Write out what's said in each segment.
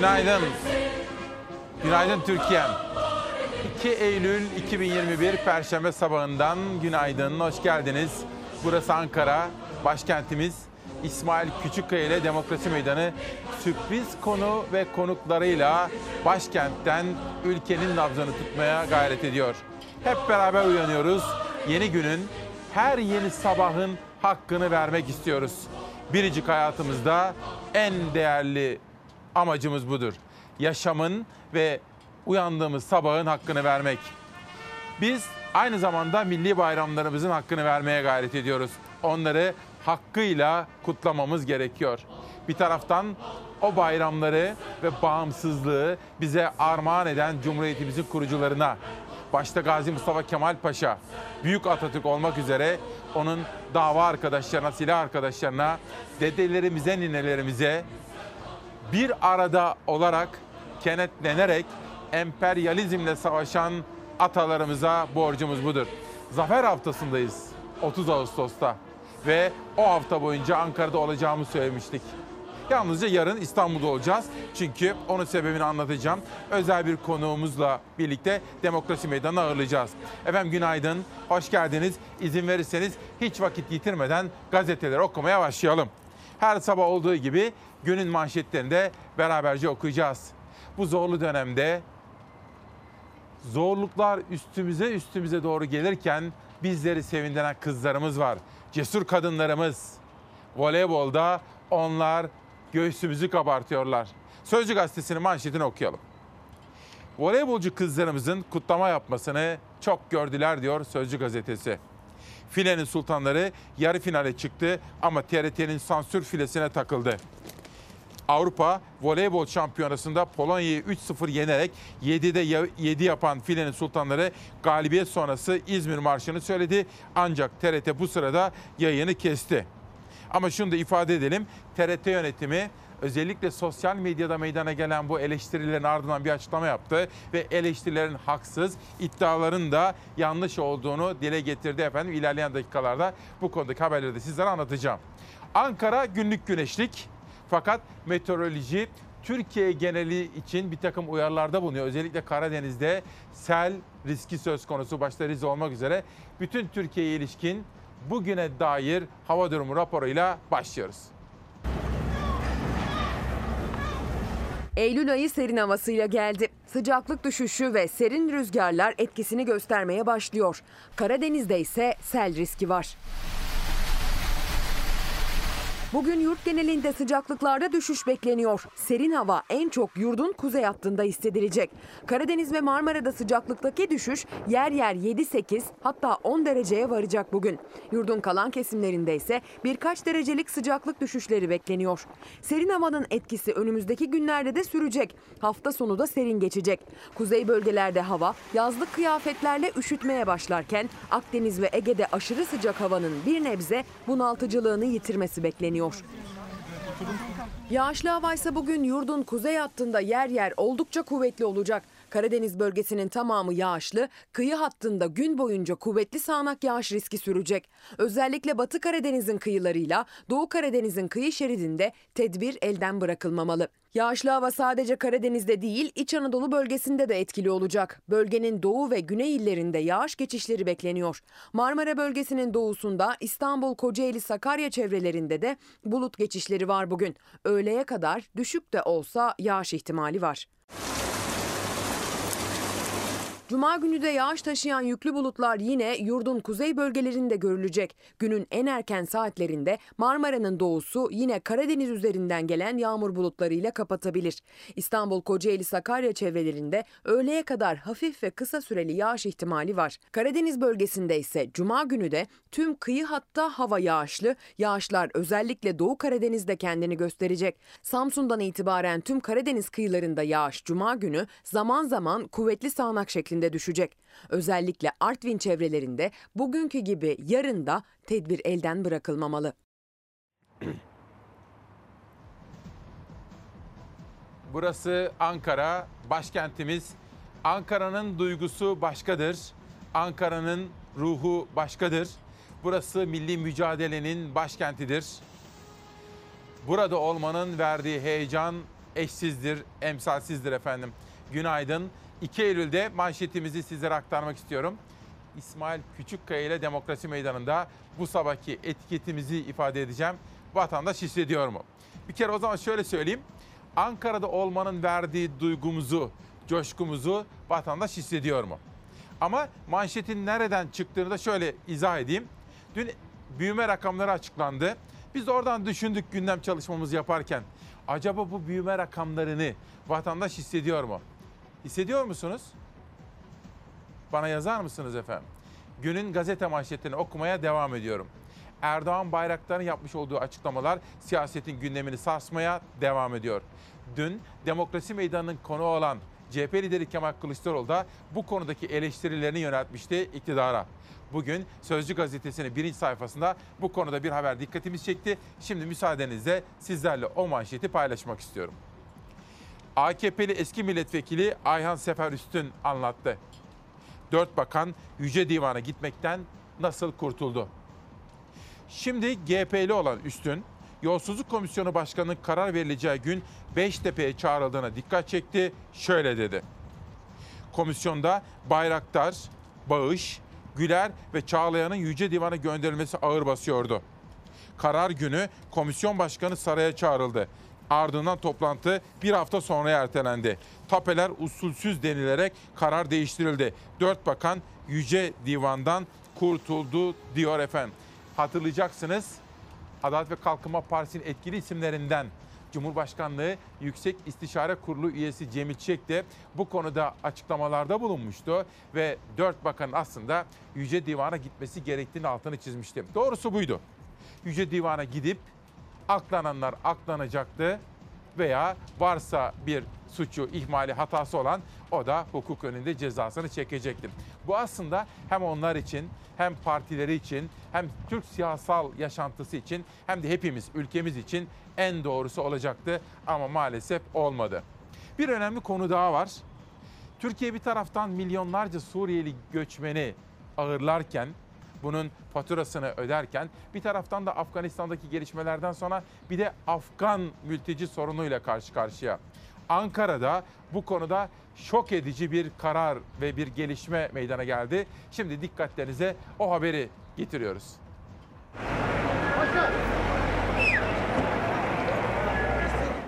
Günaydın. Günaydın Türkiye'm. 2 Eylül 2021 Perşembe sabahından günaydın, hoş geldiniz. Burası Ankara, başkentimiz. İsmail Küçükkaya ile Demokrasi Meydanı sürpriz konu ve konuklarıyla başkentten ülkenin nabzını tutmaya gayret ediyor. Hep beraber uyanıyoruz. Yeni günün, her yeni sabahın hakkını vermek istiyoruz. Biricik hayatımızda en değerli amacımız budur. Yaşamın ve uyandığımız sabahın hakkını vermek. Biz aynı zamanda milli bayramlarımızın hakkını vermeye gayret ediyoruz. Onları hakkıyla kutlamamız gerekiyor. Bir taraftan o bayramları ve bağımsızlığı bize armağan eden Cumhuriyetimizin kurucularına, başta Gazi Mustafa Kemal Paşa, Büyük Atatürk olmak üzere onun dava arkadaşlarına, silah arkadaşlarına, dedelerimize, ninelerimize bir arada olarak kenetlenerek emperyalizmle savaşan atalarımıza borcumuz budur. Zafer haftasındayız 30 Ağustos'ta ve o hafta boyunca Ankara'da olacağımı söylemiştik. Yalnızca yarın İstanbul'da olacağız. Çünkü onun sebebini anlatacağım. Özel bir konuğumuzla birlikte Demokrasi Meydanı'nı ağırlayacağız. Efendim günaydın, hoş geldiniz. İzin verirseniz hiç vakit yitirmeden gazeteleri okumaya başlayalım. Her sabah olduğu gibi günün manşetlerini de beraberce okuyacağız. Bu zorlu dönemde zorluklar üstümüze üstümüze doğru gelirken bizleri sevindiren kızlarımız var. Cesur kadınlarımız. Voleybolda onlar göğsümüzü kabartıyorlar. Sözcü gazetesinin manşetini okuyalım. Voleybolcu kızlarımızın kutlama yapmasını çok gördüler diyor Sözcü gazetesi. Filenin sultanları yarı finale çıktı ama TRT'nin sansür filesine takıldı. Avrupa Voleybol Şampiyonası'nda Polonya'yı 3-0 yenerek 7'de 7 yapan filenin sultanları galibiyet sonrası İzmir Marşı'nı söyledi. Ancak TRT bu sırada yayını kesti. Ama şunu da ifade edelim. TRT yönetimi özellikle sosyal medyada meydana gelen bu eleştirilerin ardından bir açıklama yaptı ve eleştirilerin haksız, iddiaların da yanlış olduğunu dile getirdi efendim. İlerleyen dakikalarda bu konudaki haberleri de sizlere anlatacağım. Ankara günlük güneşlik fakat meteoroloji Türkiye geneli için bir takım uyarılarda bulunuyor. Özellikle Karadeniz'de sel riski söz konusu başta Rize olmak üzere bütün Türkiye'ye ilişkin bugüne dair hava durumu raporuyla başlıyoruz. Eylül ayı serin havasıyla geldi. Sıcaklık düşüşü ve serin rüzgarlar etkisini göstermeye başlıyor. Karadeniz'de ise sel riski var. Bugün yurt genelinde sıcaklıklarda düşüş bekleniyor. Serin hava en çok yurdun kuzey hattında hissedilecek. Karadeniz ve Marmara'da sıcaklıktaki düşüş yer yer 7-8 hatta 10 dereceye varacak bugün. Yurdun kalan kesimlerinde ise birkaç derecelik sıcaklık düşüşleri bekleniyor. Serin havanın etkisi önümüzdeki günlerde de sürecek. Hafta sonu da serin geçecek. Kuzey bölgelerde hava yazlık kıyafetlerle üşütmeye başlarken Akdeniz ve Ege'de aşırı sıcak havanın bir nebze bunaltıcılığını yitirmesi bekleniyor. Yağışlı hava bugün yurdun kuzey hattında yer yer oldukça kuvvetli olacak. Karadeniz bölgesinin tamamı yağışlı, kıyı hattında gün boyunca kuvvetli sağanak yağış riski sürecek. Özellikle Batı Karadeniz'in kıyılarıyla Doğu Karadeniz'in kıyı şeridinde tedbir elden bırakılmamalı. Yağışlı hava sadece Karadeniz'de değil, İç Anadolu bölgesinde de etkili olacak. Bölgenin doğu ve güney illerinde yağış geçişleri bekleniyor. Marmara bölgesinin doğusunda İstanbul, Kocaeli, Sakarya çevrelerinde de bulut geçişleri var bugün. Öğleye kadar düşük de olsa yağış ihtimali var. Cuma günü de yağış taşıyan yüklü bulutlar yine yurdun kuzey bölgelerinde görülecek. Günün en erken saatlerinde Marmara'nın doğusu yine Karadeniz üzerinden gelen yağmur bulutlarıyla kapatabilir. İstanbul, Kocaeli, Sakarya çevrelerinde öğleye kadar hafif ve kısa süreli yağış ihtimali var. Karadeniz bölgesinde ise cuma günü de tüm kıyı hatta hava yağışlı. Yağışlar özellikle Doğu Karadeniz'de kendini gösterecek. Samsun'dan itibaren tüm Karadeniz kıyılarında yağış cuma günü zaman zaman kuvvetli sağanak şeklinde düşecek. Özellikle Artvin çevrelerinde bugünkü gibi yarın da tedbir elden bırakılmamalı. Burası Ankara, başkentimiz. Ankara'nın duygusu başkadır. Ankara'nın ruhu başkadır. Burası milli mücadelenin başkentidir. Burada olmanın verdiği heyecan eşsizdir, emsalsizdir efendim. Günaydın. 2 Eylül'de manşetimizi sizlere aktarmak istiyorum. İsmail Küçükkaya ile Demokrasi Meydanı'nda bu sabahki etiketimizi ifade edeceğim. Vatandaş hissediyor mu? Bir kere o zaman şöyle söyleyeyim. Ankara'da olmanın verdiği duygumuzu, coşkumuzu vatandaş hissediyor mu? Ama manşetin nereden çıktığını da şöyle izah edeyim. Dün büyüme rakamları açıklandı. Biz oradan düşündük gündem çalışmamızı yaparken. Acaba bu büyüme rakamlarını vatandaş hissediyor mu? Hissediyor musunuz? Bana yazar mısınız efendim? Günün gazete manşetlerini okumaya devam ediyorum. Erdoğan Bayraktar'ın yapmış olduğu açıklamalar siyasetin gündemini sarsmaya devam ediyor. Dün Demokrasi Meydanı'nın konu olan CHP lideri Kemal Kılıçdaroğlu da bu konudaki eleştirilerini yöneltmişti iktidara. Bugün Sözcü gazetesinin birinci sayfasında bu konuda bir haber dikkatimizi çekti. Şimdi müsaadenizle sizlerle o manşeti paylaşmak istiyorum. AKP'li eski milletvekili Ayhan Sefer Üstün anlattı. Dört bakan Yüce Divan'a gitmekten nasıl kurtuldu? Şimdi GP'li olan Üstün, Yolsuzluk Komisyonu Başkanı'nın karar verileceği gün Beştepe'ye çağrıldığına dikkat çekti. Şöyle dedi. Komisyonda Bayraktar, Bağış, Güler ve Çağlayan'ın Yüce Divan'a gönderilmesi ağır basıyordu. Karar günü komisyon başkanı saraya çağrıldı. Ardından toplantı bir hafta sonra ertelendi. Tapeler usulsüz denilerek karar değiştirildi. Dört bakan Yüce Divan'dan kurtuldu diyor efendim. Hatırlayacaksınız Adalet ve Kalkınma Partisi'nin etkili isimlerinden Cumhurbaşkanlığı Yüksek İstişare Kurulu üyesi Cemil Çiçek de bu konuda açıklamalarda bulunmuştu ve dört bakanın aslında Yüce Divan'a gitmesi gerektiğini altını çizmişti. Doğrusu buydu. Yüce Divan'a gidip aklananlar aklanacaktı veya varsa bir suçu, ihmali, hatası olan o da hukuk önünde cezasını çekecekti. Bu aslında hem onlar için hem partileri için hem Türk siyasal yaşantısı için hem de hepimiz ülkemiz için en doğrusu olacaktı ama maalesef olmadı. Bir önemli konu daha var. Türkiye bir taraftan milyonlarca Suriyeli göçmeni ağırlarken bunun faturasını öderken bir taraftan da Afganistan'daki gelişmelerden sonra bir de Afgan mülteci sorunuyla karşı karşıya. Ankara'da bu konuda şok edici bir karar ve bir gelişme meydana geldi. Şimdi dikkatlerinize o haberi getiriyoruz.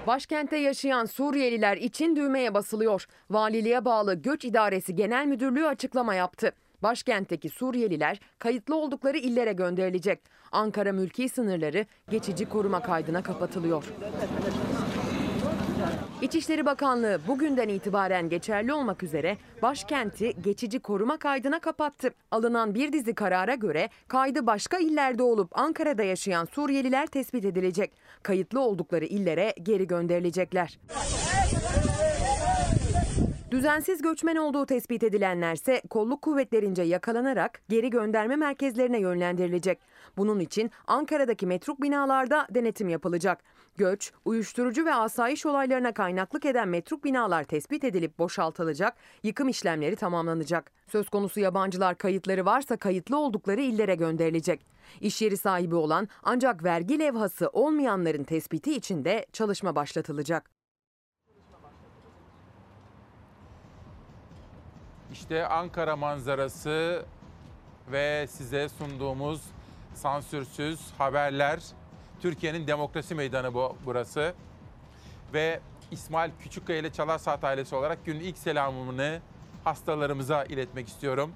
Başkentte yaşayan Suriyeliler için düğmeye basılıyor. Valiliğe bağlı Göç İdaresi Genel Müdürlüğü açıklama yaptı. Başkentteki Suriyeliler kayıtlı oldukları illere gönderilecek. Ankara mülki sınırları geçici koruma kaydına kapatılıyor. İçişleri Bakanlığı bugünden itibaren geçerli olmak üzere başkenti geçici koruma kaydına kapattı. Alınan bir dizi karara göre kaydı başka illerde olup Ankara'da yaşayan Suriyeliler tespit edilecek. Kayıtlı oldukları illere geri gönderilecekler. Düzensiz göçmen olduğu tespit edilenlerse kolluk kuvvetlerince yakalanarak geri gönderme merkezlerine yönlendirilecek. Bunun için Ankara'daki metruk binalarda denetim yapılacak. Göç, uyuşturucu ve asayiş olaylarına kaynaklık eden metruk binalar tespit edilip boşaltılacak, yıkım işlemleri tamamlanacak. Söz konusu yabancılar kayıtları varsa kayıtlı oldukları illere gönderilecek. İş yeri sahibi olan ancak vergi levhası olmayanların tespiti için de çalışma başlatılacak. İşte Ankara manzarası ve size sunduğumuz sansürsüz haberler. Türkiye'nin demokrasi meydanı bu burası. Ve İsmail Küçükkaya ile Çalar Saat ailesi olarak günün ilk selamını hastalarımıza iletmek istiyorum.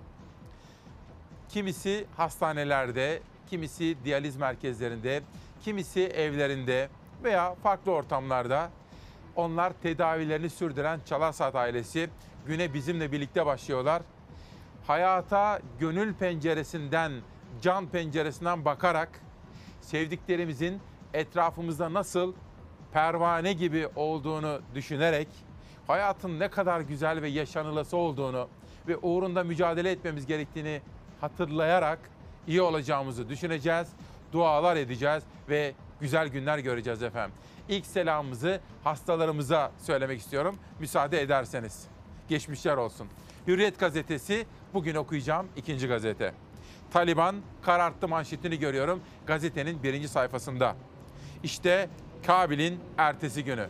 Kimisi hastanelerde, kimisi diyaliz merkezlerinde, kimisi evlerinde veya farklı ortamlarda onlar tedavilerini sürdüren Çalar Saat ailesi güne bizimle birlikte başlıyorlar. Hayata gönül penceresinden, can penceresinden bakarak sevdiklerimizin etrafımızda nasıl pervane gibi olduğunu düşünerek hayatın ne kadar güzel ve yaşanılası olduğunu ve uğrunda mücadele etmemiz gerektiğini hatırlayarak iyi olacağımızı düşüneceğiz, dualar edeceğiz ve güzel günler göreceğiz efendim. İlk selamımızı hastalarımıza söylemek istiyorum müsaade ederseniz. Geçmişler olsun. Hürriyet gazetesi bugün okuyacağım ikinci gazete. Taliban kararttı manşetini görüyorum gazetenin birinci sayfasında. İşte Kabil'in ertesi günü.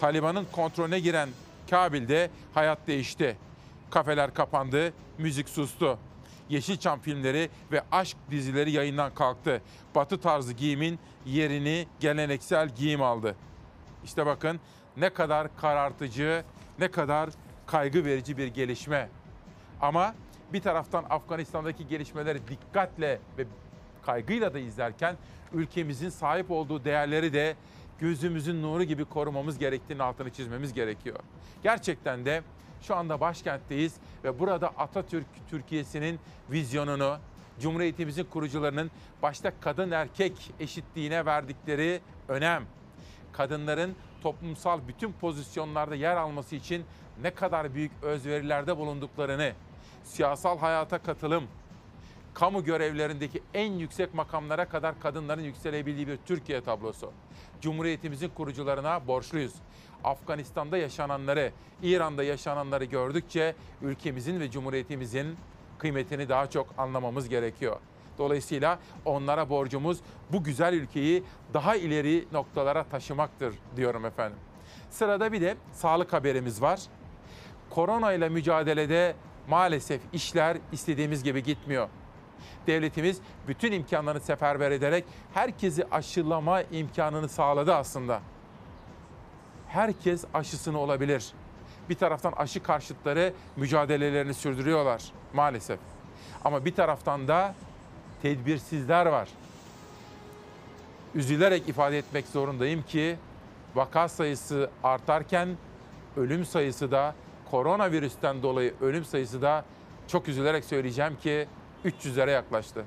Taliban'ın kontrolüne giren Kabil'de hayat değişti. Kafeler kapandı, müzik sustu. Yeşilçam filmleri ve aşk dizileri yayından kalktı. Batı tarzı giyimin yerini geleneksel giyim aldı. İşte bakın ne kadar karartıcı, ne kadar kaygı verici bir gelişme. Ama bir taraftan Afganistan'daki gelişmeleri dikkatle ve kaygıyla da izlerken ülkemizin sahip olduğu değerleri de gözümüzün nuru gibi korumamız gerektiğini altını çizmemiz gerekiyor. Gerçekten de şu anda başkentteyiz ve burada Atatürk Türkiye'sinin vizyonunu, Cumhuriyetimizin kurucularının başta kadın erkek eşitliğine verdikleri önem, kadınların toplumsal bütün pozisyonlarda yer alması için ne kadar büyük özverilerde bulunduklarını, siyasal hayata katılım, kamu görevlerindeki en yüksek makamlara kadar kadınların yükselebildiği bir Türkiye tablosu. Cumhuriyetimizin kurucularına borçluyuz. Afganistan'da yaşananları, İran'da yaşananları gördükçe ülkemizin ve cumhuriyetimizin kıymetini daha çok anlamamız gerekiyor. Dolayısıyla onlara borcumuz bu güzel ülkeyi daha ileri noktalara taşımaktır diyorum efendim. Sırada bir de sağlık haberimiz var. Korona ile mücadelede maalesef işler istediğimiz gibi gitmiyor. Devletimiz bütün imkanlarını seferber ederek herkesi aşılama imkanını sağladı aslında. Herkes aşısını olabilir. Bir taraftan aşı karşıtları mücadelelerini sürdürüyorlar maalesef. Ama bir taraftan da tedbirsizler var. Üzülerek ifade etmek zorundayım ki vaka sayısı artarken ölüm sayısı da koronavirüsten dolayı ölüm sayısı da çok üzülerek söyleyeceğim ki 300'lere yaklaştı.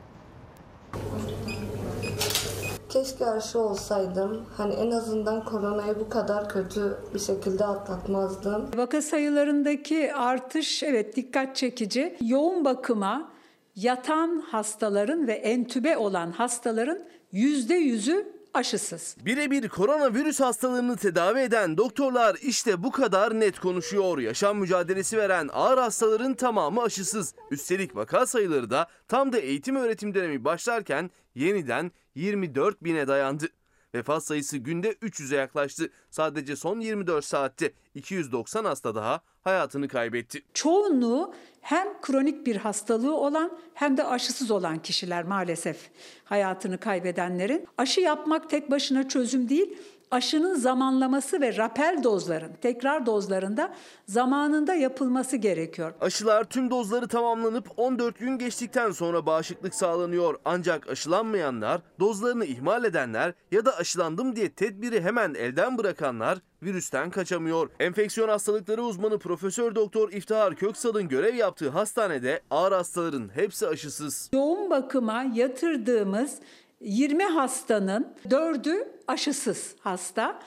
Keşke aşı olsaydım. Hani en azından koronayı bu kadar kötü bir şekilde atlatmazdım. Vaka sayılarındaki artış evet dikkat çekici. Yoğun bakıma yatan hastaların ve entübe olan hastaların yüzde yüzü aşısız. Birebir koronavirüs hastalığını tedavi eden doktorlar işte bu kadar net konuşuyor. Yaşam mücadelesi veren ağır hastaların tamamı aşısız. Üstelik vaka sayıları da tam da eğitim öğretim dönemi başlarken yeniden 24 bine dayandı. Vefat sayısı günde 300'e yaklaştı. Sadece son 24 saatte 290 hasta daha hayatını kaybetti. Çoğunluğu hem kronik bir hastalığı olan hem de aşısız olan kişiler maalesef hayatını kaybedenlerin. Aşı yapmak tek başına çözüm değil. Aşının zamanlaması ve rapel dozların, tekrar dozlarında zamanında yapılması gerekiyor. Aşılar tüm dozları tamamlanıp 14 gün geçtikten sonra bağışıklık sağlanıyor. Ancak aşılanmayanlar, dozlarını ihmal edenler ya da aşılandım diye tedbiri hemen elden bırakanlar virüsten kaçamıyor. Enfeksiyon hastalıkları uzmanı Profesör Doktor İftihar Köksal'ın görev yaptığı hastanede ağır hastaların hepsi aşısız. Yoğun bakıma yatırdığımız 20 hastanın 4'ü aşısız hasta.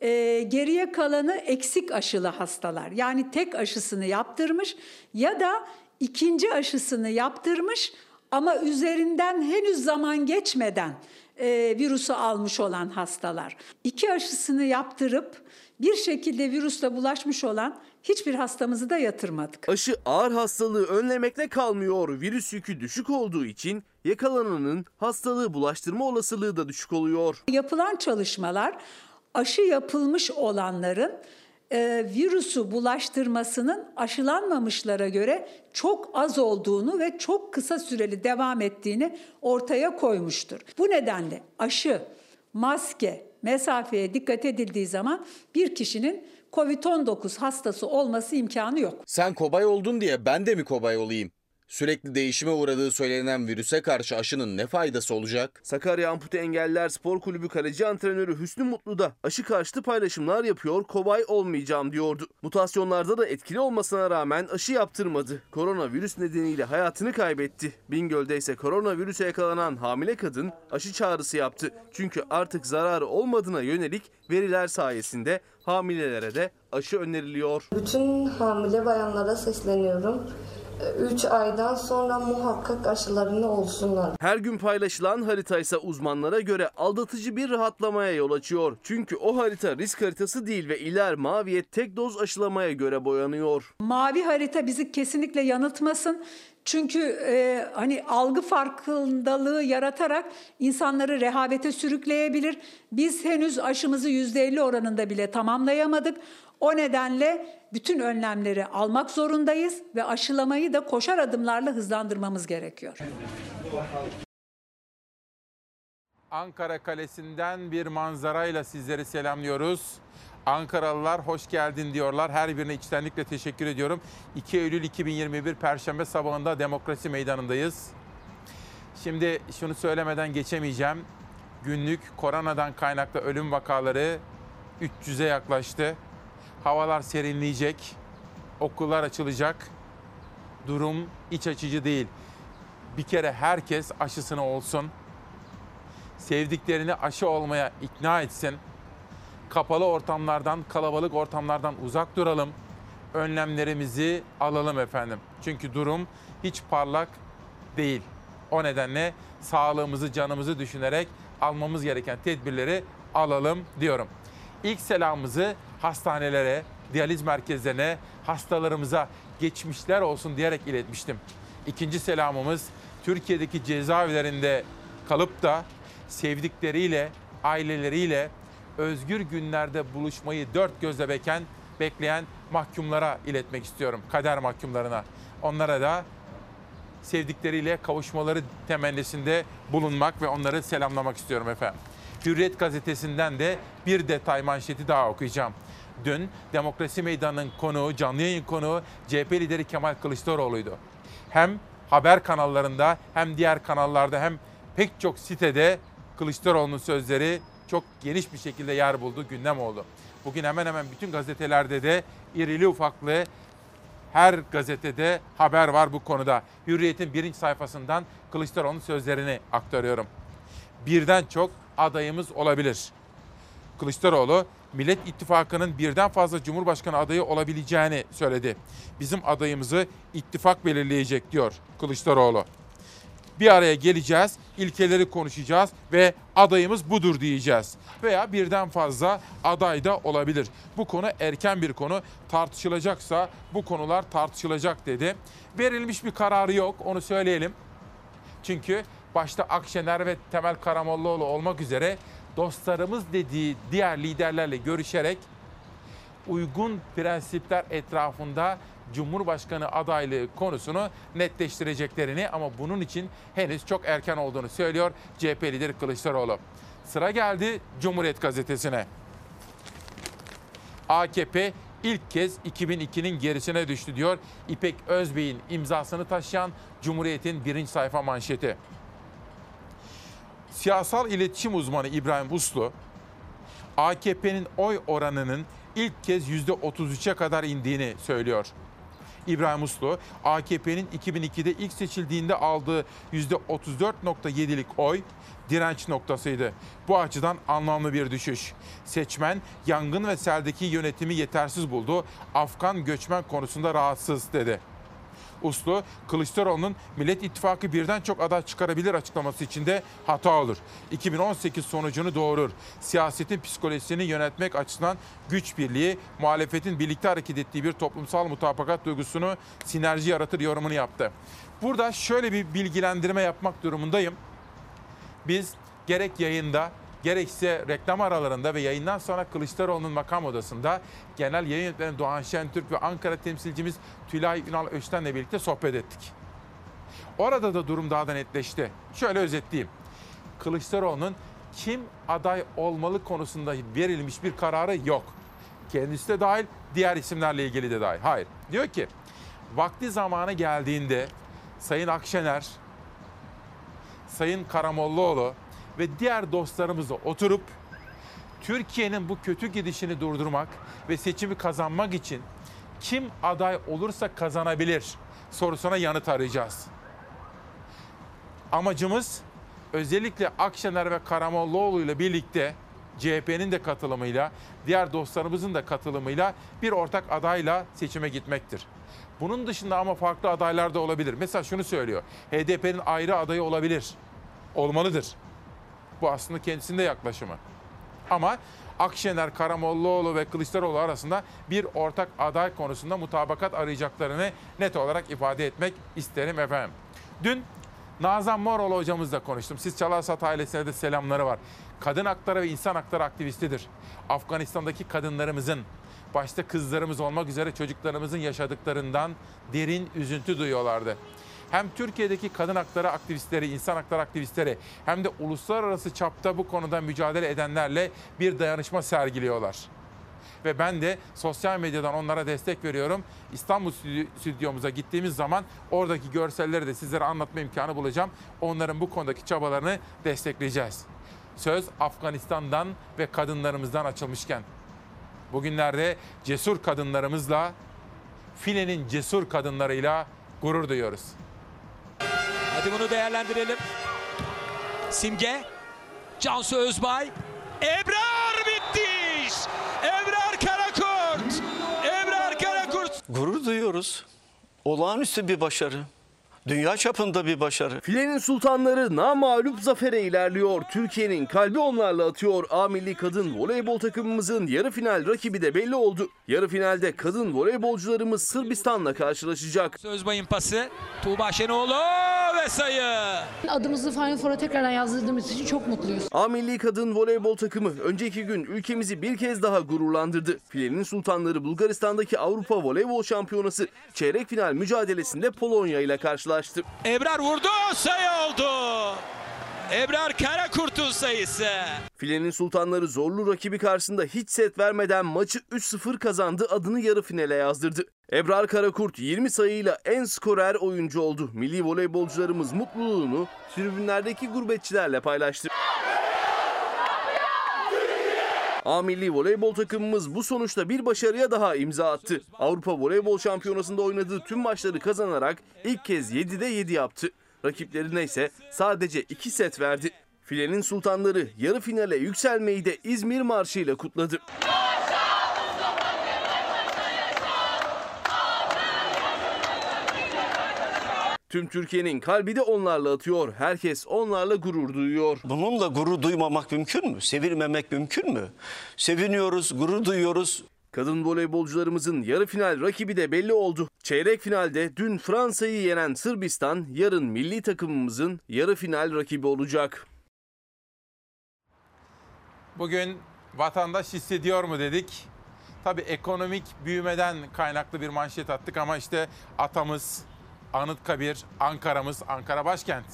Ee, geriye kalanı eksik aşılı hastalar. Yani tek aşısını yaptırmış ya da ikinci aşısını yaptırmış ama üzerinden henüz zaman geçmeden e, virüsü almış olan hastalar. İki aşısını yaptırıp bir şekilde virüsle bulaşmış olan hiçbir hastamızı da yatırmadık. Aşı ağır hastalığı önlemekle kalmıyor. Virüs yükü düşük olduğu için yakalananın hastalığı bulaştırma olasılığı da düşük oluyor. Yapılan çalışmalar aşı yapılmış olanların e, virüsü bulaştırmasının aşılanmamışlara göre çok az olduğunu ve çok kısa süreli devam ettiğini ortaya koymuştur. Bu nedenle aşı, maske, mesafeye dikkat edildiği zaman bir kişinin COVID-19 hastası olması imkanı yok. Sen kobay oldun diye ben de mi kobay olayım? Sürekli değişime uğradığı söylenen virüse karşı aşının ne faydası olacak? Sakarya Ampute Engelliler Spor Kulübü kaleci antrenörü Hüsnü Mutlu da aşı karşıtı paylaşımlar yapıyor, kobay olmayacağım diyordu. Mutasyonlarda da etkili olmasına rağmen aşı yaptırmadı. Koronavirüs nedeniyle hayatını kaybetti. Bingöl'de ise koronavirüse yakalanan hamile kadın aşı çağrısı yaptı. Çünkü artık zararı olmadığına yönelik veriler sayesinde hamilelere de aşı öneriliyor. Bütün hamile bayanlara sesleniyorum. 3 aydan sonra muhakkak aşılarını olsunlar. Her gün paylaşılan harita ise uzmanlara göre aldatıcı bir rahatlamaya yol açıyor. Çünkü o harita risk haritası değil ve iler maviye tek doz aşılamaya göre boyanıyor. Mavi harita bizi kesinlikle yanıltmasın. Çünkü e, hani algı farkındalığı yaratarak insanları rehavete sürükleyebilir. Biz henüz aşımızı %50 oranında bile tamamlayamadık. O nedenle bütün önlemleri almak zorundayız ve aşılamayı da koşar adımlarla hızlandırmamız gerekiyor. Ankara Kalesi'nden bir manzarayla sizleri selamlıyoruz. Ankaralılar hoş geldin diyorlar. Her birine içtenlikle teşekkür ediyorum. 2 Eylül 2021 Perşembe sabahında Demokrasi Meydanı'ndayız. Şimdi şunu söylemeden geçemeyeceğim. Günlük koronadan kaynaklı ölüm vakaları 300'e yaklaştı. Havalar serinleyecek. Okullar açılacak. Durum iç açıcı değil. Bir kere herkes aşısını olsun sevdiklerini aşı olmaya ikna etsin. Kapalı ortamlardan, kalabalık ortamlardan uzak duralım. Önlemlerimizi alalım efendim. Çünkü durum hiç parlak değil. O nedenle sağlığımızı, canımızı düşünerek almamız gereken tedbirleri alalım diyorum. İlk selamımızı hastanelere, diyaliz merkezlerine, hastalarımıza geçmişler olsun diyerek iletmiştim. İkinci selamımız Türkiye'deki cezaevlerinde kalıp da sevdikleriyle, aileleriyle özgür günlerde buluşmayı dört gözle beken, bekleyen mahkumlara iletmek istiyorum. Kader mahkumlarına. Onlara da sevdikleriyle kavuşmaları temennisinde bulunmak ve onları selamlamak istiyorum efendim. Hürriyet gazetesinden de bir detay manşeti daha okuyacağım. Dün Demokrasi Meydanı'nın konuğu, canlı yayın konuğu CHP lideri Kemal Kılıçdaroğlu'ydu. Hem haber kanallarında hem diğer kanallarda hem pek çok sitede Kılıçdaroğlu'nun sözleri çok geniş bir şekilde yer buldu, gündem oldu. Bugün hemen hemen bütün gazetelerde de irili ufaklı her gazetede haber var bu konuda. Hürriyet'in birinci sayfasından Kılıçdaroğlu'nun sözlerini aktarıyorum. Birden çok adayımız olabilir. Kılıçdaroğlu Millet İttifakı'nın birden fazla Cumhurbaşkanı adayı olabileceğini söyledi. Bizim adayımızı ittifak belirleyecek diyor Kılıçdaroğlu. Bir araya geleceğiz, ilkeleri konuşacağız ve adayımız budur diyeceğiz. Veya birden fazla aday da olabilir. Bu konu erken bir konu. Tartışılacaksa bu konular tartışılacak dedi. Verilmiş bir kararı yok onu söyleyelim. Çünkü başta Akşener ve Temel Karamollaoğlu olmak üzere dostlarımız dediği diğer liderlerle görüşerek uygun prensipler etrafında Cumhurbaşkanı adaylığı konusunu netleştireceklerini ama bunun için henüz çok erken olduğunu söylüyor CHP lideri Kılıçdaroğlu. Sıra geldi Cumhuriyet Gazetesi'ne. AKP ilk kez 2002'nin gerisine düştü diyor İpek Özbey'in imzasını taşıyan Cumhuriyet'in birinci sayfa manşeti. Siyasal iletişim uzmanı İbrahim Uslu, AKP'nin oy oranının ilk kez %33'e kadar indiğini söylüyor. İbrahim Uslu, AKP'nin 2002'de ilk seçildiğinde aldığı %34.7'lik oy direnç noktasıydı. Bu açıdan anlamlı bir düşüş. Seçmen yangın ve seldeki yönetimi yetersiz buldu. Afgan göçmen konusunda rahatsız dedi. Uslu, Kılıçdaroğlu'nun Millet İttifakı birden çok aday çıkarabilir açıklaması için de hata olur. 2018 sonucunu doğurur. Siyasetin psikolojisini yönetmek açısından güç birliği, muhalefetin birlikte hareket ettiği bir toplumsal mutabakat duygusunu sinerji yaratır yorumunu yaptı. Burada şöyle bir bilgilendirme yapmak durumundayım. Biz gerek yayında gerekse reklam aralarında ve yayından sonra Kılıçdaroğlu'nun makam odasında genel yayın yönetmeni Doğan Şentürk ve Ankara temsilcimiz Tülay Ünal Öçten'le birlikte sohbet ettik. Orada da durum daha da netleşti. Şöyle özetleyeyim. Kılıçdaroğlu'nun kim aday olmalı konusunda verilmiş bir kararı yok. Kendisi de dahil, diğer isimlerle ilgili de dahil. Hayır. Diyor ki, vakti zamanı geldiğinde Sayın Akşener, Sayın Karamollaoğlu ve diğer dostlarımızla oturup Türkiye'nin bu kötü gidişini durdurmak ve seçimi kazanmak için kim aday olursa kazanabilir sorusuna yanıt arayacağız. Amacımız özellikle Akşener ve Karamollaoğlu ile birlikte CHP'nin de katılımıyla, diğer dostlarımızın da katılımıyla bir ortak adayla seçime gitmektir. Bunun dışında ama farklı adaylar da olabilir. Mesela şunu söylüyor. HDP'nin ayrı adayı olabilir. Olmalıdır. Bu aslında kendisinde yaklaşımı. Ama Akşener, Karamollaoğlu ve Kılıçdaroğlu arasında bir ortak aday konusunda mutabakat arayacaklarını net olarak ifade etmek isterim efendim. Dün Nazan Moroğlu hocamızla konuştum. Siz Çalarsat ailesine de selamları var. Kadın hakları ve insan hakları aktivistidir. Afganistan'daki kadınlarımızın, başta kızlarımız olmak üzere çocuklarımızın yaşadıklarından derin üzüntü duyuyorlardı. Hem Türkiye'deki kadın hakları aktivistleri, insan hakları aktivistleri hem de uluslararası çapta bu konuda mücadele edenlerle bir dayanışma sergiliyorlar. Ve ben de sosyal medyadan onlara destek veriyorum. İstanbul stüdyo- stüdyomuza gittiğimiz zaman oradaki görselleri de sizlere anlatma imkanı bulacağım. Onların bu konudaki çabalarını destekleyeceğiz. Söz Afganistan'dan ve kadınlarımızdan açılmışken. Bugünlerde cesur kadınlarımızla, filenin cesur kadınlarıyla gurur duyuyoruz. Hadi bunu değerlendirelim. Simge, Cansu Özbay, Ebrar Bittiş, Ebrar Karakurt, Ebrar Karakurt. Gurur duyuyoruz. Olağanüstü bir başarı. Dünya çapında bir başarı. Filenin sultanları namağlup zafere ilerliyor. Türkiye'nin kalbi onlarla atıyor. A milli kadın voleybol takımımızın yarı final rakibi de belli oldu. Yarı finalde kadın voleybolcularımız Sırbistan'la karşılaşacak. Özbay'ın pası, Tuğba Şenoğlu ve sayı. Adımızı Final Four'a tekrardan yazdırdığımız için çok mutluyuz. A milli kadın voleybol takımı önceki gün ülkemizi bir kez daha gururlandırdı. Filenin sultanları Bulgaristan'daki Avrupa Voleybol Şampiyonası çeyrek final mücadelesinde Polonya ile karşılaştı. Ebrar vurdu, sayı oldu. Ebrar Karakurt'un sayısı. Filenin sultanları zorlu rakibi karşısında hiç set vermeden maçı 3-0 kazandı adını yarı finale yazdırdı. Ebrar Karakurt 20 sayıyla en skorer oyuncu oldu. Milli voleybolcularımız mutluluğunu tribünlerdeki gurbetçilerle paylaştı. A milli voleybol takımımız bu sonuçta bir başarıya daha imza attı. Avrupa Voleybol Şampiyonası'nda oynadığı tüm maçları kazanarak ilk kez 7'de 7 yaptı. Rakiplerine ise sadece 2 set verdi. Filenin sultanları yarı finale yükselmeyi de İzmir Marşı ile kutladı. Tüm Türkiye'nin kalbi de onlarla atıyor. Herkes onlarla gurur duyuyor. Bununla gurur duymamak mümkün mü? Sevilmemek mümkün mü? Seviniyoruz, gurur duyuyoruz. Kadın voleybolcularımızın yarı final rakibi de belli oldu. Çeyrek finalde dün Fransa'yı yenen Sırbistan yarın milli takımımızın yarı final rakibi olacak. Bugün vatandaş hissediyor mu dedik. Tabii ekonomik büyümeden kaynaklı bir manşet attık ama işte atamız, Anıtkabir, Ankara'mız, Ankara başkent.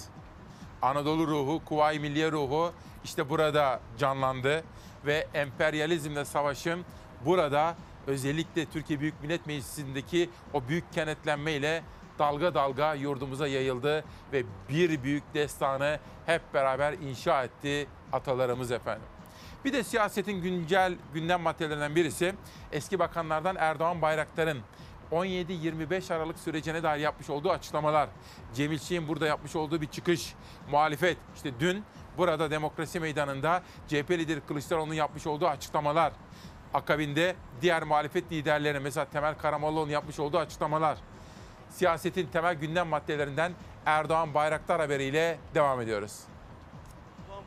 Anadolu ruhu, Kuvayi Milliye ruhu işte burada canlandı ve emperyalizmle savaşım burada özellikle Türkiye Büyük Millet Meclisi'ndeki o büyük kenetlenmeyle dalga dalga yurdumuza yayıldı ve bir büyük destanı hep beraber inşa etti atalarımız efendim. Bir de siyasetin güncel gündem maddelerinden birisi eski bakanlardan Erdoğan Bayraktar'ın 17-25 Aralık sürecine dair yapmış olduğu açıklamalar. Cemil Çiğ'in burada yapmış olduğu bir çıkış, muhalefet. İşte dün burada demokrasi meydanında CHP lideri Kılıçdaroğlu'nun yapmış olduğu açıklamalar. Akabinde diğer muhalefet liderlerinin mesela Temel Karamollaoğlu'nun yapmış olduğu açıklamalar. Siyasetin temel gündem maddelerinden Erdoğan Bayraktar haberiyle devam ediyoruz.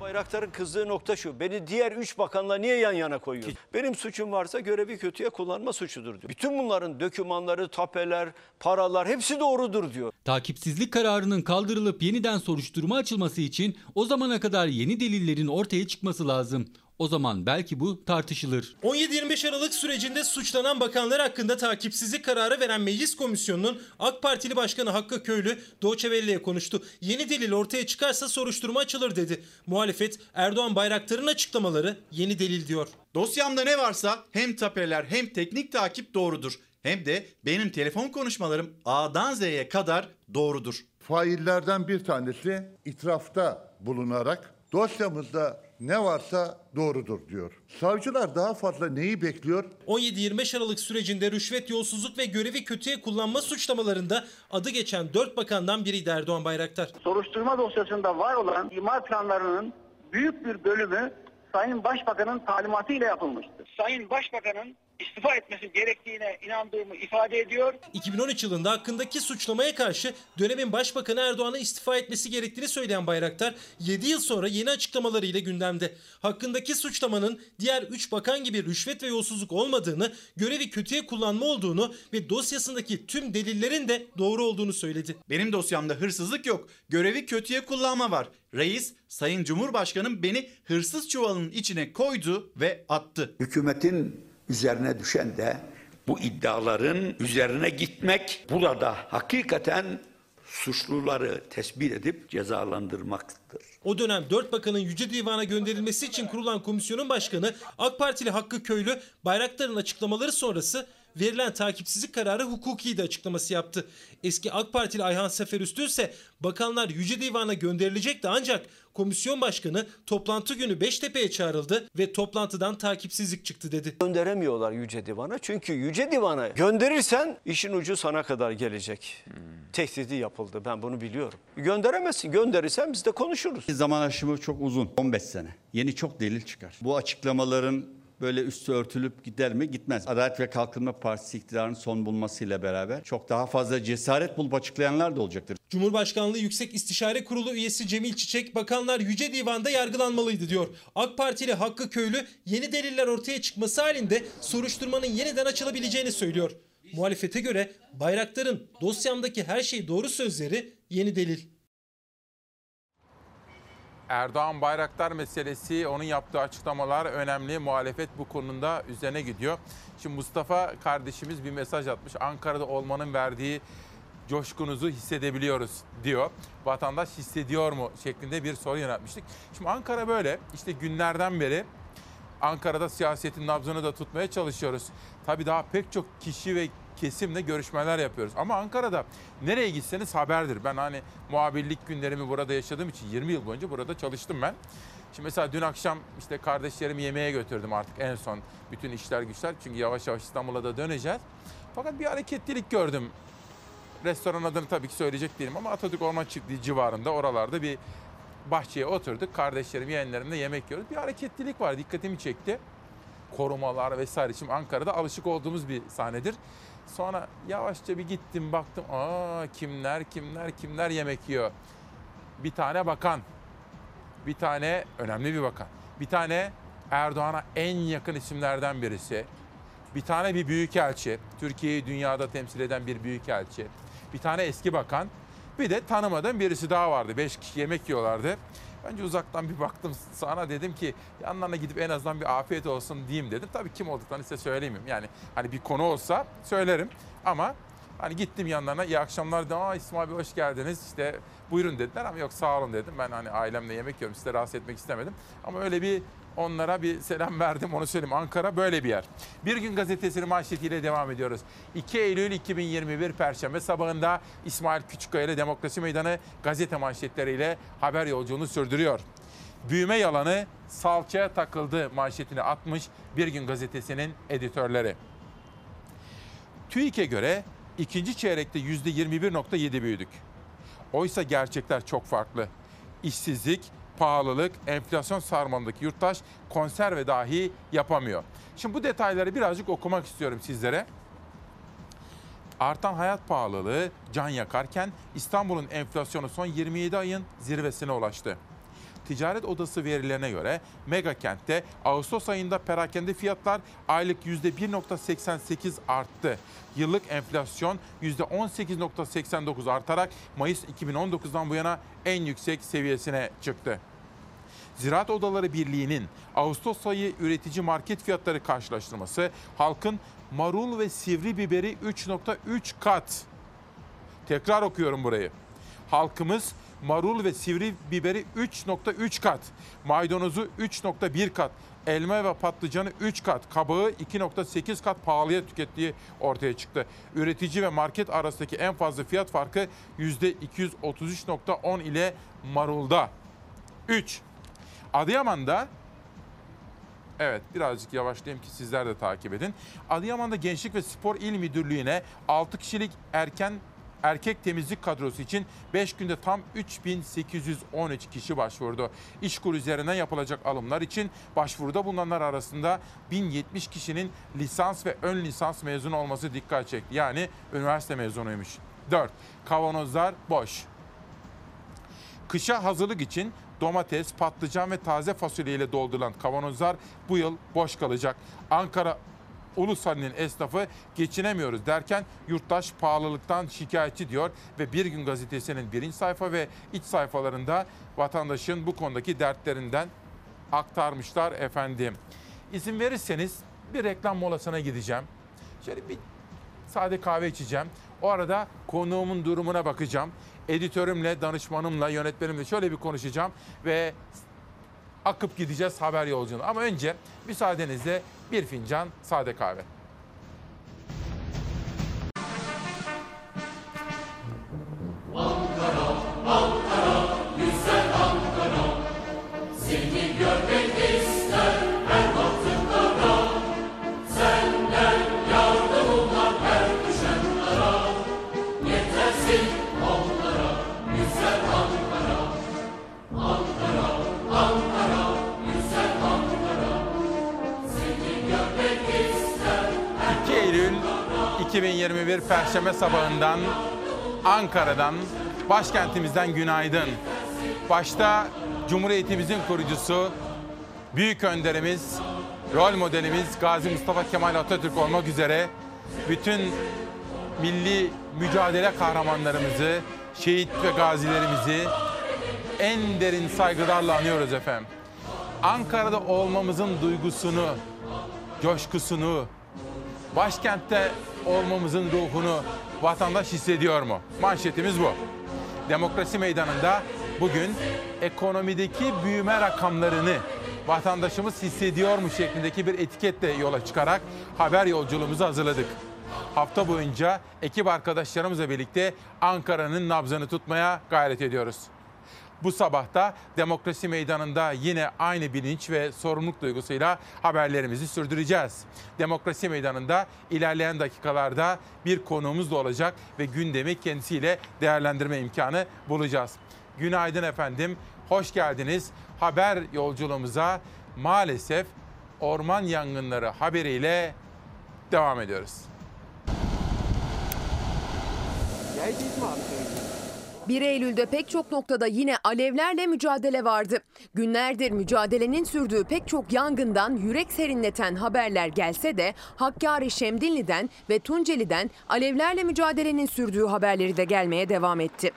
Bayraktar'ın kızdığı nokta şu. Beni diğer üç bakanla niye yan yana koyuyor? Benim suçum varsa görevi kötüye kullanma suçudur diyor. Bütün bunların dokümanları, tapeler, paralar hepsi doğrudur diyor. Takipsizlik kararının kaldırılıp yeniden soruşturma açılması için o zamana kadar yeni delillerin ortaya çıkması lazım. O zaman belki bu tartışılır. 17-25 Aralık sürecinde suçlanan bakanlar hakkında takipsizlik kararı veren Meclis Komisyonu'nun AK Partili Başkanı Hakkı Köylü Doğçe Velli'ye konuştu. Yeni delil ortaya çıkarsa soruşturma açılır dedi. Muhalefet Erdoğan Bayraktar'ın açıklamaları yeni delil diyor. Dosyamda ne varsa hem tapeler hem teknik takip doğrudur. Hem de benim telefon konuşmalarım A'dan Z'ye kadar doğrudur. Faillerden bir tanesi itirafta bulunarak dosyamızda ne varsa doğrudur diyor. Savcılar daha fazla neyi bekliyor? 17-25 Aralık sürecinde rüşvet, yolsuzluk ve görevi kötüye kullanma suçlamalarında adı geçen 4 bakandan biriydi Erdoğan Bayraktar. Soruşturma dosyasında var olan imar planlarının büyük bir bölümü Sayın Başbakan'ın talimatıyla yapılmıştır. Sayın Başbakan'ın istifa etmesi gerektiğine inandığımı ifade ediyor. 2013 yılında hakkındaki suçlamaya karşı dönemin Başbakanı Erdoğan'a istifa etmesi gerektiğini söyleyen Bayraktar 7 yıl sonra yeni açıklamalarıyla gündemde. Hakkındaki suçlamanın diğer 3 bakan gibi rüşvet ve yolsuzluk olmadığını, görevi kötüye kullanma olduğunu ve dosyasındaki tüm delillerin de doğru olduğunu söyledi. Benim dosyamda hırsızlık yok. Görevi kötüye kullanma var. Reis, Sayın Cumhurbaşkanım beni hırsız çuvalının içine koydu ve attı. Hükümetin üzerine düşen de bu iddiaların üzerine gitmek, burada hakikaten suçluları tespit edip cezalandırmaktır. O dönem 4 bakanın Yüce Divan'a gönderilmesi için kurulan komisyonun başkanı AK Partili Hakkı Köylü Bayraktar'ın açıklamaları sonrası verilen takipsizlik kararı hukuki de açıklaması yaptı. Eski AK Partili Ayhan Seferüstü ise bakanlar Yüce Divan'a gönderilecekti ancak komisyon başkanı toplantı günü Beştepe'ye çağrıldı ve toplantıdan takipsizlik çıktı dedi. Gönderemiyorlar Yüce Divan'a. Çünkü Yüce Divan'a gönderirsen işin ucu sana kadar gelecek. Tehdidi yapıldı ben bunu biliyorum. Gönderemezsin. Gönderirsen biz de konuşuruz. Zaman aşımı çok uzun. 15 sene. Yeni çok delil çıkar. Bu açıklamaların böyle üstü örtülüp gider mi? Gitmez. Adalet ve Kalkınma Partisi iktidarının son bulmasıyla beraber çok daha fazla cesaret bulup açıklayanlar da olacaktır. Cumhurbaşkanlığı Yüksek İstişare Kurulu üyesi Cemil Çiçek, bakanlar Yüce Divan'da yargılanmalıydı diyor. AK Partili Hakkı Köylü yeni deliller ortaya çıkması halinde soruşturmanın yeniden açılabileceğini söylüyor. Muhalefete göre Bayraktar'ın dosyamdaki her şey doğru sözleri yeni delil. Erdoğan Bayraktar meselesi, onun yaptığı açıklamalar önemli. Muhalefet bu konuda üzerine gidiyor. Şimdi Mustafa kardeşimiz bir mesaj atmış. Ankara'da olmanın verdiği coşkunuzu hissedebiliyoruz diyor. Vatandaş hissediyor mu şeklinde bir soru yöneltmiştik. Şimdi Ankara böyle. İşte günlerden beri Ankara'da siyasetin nabzını da tutmaya çalışıyoruz. Tabii daha pek çok kişi ve kesimle görüşmeler yapıyoruz. Ama Ankara'da nereye gitseniz haberdir. Ben hani muhabirlik günlerimi burada yaşadığım için 20 yıl boyunca burada çalıştım ben. Şimdi mesela dün akşam işte kardeşlerimi yemeğe götürdüm artık en son bütün işler güçler. Çünkü yavaş yavaş İstanbul'a da döneceğiz. Fakat bir hareketlilik gördüm. Restoran adını tabii ki söyleyecek değilim ama Atatürk Orman Çiftliği civarında oralarda bir bahçeye oturduk. Kardeşlerim yeğenlerimle yemek yiyoruz. Bir hareketlilik var dikkatimi çekti. Korumalar vesaire. Şimdi Ankara'da alışık olduğumuz bir sahnedir. Sonra yavaşça bir gittim baktım. Aa kimler kimler kimler yemek yiyor. Bir tane bakan. Bir tane önemli bir bakan. Bir tane Erdoğan'a en yakın isimlerden birisi. Bir tane bir büyükelçi. Türkiye'yi dünyada temsil eden bir büyükelçi. Bir tane eski bakan. Bir de tanımadığım birisi daha vardı. Beş kişi yemek yiyorlardı. Önce uzaktan bir baktım sana dedim ki yanlarına gidip en azından bir afiyet olsun diyeyim dedim. Tabii kim olduklarını size söyleyemem. Yani hani bir konu olsa söylerim ama hani gittim yanlarına iyi akşamlar dedim. Aa İsmail Bey hoş geldiniz işte buyurun dediler ama yok sağ olun dedim. Ben hani ailemle yemek yiyorum size rahatsız etmek istemedim. Ama öyle bir onlara bir selam verdim onu söyleyeyim. Ankara böyle bir yer. Bir gün gazetesinin manşetiyle devam ediyoruz. 2 Eylül 2021 Perşembe sabahında İsmail Küçükkaya ile Demokrasi Meydanı gazete manşetleriyle haber yolculuğunu sürdürüyor. Büyüme yalanı salçaya takıldı manşetini atmış Bir Gün Gazetesi'nin editörleri. TÜİK'e göre ikinci çeyrekte %21.7 büyüdük. Oysa gerçekler çok farklı. İşsizlik, pahalılık, enflasyon sarmalındaki yurttaş konserve dahi yapamıyor. Şimdi bu detayları birazcık okumak istiyorum sizlere. Artan hayat pahalılığı can yakarken İstanbul'un enflasyonu son 27 ayın zirvesine ulaştı. Ticaret Odası verilerine göre mega kentte Ağustos ayında perakende fiyatlar aylık %1.88 arttı. Yıllık enflasyon %18.89 artarak Mayıs 2019'dan bu yana en yüksek seviyesine çıktı. Ziraat Odaları Birliği'nin Ağustos ayı üretici market fiyatları karşılaştırması halkın marul ve sivri biberi 3.3 kat. Tekrar okuyorum burayı. Halkımız marul ve sivri biberi 3.3 kat, maydanozu 3.1 kat, elma ve patlıcanı 3 kat, kabağı 2.8 kat pahalıya tükettiği ortaya çıktı. Üretici ve market arasındaki en fazla fiyat farkı %233.10 ile marulda. 3. Adıyaman'da Evet birazcık yavaşlayayım ki sizler de takip edin. Adıyaman'da Gençlik ve Spor İl Müdürlüğü'ne 6 kişilik erken erkek temizlik kadrosu için 5 günde tam 3813 kişi başvurdu. İşkur üzerinden yapılacak alımlar için başvuruda bulunanlar arasında 1070 kişinin lisans ve ön lisans mezunu olması dikkat çekti. Yani üniversite mezunuymuş. 4. Kavanozlar boş. Kışa hazırlık için domates, patlıcan ve taze fasulye ile doldurulan kavanozlar bu yıl boş kalacak. Ankara Ulusali'nin esnafı geçinemiyoruz derken yurttaş pahalılıktan şikayetçi diyor ve Bir Gün Gazetesi'nin birinci sayfa ve iç sayfalarında vatandaşın bu konudaki dertlerinden aktarmışlar efendim. İzin verirseniz bir reklam molasına gideceğim. Şöyle bir sade kahve içeceğim. O arada konuğumun durumuna bakacağım. Editörümle, danışmanımla, yönetmenimle şöyle bir konuşacağım ve akıp gideceğiz haber yolculuğuna. Ama önce müsaadenizle bir fincan sade kahve. 2021 Perşembe sabahından Ankara'dan, başkentimizden günaydın. Başta Cumhuriyetimizin kurucusu, büyük önderimiz, rol modelimiz Gazi Mustafa Kemal Atatürk olmak üzere bütün milli mücadele kahramanlarımızı, şehit ve gazilerimizi en derin saygılarla anıyoruz efendim. Ankara'da olmamızın duygusunu, coşkusunu, başkentte olmamızın ruhunu vatandaş hissediyor mu? Manşetimiz bu. Demokrasi meydanında bugün ekonomideki büyüme rakamlarını vatandaşımız hissediyor mu şeklindeki bir etiketle yola çıkarak haber yolculuğumuzu hazırladık. Hafta boyunca ekip arkadaşlarımızla birlikte Ankara'nın nabzını tutmaya gayret ediyoruz. Bu sabahta demokrasi meydanında yine aynı bilinç ve sorumluluk duygusuyla haberlerimizi sürdüreceğiz. Demokrasi meydanında ilerleyen dakikalarda bir konuğumuz da olacak ve gündemi kendisiyle değerlendirme imkanı bulacağız. Günaydın efendim, hoş geldiniz. Haber yolculuğumuza maalesef orman yangınları haberiyle devam ediyoruz. 1 Eylül'de pek çok noktada yine alevlerle mücadele vardı. Günlerdir mücadelenin sürdüğü pek çok yangından yürek serinleten haberler gelse de Hakkari Şemdinli'den ve Tunceli'den alevlerle mücadelenin sürdüğü haberleri de gelmeye devam etti.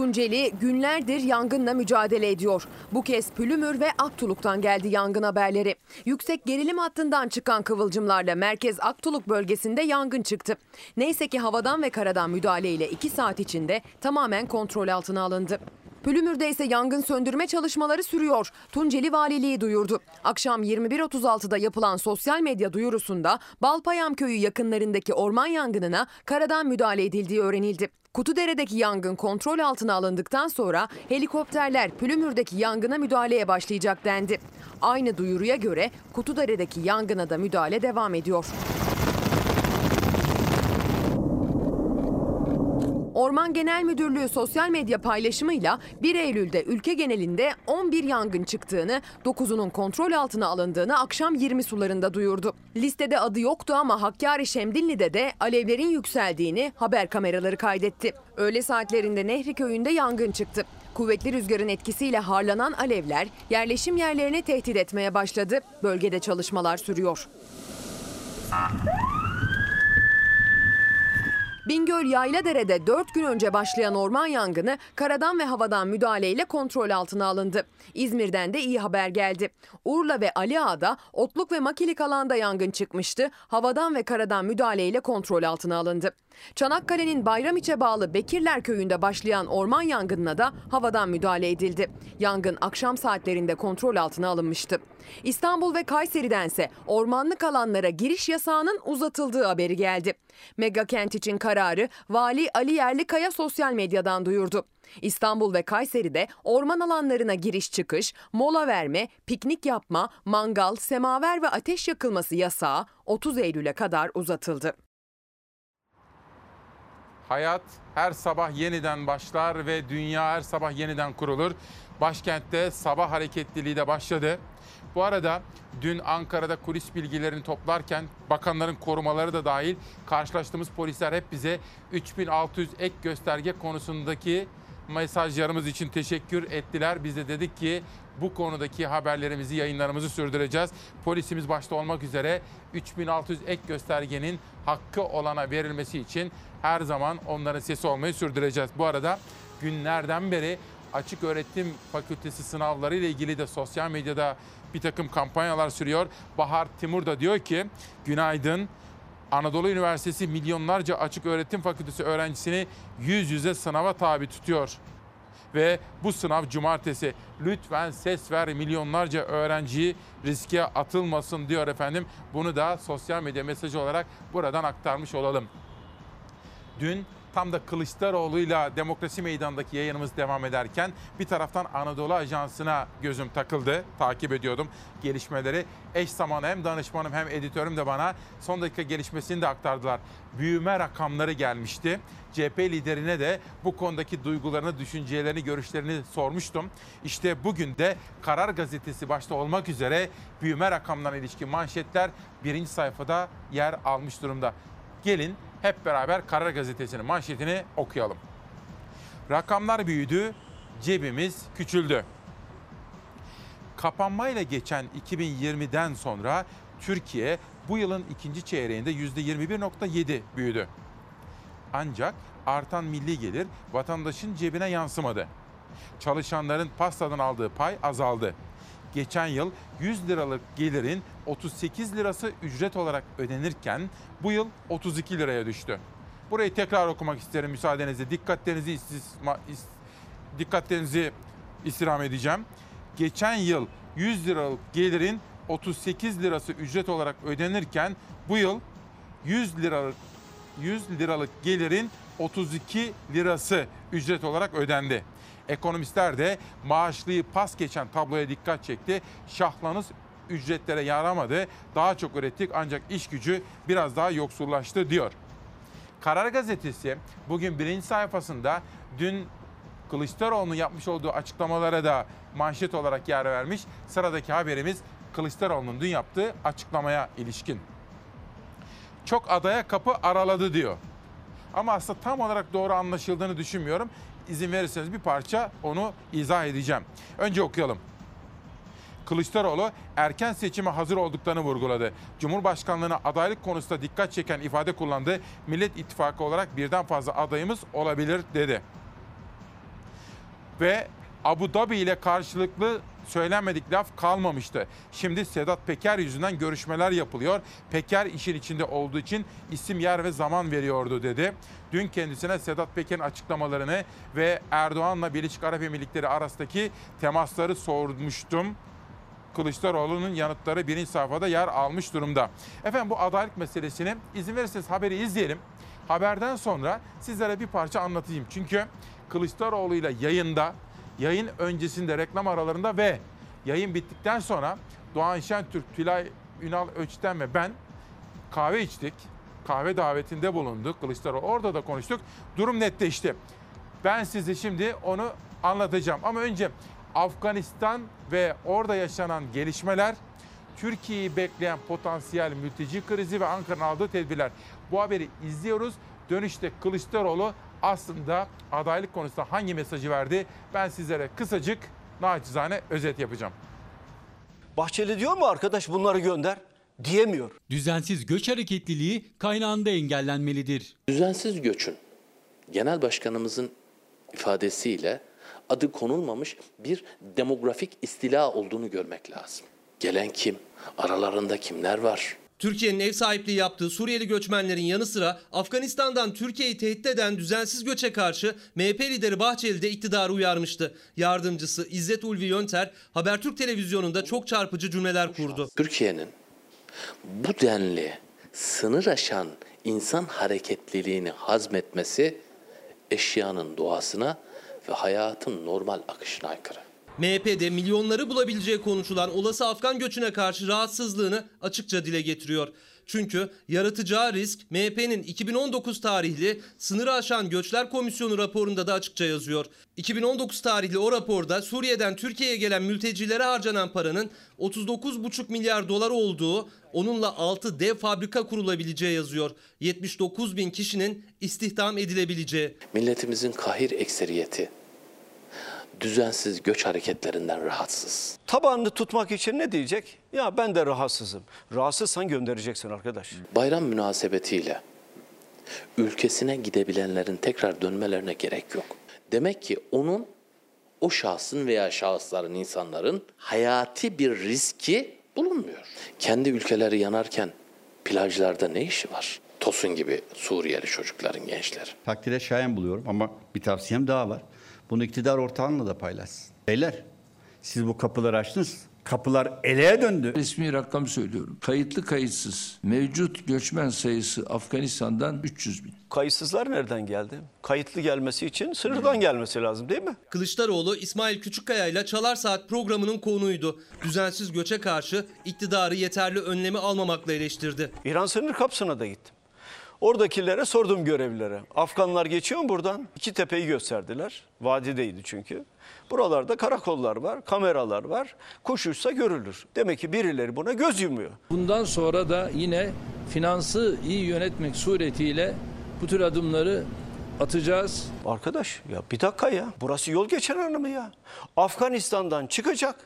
Tunceli günlerdir yangınla mücadele ediyor. Bu kez Pülümür ve Aktuluk'tan geldi yangın haberleri. Yüksek gerilim hattından çıkan kıvılcımlarla merkez Aktuluk bölgesinde yangın çıktı. Neyse ki havadan ve karadan müdahaleyle 2 saat içinde tamamen kontrol altına alındı. Pülümür'de ise yangın söndürme çalışmaları sürüyor. Tunceli Valiliği duyurdu. Akşam 21.36'da yapılan sosyal medya duyurusunda Balpayam Köyü yakınlarındaki orman yangınına karadan müdahale edildiği öğrenildi. Kutudere'deki yangın kontrol altına alındıktan sonra helikopterler Pülümür'deki yangına müdahaleye başlayacak dendi. Aynı duyuruya göre Kutudere'deki yangına da müdahale devam ediyor. Orman Genel Müdürlüğü sosyal medya paylaşımıyla 1 Eylül'de ülke genelinde 11 yangın çıktığını, 9'unun kontrol altına alındığını akşam 20 sularında duyurdu. Listede adı yoktu ama Hakkari Şemdinli'de de alevlerin yükseldiğini haber kameraları kaydetti. Öğle saatlerinde Nehri Köyü'nde yangın çıktı. Kuvvetli rüzgarın etkisiyle harlanan alevler yerleşim yerlerine tehdit etmeye başladı. Bölgede çalışmalar sürüyor. Bingöl Yayladere'de 4 gün önce başlayan orman yangını karadan ve havadan müdahaleyle kontrol altına alındı. İzmir'den de iyi haber geldi. Urla ve Ali Ağa'da otluk ve makilik alanda yangın çıkmıştı. Havadan ve karadan müdahaleyle kontrol altına alındı. Çanakkale'nin Bayramiç'e bağlı Bekirler köyünde başlayan orman yangınına da havadan müdahale edildi. Yangın akşam saatlerinde kontrol altına alınmıştı. İstanbul ve Kayseri'dense ormanlık alanlara giriş yasağının uzatıldığı haberi geldi. Mega kent için kararı Vali Ali Yerlikaya sosyal medyadan duyurdu. İstanbul ve Kayseri'de orman alanlarına giriş çıkış, mola verme, piknik yapma, mangal, semaver ve ateş yakılması yasağı 30 Eylül'e kadar uzatıldı. Hayat her sabah yeniden başlar ve dünya her sabah yeniden kurulur. Başkentte sabah hareketliliği de başladı. Bu arada dün Ankara'da kulis bilgilerini toplarken bakanların korumaları da dahil karşılaştığımız polisler hep bize 3600 ek gösterge konusundaki mesajlarımız için teşekkür ettiler. Biz de dedik ki bu konudaki haberlerimizi, yayınlarımızı sürdüreceğiz. Polisimiz başta olmak üzere 3600 ek göstergenin hakkı olana verilmesi için her zaman onların sesi olmayı sürdüreceğiz. Bu arada günlerden beri açık öğretim fakültesi sınavları ile ilgili de sosyal medyada bir takım kampanyalar sürüyor. Bahar Timur da diyor ki günaydın Anadolu Üniversitesi milyonlarca açık öğretim fakültesi öğrencisini yüz yüze sınava tabi tutuyor. Ve bu sınav cumartesi. Lütfen ses ver milyonlarca öğrenciyi riske atılmasın diyor efendim. Bunu da sosyal medya mesajı olarak buradan aktarmış olalım. Dün tam da Kılıçdaroğlu'yla Demokrasi Meydanı'ndaki yayınımız devam ederken bir taraftan Anadolu Ajansı'na gözüm takıldı. Takip ediyordum gelişmeleri. Eş zamanlı hem danışmanım hem editörüm de bana son dakika gelişmesini de aktardılar. Büyüme rakamları gelmişti. CHP liderine de bu konudaki duygularını, düşüncelerini, görüşlerini sormuştum. İşte bugün de Karar Gazetesi başta olmak üzere büyüme rakamlarına ilişkin manşetler birinci sayfada yer almış durumda. Gelin hep beraber Karar Gazetesi'nin manşetini okuyalım. Rakamlar büyüdü, cebimiz küçüldü. Kapanmayla geçen 2020'den sonra Türkiye bu yılın ikinci çeyreğinde %21.7 büyüdü. Ancak artan milli gelir vatandaşın cebine yansımadı. Çalışanların pastadan aldığı pay azaldı. Geçen yıl 100 liralık gelirin 38 lirası ücret olarak ödenirken bu yıl 32 liraya düştü. Burayı tekrar okumak isterim müsaadenizle. Dikkatlerinizi istisma, is, dikkatlerinizi istirham edeceğim. Geçen yıl 100 liralık gelirin 38 lirası ücret olarak ödenirken bu yıl 100 liralık 100 liralık gelirin 32 lirası ücret olarak ödendi. Ekonomistler de maaşlıyı pas geçen tabloya dikkat çekti. Şahlanız ücretlere yaramadı. Daha çok ürettik ancak iş gücü biraz daha yoksullaştı diyor. Karar Gazetesi bugün birinci sayfasında dün Kılıçdaroğlu'nun yapmış olduğu açıklamalara da manşet olarak yer vermiş. Sıradaki haberimiz Kılıçdaroğlu'nun dün yaptığı açıklamaya ilişkin. Çok adaya kapı araladı diyor. Ama aslında tam olarak doğru anlaşıldığını düşünmüyorum. İzin verirseniz bir parça onu izah edeceğim. Önce okuyalım. Kılıçdaroğlu erken seçime hazır olduklarını vurguladı. Cumhurbaşkanlığına adaylık konusunda dikkat çeken ifade kullandı. Millet İttifakı olarak birden fazla adayımız olabilir dedi. Ve Abu Dhabi ile karşılıklı söylenmedik laf kalmamıştı. Şimdi Sedat Peker yüzünden görüşmeler yapılıyor. Peker işin içinde olduğu için isim, yer ve zaman veriyordu dedi. Dün kendisine Sedat Peker'in açıklamalarını ve Erdoğan'la Birleşik Arap Emirlikleri arasındaki temasları sormuştum. Kılıçdaroğlu'nun yanıtları birinci sayfada yer almış durumda. Efendim bu adaylık meselesini izin verirseniz haberi izleyelim. Haberden sonra sizlere bir parça anlatayım. Çünkü Kılıçdaroğlu ile yayında, yayın öncesinde, reklam aralarında ve yayın bittikten sonra Doğan Şentürk, Tülay Ünal Öçten ve ben kahve içtik. Kahve davetinde bulunduk Kılıçdaroğlu. Orada da konuştuk. Durum netleşti. Ben size şimdi onu anlatacağım. Ama önce Afganistan ve orada yaşanan gelişmeler, Türkiye'yi bekleyen potansiyel mülteci krizi ve Ankara'nın aldığı tedbirler. Bu haberi izliyoruz. Dönüşte Kılıçdaroğlu aslında adaylık konusunda hangi mesajı verdi? Ben sizlere kısacık naçizane özet yapacağım. Bahçeli diyor mu arkadaş bunları gönder? Diyemiyor. Düzensiz göç hareketliliği kaynağında engellenmelidir. Düzensiz göçün genel başkanımızın ifadesiyle adı konulmamış bir demografik istila olduğunu görmek lazım. Gelen kim? Aralarında kimler var? Türkiye'nin ev sahipliği yaptığı Suriyeli göçmenlerin yanı sıra Afganistan'dan Türkiye'yi tehdit eden düzensiz göçe karşı MHP lideri Bahçeli de iktidarı uyarmıştı. Yardımcısı İzzet Ulvi Yönter Habertürk televizyonunda çok çarpıcı cümleler kurdu. Türkiye'nin bu denli sınır aşan insan hareketliliğini hazmetmesi eşyanın doğasına ve hayatın normal akışına aykırı. MHP'de milyonları bulabileceği konuşulan olası Afgan göçüne karşı rahatsızlığını açıkça dile getiriyor. Çünkü yaratacağı risk MHP'nin 2019 tarihli sınırı aşan göçler komisyonu raporunda da açıkça yazıyor. 2019 tarihli o raporda Suriye'den Türkiye'ye gelen mültecilere harcanan paranın 39,5 milyar dolar olduğu, onunla 6 dev fabrika kurulabileceği yazıyor. 79 bin kişinin istihdam edilebileceği. Milletimizin kahir ekseriyeti düzensiz göç hareketlerinden rahatsız. Tabanını tutmak için ne diyecek? Ya ben de rahatsızım. Rahatsızsan göndereceksin arkadaş. Bayram münasebetiyle ülkesine gidebilenlerin tekrar dönmelerine gerek yok. Demek ki onun o şahsın veya şahısların, insanların hayati bir riski bulunmuyor. Kendi ülkeleri yanarken plajlarda ne işi var? Tosun gibi Suriyeli çocukların, gençlerin. Takdire şayan buluyorum ama bir tavsiyem daha var. Bunu iktidar ortağınla da paylaşsın. Beyler siz bu kapıları açtınız. Kapılar eleğe döndü. Resmi rakam söylüyorum. Kayıtlı kayıtsız mevcut göçmen sayısı Afganistan'dan 300 bin. Kayıtsızlar nereden geldi? Kayıtlı gelmesi için sınırdan gelmesi lazım değil mi? Kılıçdaroğlu İsmail Küçükkaya ile Çalar Saat programının konuğuydu. Düzensiz göçe karşı iktidarı yeterli önlemi almamakla eleştirdi. İran sınır kapısına da gittim. Oradakilere sordum görevlilere. Afganlar geçiyor mu buradan? İki tepeyi gösterdiler. Vadideydi çünkü. Buralarda karakollar var, kameralar var. Kuş uçsa görülür. Demek ki birileri buna göz yumuyor. Bundan sonra da yine finansı iyi yönetmek suretiyle bu tür adımları atacağız. Arkadaş ya bir dakika ya. Burası yol geçen anı mı ya? Afganistan'dan çıkacak.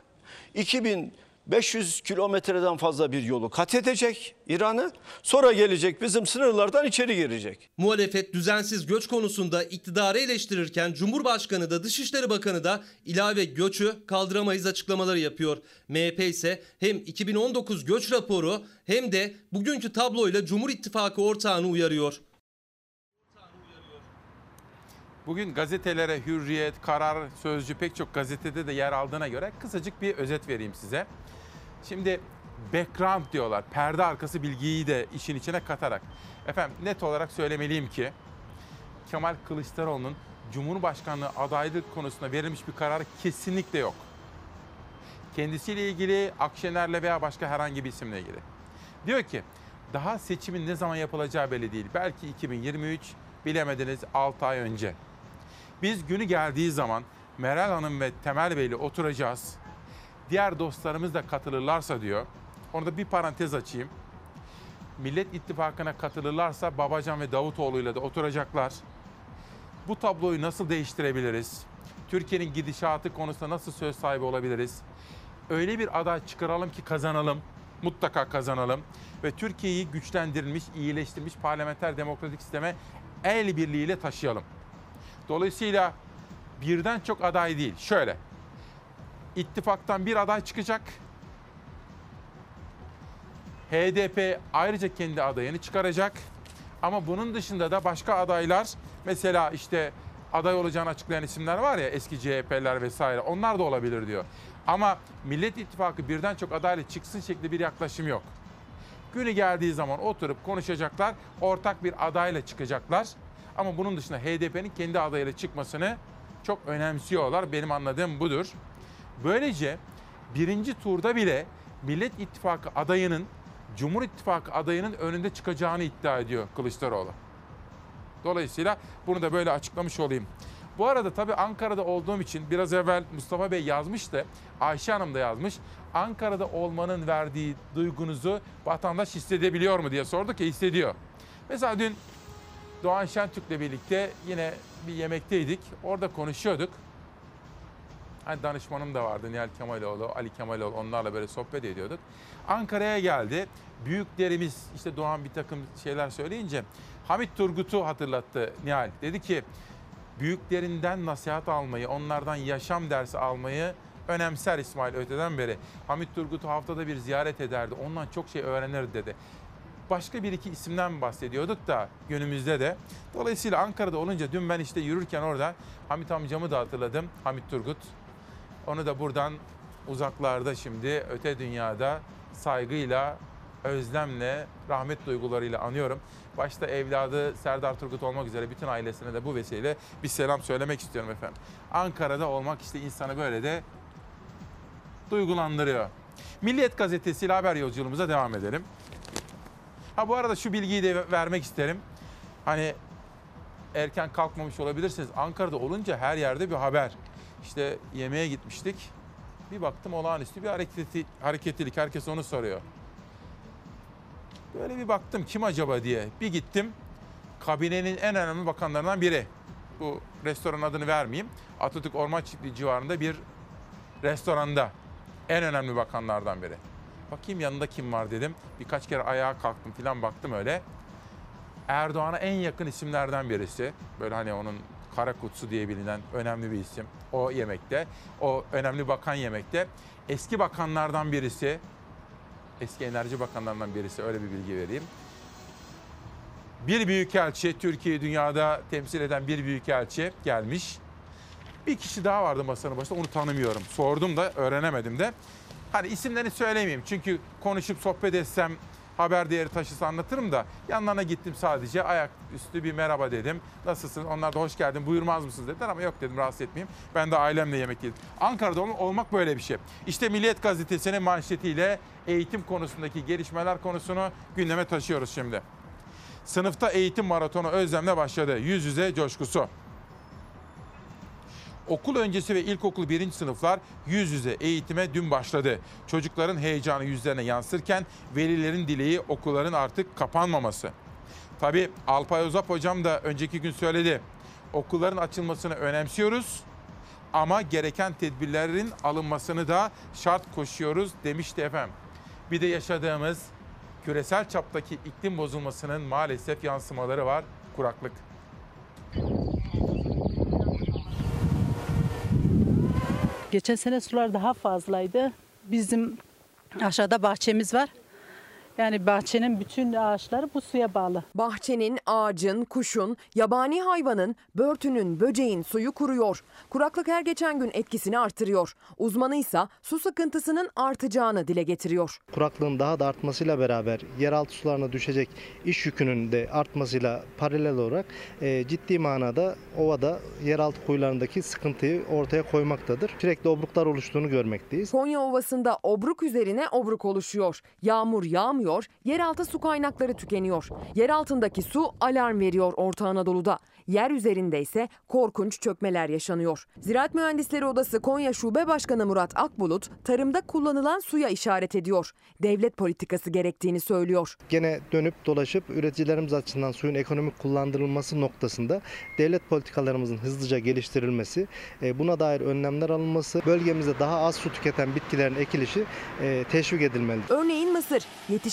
2500 kilometreden fazla bir yolu kat edecek İran'ı. Sonra gelecek bizim sınırlardan içeri girecek. Muhalefet düzensiz göç konusunda iktidarı eleştirirken Cumhurbaşkanı da Dışişleri Bakanı da ilave göçü kaldıramayız açıklamaları yapıyor. MHP ise hem 2019 göç raporu hem de bugünkü tabloyla Cumhur İttifakı ortağını uyarıyor. Bugün gazetelere Hürriyet, Karar, Sözcü pek çok gazetede de yer aldığına göre kısacık bir özet vereyim size. Şimdi background diyorlar. Perde arkası bilgiyi de işin içine katarak. Efendim net olarak söylemeliyim ki Kemal Kılıçdaroğlu'nun Cumhurbaşkanlığı adaylık konusunda verilmiş bir kararı kesinlikle yok. Kendisiyle ilgili, Akşener'le veya başka herhangi bir isimle ilgili. Diyor ki daha seçimin ne zaman yapılacağı belli değil. Belki 2023 bilemediniz 6 ay önce. Biz günü geldiği zaman Meral Hanım ve Temel Bey'le oturacağız. Diğer dostlarımız da katılırlarsa diyor. Orada bir parantez açayım. Millet İttifakı'na katılırlarsa Babacan ve Davutoğlu'yla da oturacaklar. Bu tabloyu nasıl değiştirebiliriz? Türkiye'nin gidişatı konusunda nasıl söz sahibi olabiliriz? Öyle bir aday çıkaralım ki kazanalım. Mutlaka kazanalım. Ve Türkiye'yi güçlendirilmiş, iyileştirilmiş parlamenter demokratik sisteme el birliğiyle taşıyalım. Dolayısıyla birden çok aday değil. Şöyle. İttifaktan bir aday çıkacak. HDP ayrıca kendi adayını çıkaracak. Ama bunun dışında da başka adaylar mesela işte aday olacağını açıklayan isimler var ya eski CHP'ler vesaire onlar da olabilir diyor. Ama Millet İttifakı birden çok adayla çıksın şekli bir yaklaşım yok. Günü geldiği zaman oturup konuşacaklar, ortak bir adayla çıkacaklar. Ama bunun dışında HDP'nin kendi adayıyla çıkmasını çok önemsiyorlar. Benim anladığım budur. Böylece birinci turda bile Millet İttifakı adayının Cumhur İttifakı adayının önünde çıkacağını iddia ediyor Kılıçdaroğlu. Dolayısıyla bunu da böyle açıklamış olayım. Bu arada tabii Ankara'da olduğum için biraz evvel Mustafa Bey yazmıştı. Ayşe Hanım da yazmış. Ankara'da olmanın verdiği duygunuzu vatandaş hissedebiliyor mu diye sorduk ya hissediyor. Mesela dün Doğan Şentürk'le birlikte yine bir yemekteydik. Orada konuşuyorduk. Hani danışmanım da vardı Nihal Kemaloğlu, Ali Kemaloğlu onlarla böyle sohbet ediyorduk. Ankara'ya geldi. Büyüklerimiz işte Doğan bir takım şeyler söyleyince Hamit Turgut'u hatırlattı Nihal. Dedi ki büyüklerinden nasihat almayı, onlardan yaşam dersi almayı önemser İsmail öteden beri. Hamit Turgut'u haftada bir ziyaret ederdi. Ondan çok şey öğrenir dedi. Başka bir iki isimden bahsediyorduk da günümüzde de. Dolayısıyla Ankara'da olunca dün ben işte yürürken orada Hamit amcamı da hatırladım. Hamit Turgut. Onu da buradan uzaklarda şimdi öte dünyada saygıyla, özlemle, rahmet duygularıyla anıyorum. Başta evladı Serdar Turgut olmak üzere bütün ailesine de bu vesileyle bir selam söylemek istiyorum efendim. Ankara'da olmak işte insanı böyle de duygulandırıyor. Milliyet gazetesiyle haber yolculuğumuza devam edelim. Ha bu arada şu bilgiyi de vermek isterim. Hani erken kalkmamış olabilirsiniz. Ankara'da olunca her yerde bir haber. İşte yemeğe gitmiştik. Bir baktım olağanüstü bir hareketi, hareketlilik. Herkes onu soruyor. Böyle bir baktım kim acaba diye. Bir gittim. Kabinenin en önemli bakanlarından biri. Bu restoran adını vermeyeyim. Atatürk Orman Çiftliği civarında bir restoranda. En önemli bakanlardan biri. Bakayım yanında kim var dedim. Birkaç kere ayağa kalktım falan baktım öyle. Erdoğan'a en yakın isimlerden birisi. Böyle hani onun kara kutsu diye bilinen önemli bir isim. O yemekte. O önemli bakan yemekte. Eski bakanlardan birisi. Eski enerji bakanlarından birisi öyle bir bilgi vereyim. Bir büyükelçi, Türkiye'yi dünyada temsil eden bir büyükelçi gelmiş. Bir kişi daha vardı masanın başında onu tanımıyorum. Sordum da öğrenemedim de. Hani isimlerini söylemeyeyim çünkü konuşup sohbet etsem haber değeri taşısı anlatırım da yanlarına gittim sadece ayaküstü bir merhaba dedim. Nasılsın? Onlar da hoş geldin buyurmaz mısınız dediler ama yok dedim rahatsız etmeyeyim. Ben de ailemle yemek yedim. Ankara'da ol- olmak böyle bir şey. İşte Milliyet Gazetesi'nin manşetiyle eğitim konusundaki gelişmeler konusunu gündeme taşıyoruz şimdi. Sınıfta eğitim maratonu özlemle başladı. Yüz yüze coşkusu. Okul öncesi ve ilkokul birinci sınıflar yüz yüze eğitime dün başladı. Çocukların heyecanı yüzlerine yansırken velilerin dileği okulların artık kapanmaması. Tabii Alpay Ozap hocam da önceki gün söyledi. Okulların açılmasını önemsiyoruz ama gereken tedbirlerin alınmasını da şart koşuyoruz demişti efendim. Bir de yaşadığımız küresel çaptaki iklim bozulmasının maalesef yansımaları var. Kuraklık. Geçen sene sular daha fazlaydı. Bizim aşağıda bahçemiz var. Yani bahçenin bütün ağaçları bu suya bağlı. Bahçenin, ağacın, kuşun, yabani hayvanın, börtünün, böceğin suyu kuruyor. Kuraklık her geçen gün etkisini artırıyor. Uzmanı ise su sıkıntısının artacağını dile getiriyor. Kuraklığın daha da artmasıyla beraber yeraltı sularına düşecek iş yükünün de artmasıyla paralel olarak e, ciddi manada ovada yeraltı kuyularındaki sıkıntıyı ortaya koymaktadır. Sürekli obruklar oluştuğunu görmekteyiz. Konya Ovası'nda obruk üzerine obruk oluşuyor. Yağmur yağmıyor, yeraltı su kaynakları tükeniyor. Yer altındaki su alarm veriyor Orta Anadolu'da. Yer üzerinde ise korkunç çökmeler yaşanıyor. Ziraat Mühendisleri Odası Konya Şube Başkanı Murat Akbulut, tarımda kullanılan suya işaret ediyor. Devlet politikası gerektiğini söylüyor. Gene dönüp dolaşıp üreticilerimiz açısından suyun ekonomik kullandırılması noktasında devlet politikalarımızın hızlıca geliştirilmesi, e, buna dair önlemler alınması, bölgemizde daha az su tüketen bitkilerin ekilişi e, teşvik edilmelidir. Örneğin mısır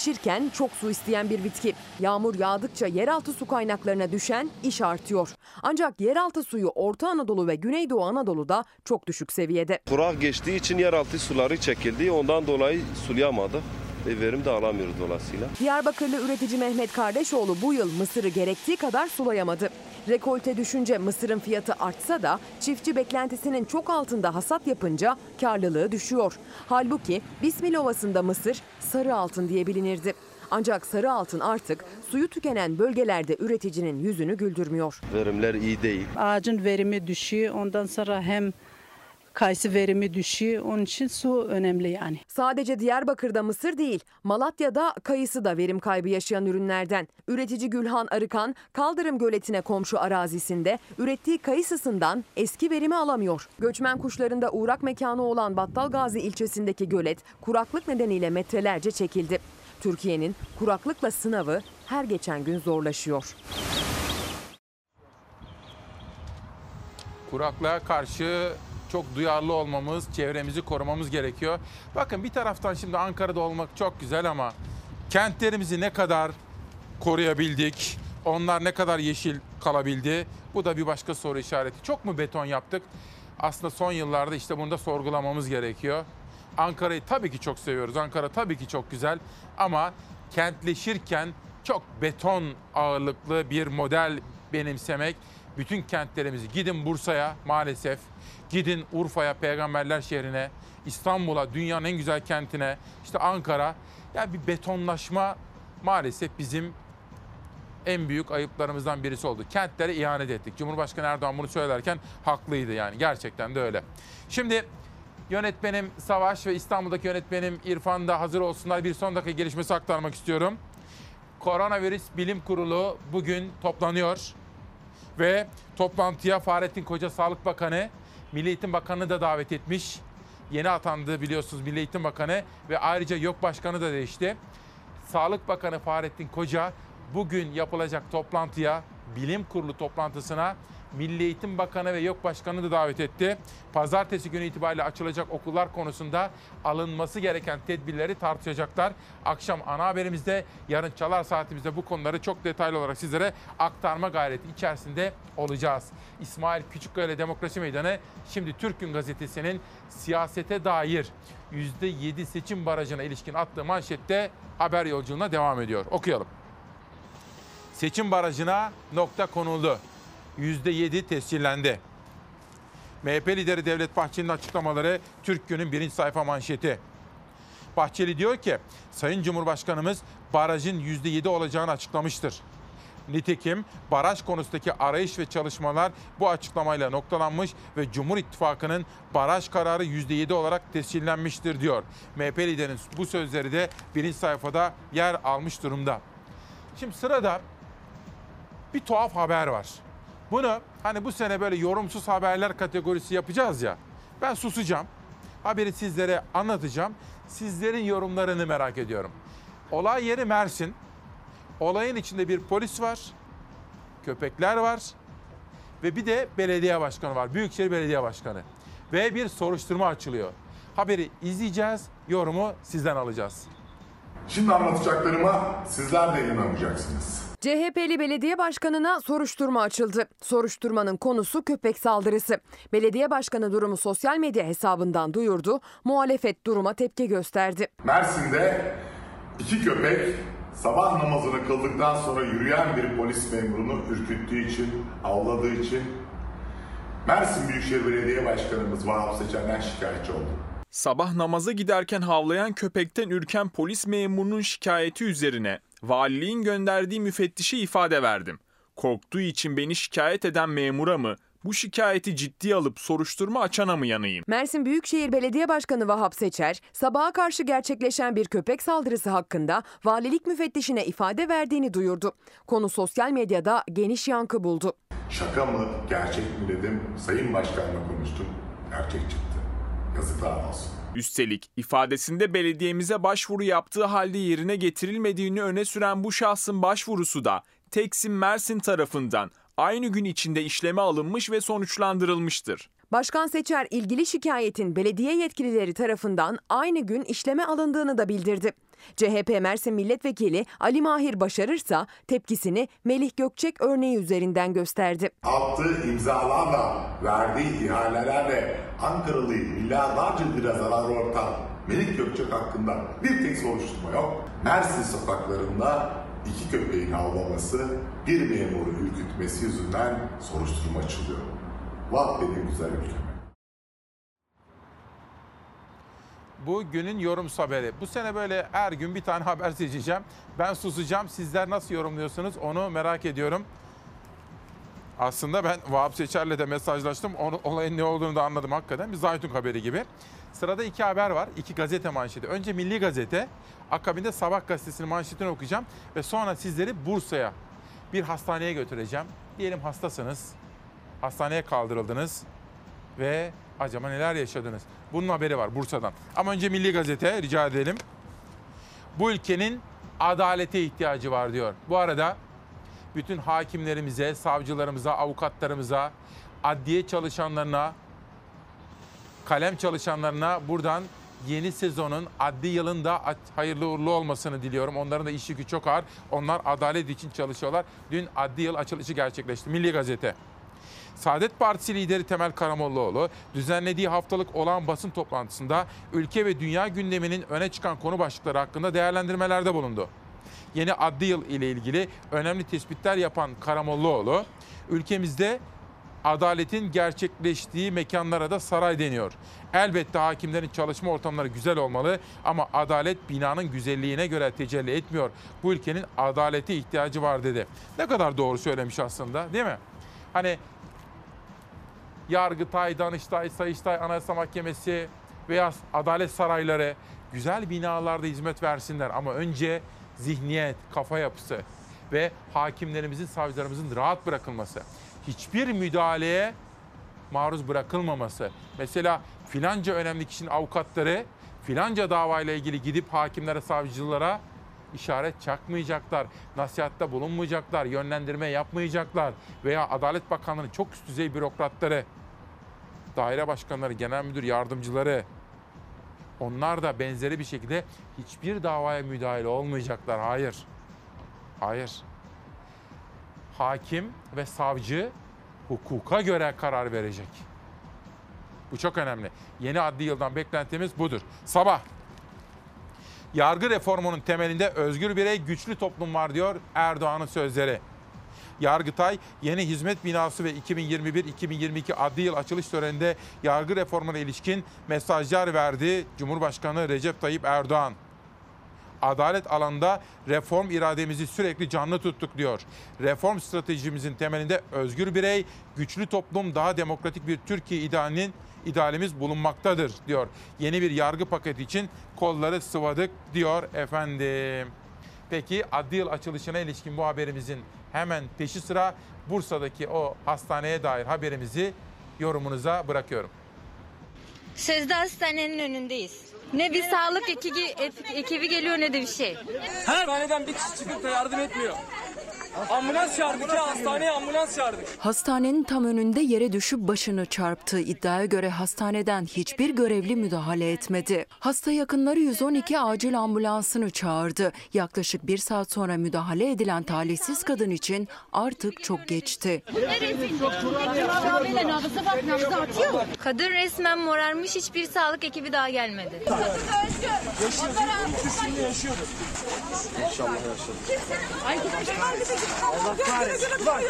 yetişirken çok su isteyen bir bitki. Yağmur yağdıkça yeraltı su kaynaklarına düşen iş artıyor. Ancak yeraltı suyu Orta Anadolu ve Güneydoğu Anadolu'da çok düşük seviyede. Kurak geçtiği için yeraltı suları çekildi. Ondan dolayı sulayamadı ve verim de alamıyoruz dolayısıyla. Diyarbakırlı üretici Mehmet Kardeşoğlu bu yıl mısırı gerektiği kadar sulayamadı. Rekolte düşünce mısırın fiyatı artsa da çiftçi beklentisinin çok altında hasat yapınca karlılığı düşüyor. Halbuki Bismil Ovası'nda mısır sarı altın diye bilinirdi. Ancak sarı altın artık suyu tükenen bölgelerde üreticinin yüzünü güldürmüyor. Verimler iyi değil. Ağacın verimi düşüyor. Ondan sonra hem kayısı verimi düşüyor. Onun için su önemli yani. Sadece Diyarbakır'da mısır değil, Malatya'da kayısı da verim kaybı yaşayan ürünlerden. Üretici Gülhan Arıkan, Kaldırım Göleti'ne komşu arazisinde ürettiği kayısısından eski verimi alamıyor. Göçmen kuşlarında uğrak mekanı olan Battalgazi ilçesindeki gölet kuraklık nedeniyle metrelerce çekildi. Türkiye'nin kuraklıkla sınavı her geçen gün zorlaşıyor. Kuraklığa karşı çok duyarlı olmamız, çevremizi korumamız gerekiyor. Bakın bir taraftan şimdi Ankara'da olmak çok güzel ama kentlerimizi ne kadar koruyabildik? Onlar ne kadar yeşil kalabildi? Bu da bir başka soru işareti. Çok mu beton yaptık? Aslında son yıllarda işte bunu da sorgulamamız gerekiyor. Ankara'yı tabii ki çok seviyoruz. Ankara tabii ki çok güzel ama kentleşirken çok beton ağırlıklı bir model benimsemek bütün kentlerimizi gidin Bursa'ya maalesef, gidin Urfa'ya, peygamberler şehrine, İstanbul'a, dünyanın en güzel kentine, işte Ankara. Yani bir betonlaşma maalesef bizim en büyük ayıplarımızdan birisi oldu. Kentlere ihanet ettik. Cumhurbaşkanı Erdoğan bunu söylerken haklıydı yani. Gerçekten de öyle. Şimdi yönetmenim Savaş ve İstanbul'daki yönetmenim İrfan da hazır olsunlar. Bir son dakika gelişmesi aktarmak istiyorum. Koronavirüs Bilim Kurulu bugün toplanıyor ve toplantıya Fahrettin Koca Sağlık Bakanı, Milli Eğitim Bakanı da davet etmiş. Yeni atandı biliyorsunuz Milli Eğitim Bakanı ve ayrıca YÖK Başkanı da değişti. Sağlık Bakanı Fahrettin Koca bugün yapılacak toplantıya, bilim kurulu toplantısına Milli Eğitim Bakanı ve YÖK Başkanı da davet etti. Pazartesi günü itibariyle açılacak okullar konusunda alınması gereken tedbirleri tartışacaklar. Akşam ana haberimizde, yarın çalar saatimizde bu konuları çok detaylı olarak sizlere aktarma gayreti içerisinde olacağız. İsmail Küçükkaya Demokrasi Meydanı şimdi Türk Gün Gazetesi'nin siyasete dair %7 seçim barajına ilişkin attığı manşette haber yolculuğuna devam ediyor. Okuyalım. Seçim barajına nokta konuldu. %7 tescillendi. MHP lideri Devlet Bahçeli'nin açıklamaları Türk Gün'ün birinci sayfa manşeti. Bahçeli diyor ki Sayın Cumhurbaşkanımız barajın %7 olacağını açıklamıştır. Nitekim baraj konusundaki arayış ve çalışmalar bu açıklamayla noktalanmış ve Cumhur İttifakı'nın baraj kararı %7 olarak tescillenmiştir diyor. MHP liderinin bu sözleri de birinci sayfada yer almış durumda. Şimdi sırada bir tuhaf haber var. Bunu hani bu sene böyle yorumsuz haberler kategorisi yapacağız ya. Ben susacağım. Haberi sizlere anlatacağım. Sizlerin yorumlarını merak ediyorum. Olay yeri Mersin. Olayın içinde bir polis var. Köpekler var. Ve bir de belediye başkanı var. Büyükşehir Belediye Başkanı. Ve bir soruşturma açılıyor. Haberi izleyeceğiz. Yorumu sizden alacağız. Şimdi anlatacaklarıma sizler de inanmayacaksınız. CHP'li belediye başkanına soruşturma açıldı. Soruşturmanın konusu köpek saldırısı. Belediye başkanı durumu sosyal medya hesabından duyurdu. Muhalefet duruma tepki gösterdi. Mersin'de iki köpek sabah namazını kıldıktan sonra yürüyen bir polis memurunu ürküttüğü için, avladığı için Mersin Büyükşehir Belediye Başkanımız Vahap Seçen'den şikayetçi oldu. Sabah namaza giderken havlayan köpekten ürken polis memurunun şikayeti üzerine valiliğin gönderdiği müfettişe ifade verdim. Korktuğu için beni şikayet eden memura mı, bu şikayeti ciddiye alıp soruşturma açana mı yanayım? Mersin Büyükşehir Belediye Başkanı Vahap Seçer, sabaha karşı gerçekleşen bir köpek saldırısı hakkında valilik müfettişine ifade verdiğini duyurdu. Konu sosyal medyada geniş yankı buldu. Şaka mı, gerçek mi dedim. Sayın Başkan'la konuştum. Gerçek çıktı. Yazıklar olsun. Üstelik ifadesinde belediyemize başvuru yaptığı halde yerine getirilmediğini öne süren bu şahsın başvurusu da Teksim Mersin tarafından aynı gün içinde işleme alınmış ve sonuçlandırılmıştır. Başkan Seçer ilgili şikayetin belediye yetkilileri tarafından aynı gün işleme alındığını da bildirdi. CHP Mersin Milletvekili Ali Mahir başarırsa tepkisini Melih Gökçek örneği üzerinden gösterdi. Attığı imzalarla, verdiği ihalelerle Ankaralı milyarlarca lira zarar ortağı Melik Gökçek hakkında bir tek soruşturma yok. Mersin sokaklarında iki köpeğin havlaması, bir memuru ürkütmesi yüzünden soruşturma açılıyor. Vah benim güzel ülkeme. Bu günün yorum haberi. Bu sene böyle her gün bir tane haber seçeceğim. Ben susacağım. Sizler nasıl yorumluyorsunuz onu merak ediyorum. Aslında ben Vahap Seçer'le de mesajlaştım. Onu, olayın ne olduğunu da anladım hakikaten. Bir Zaytun haberi gibi. Sırada iki haber var. iki gazete manşeti. Önce Milli Gazete. Akabinde Sabah gazetesinin manşetini okuyacağım. Ve sonra sizleri Bursa'ya bir hastaneye götüreceğim. Diyelim hastasınız. Hastaneye kaldırıldınız. Ve acaba neler yaşadınız? Bunun haberi var Bursa'dan. Ama önce Milli Gazete rica edelim. Bu ülkenin adalete ihtiyacı var diyor. Bu arada bütün hakimlerimize, savcılarımıza, avukatlarımıza, adliye çalışanlarına, kalem çalışanlarına buradan yeni sezonun adli yılın da hayırlı uğurlu olmasını diliyorum. Onların da iş yükü çok ağır. Onlar adalet için çalışıyorlar. Dün adli yıl açılışı gerçekleşti. Milli Gazete. Saadet Partisi lideri Temel Karamollaoğlu düzenlediği haftalık olan basın toplantısında ülke ve dünya gündeminin öne çıkan konu başlıkları hakkında değerlendirmelerde bulundu. Yeni adli yıl ile ilgili önemli tespitler yapan Karamollaoğlu, ülkemizde adaletin gerçekleştiği mekanlara da saray deniyor. Elbette hakimlerin çalışma ortamları güzel olmalı ama adalet binanın güzelliğine göre tecelli etmiyor. Bu ülkenin adalete ihtiyacı var dedi. Ne kadar doğru söylemiş aslında değil mi? Hani Yargıtay, Danıştay, Sayıştay, Anayasa Mahkemesi veya adalet sarayları güzel binalarda hizmet versinler ama önce zihniyet, kafa yapısı ve hakimlerimizin, savcılarımızın rahat bırakılması, hiçbir müdahaleye maruz bırakılmaması. Mesela filanca önemli kişinin avukatları filanca davayla ilgili gidip hakimlere, savcılara işaret çakmayacaklar, nasihatte bulunmayacaklar, yönlendirme yapmayacaklar veya Adalet Bakanlığı'nın çok üst düzey bürokratları, daire başkanları, genel müdür yardımcıları onlar da benzeri bir şekilde hiçbir davaya müdahale olmayacaklar. Hayır. Hayır. Hakim ve savcı hukuka göre karar verecek. Bu çok önemli. Yeni adli yıldan beklentimiz budur. Sabah. Yargı reformunun temelinde özgür birey, güçlü toplum var diyor Erdoğan'ın sözleri. Yargıtay yeni hizmet binası ve 2021-2022 adli yıl açılış töreninde yargı reformuna ilişkin mesajlar verdi Cumhurbaşkanı Recep Tayyip Erdoğan. Adalet alanında reform irademizi sürekli canlı tuttuk diyor. Reform stratejimizin temelinde özgür birey, güçlü toplum, daha demokratik bir Türkiye idealinin idealimiz bulunmaktadır diyor. Yeni bir yargı paketi için kolları sıvadık diyor efendim. Peki adli yıl açılışına ilişkin bu haberimizin hemen peşi sıra Bursa'daki o hastaneye dair haberimizi yorumunuza bırakıyorum. Sözde hastanenin önündeyiz. Ne bir sağlık ekibi, ekibi geliyor ne de bir şey. Hastaneden bir kişi çıkıp da yardım etmiyor. Ambulans çağırdık ya hastaneye ambulans çağırdık. Hastanenin tam önünde yere düşüp başını çarptı. İddiaya göre hastaneden hiçbir görevli müdahale etmedi. Hasta yakınları 112 acil ambulansını çağırdı. Yaklaşık bir saat sonra müdahale edilen talihsiz kadın için artık çok geçti. Kadın resmen morarmış hiçbir sağlık ekibi daha gelmedi. Allah kahretsin. Ulan,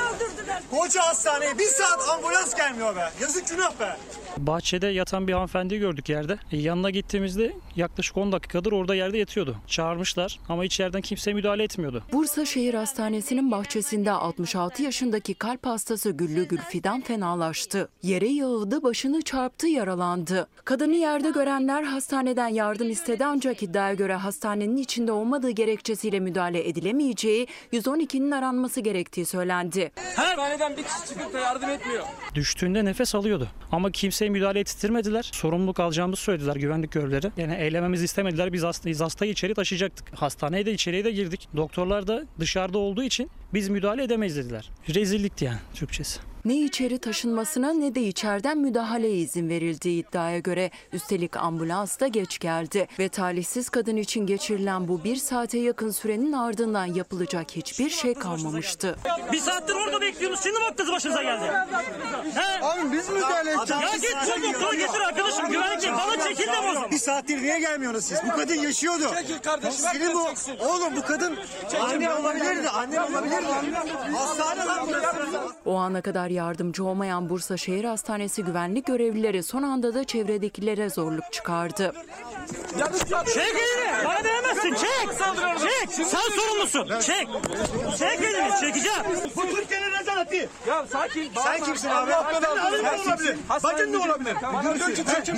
Koca hastaneye bir saat ambulans gelmiyor be. Yazık günah be. Bahçede yatan bir hanımefendiyi gördük yerde. E, yanına gittiğimizde yaklaşık 10 dakikadır orada yerde yatıyordu. Çağırmışlar ama içeriden kimse müdahale etmiyordu. Bursa Şehir Hastanesi'nin bahçesinde 66 yaşındaki kalp hastası Güllü Gülfidan fenalaştı. Yere yığıldı, başını çarptı, yaralandı. Kadını yerde görenler hastaneden yardım istedi ancak iddiaya göre hastanenin içinde olmadığı gerekçesiyle müdahale edilemeyeceği, 112'nin aranması gerektiği söylendi. Hastaneden bir kişi çıkıp da yardım etmiyor. Düştüğünde nefes alıyordu ama kimseye müdahale ettirmediler. Sorumluluk alacağımızı söylediler güvenlik görevlileri. Yani eylememizi istemediler. Biz hastayı, hastayı içeri taşıyacaktık. Hastaneye de içeriye de girdik. Doktorlar da dışarıda olduğu için biz müdahale edemeyiz dediler. Rezillikti yani Türkçesi. Ne içeri taşınmasına ne de içeriden müdahaleye izin verildiği iddiaya göre üstelik ambulans da geç geldi ve talihsiz kadın için geçirilen bu bir saate yakın sürenin ardından yapılacak hiçbir şey kalmamıştı. Bir saattir orada bekliyoruz. Şimdi mi aklınız başınıza geldi? He? Abi biz müdahale edeceğiz. Ya git şu doktoru getir arkadaşım. Güvenlik değil. Bana çekil de zaman. Bir saattir niye gelmiyorsunuz siz? Bu kadın yaşıyordu. Çekil kardeşim, Senin bu, oğlum bu kadın anne olabilirdi, anne olabilirdi. Hastane lan burası. O ana kadar yardımcı olmayan Bursa Şehir Hastanesi güvenlik görevlileri son anda da çevredekilere zorluk çıkardı. Çek elini. Bana değmezsin. Çek. Çek. Sen sorumlusun. Çek. Çek elini. Çekeceğim. Bu Türkiye'nin rezaleti. Ya sakin. Sen kimsin abi? Senin anın da olabilir. Bacın da olabilir.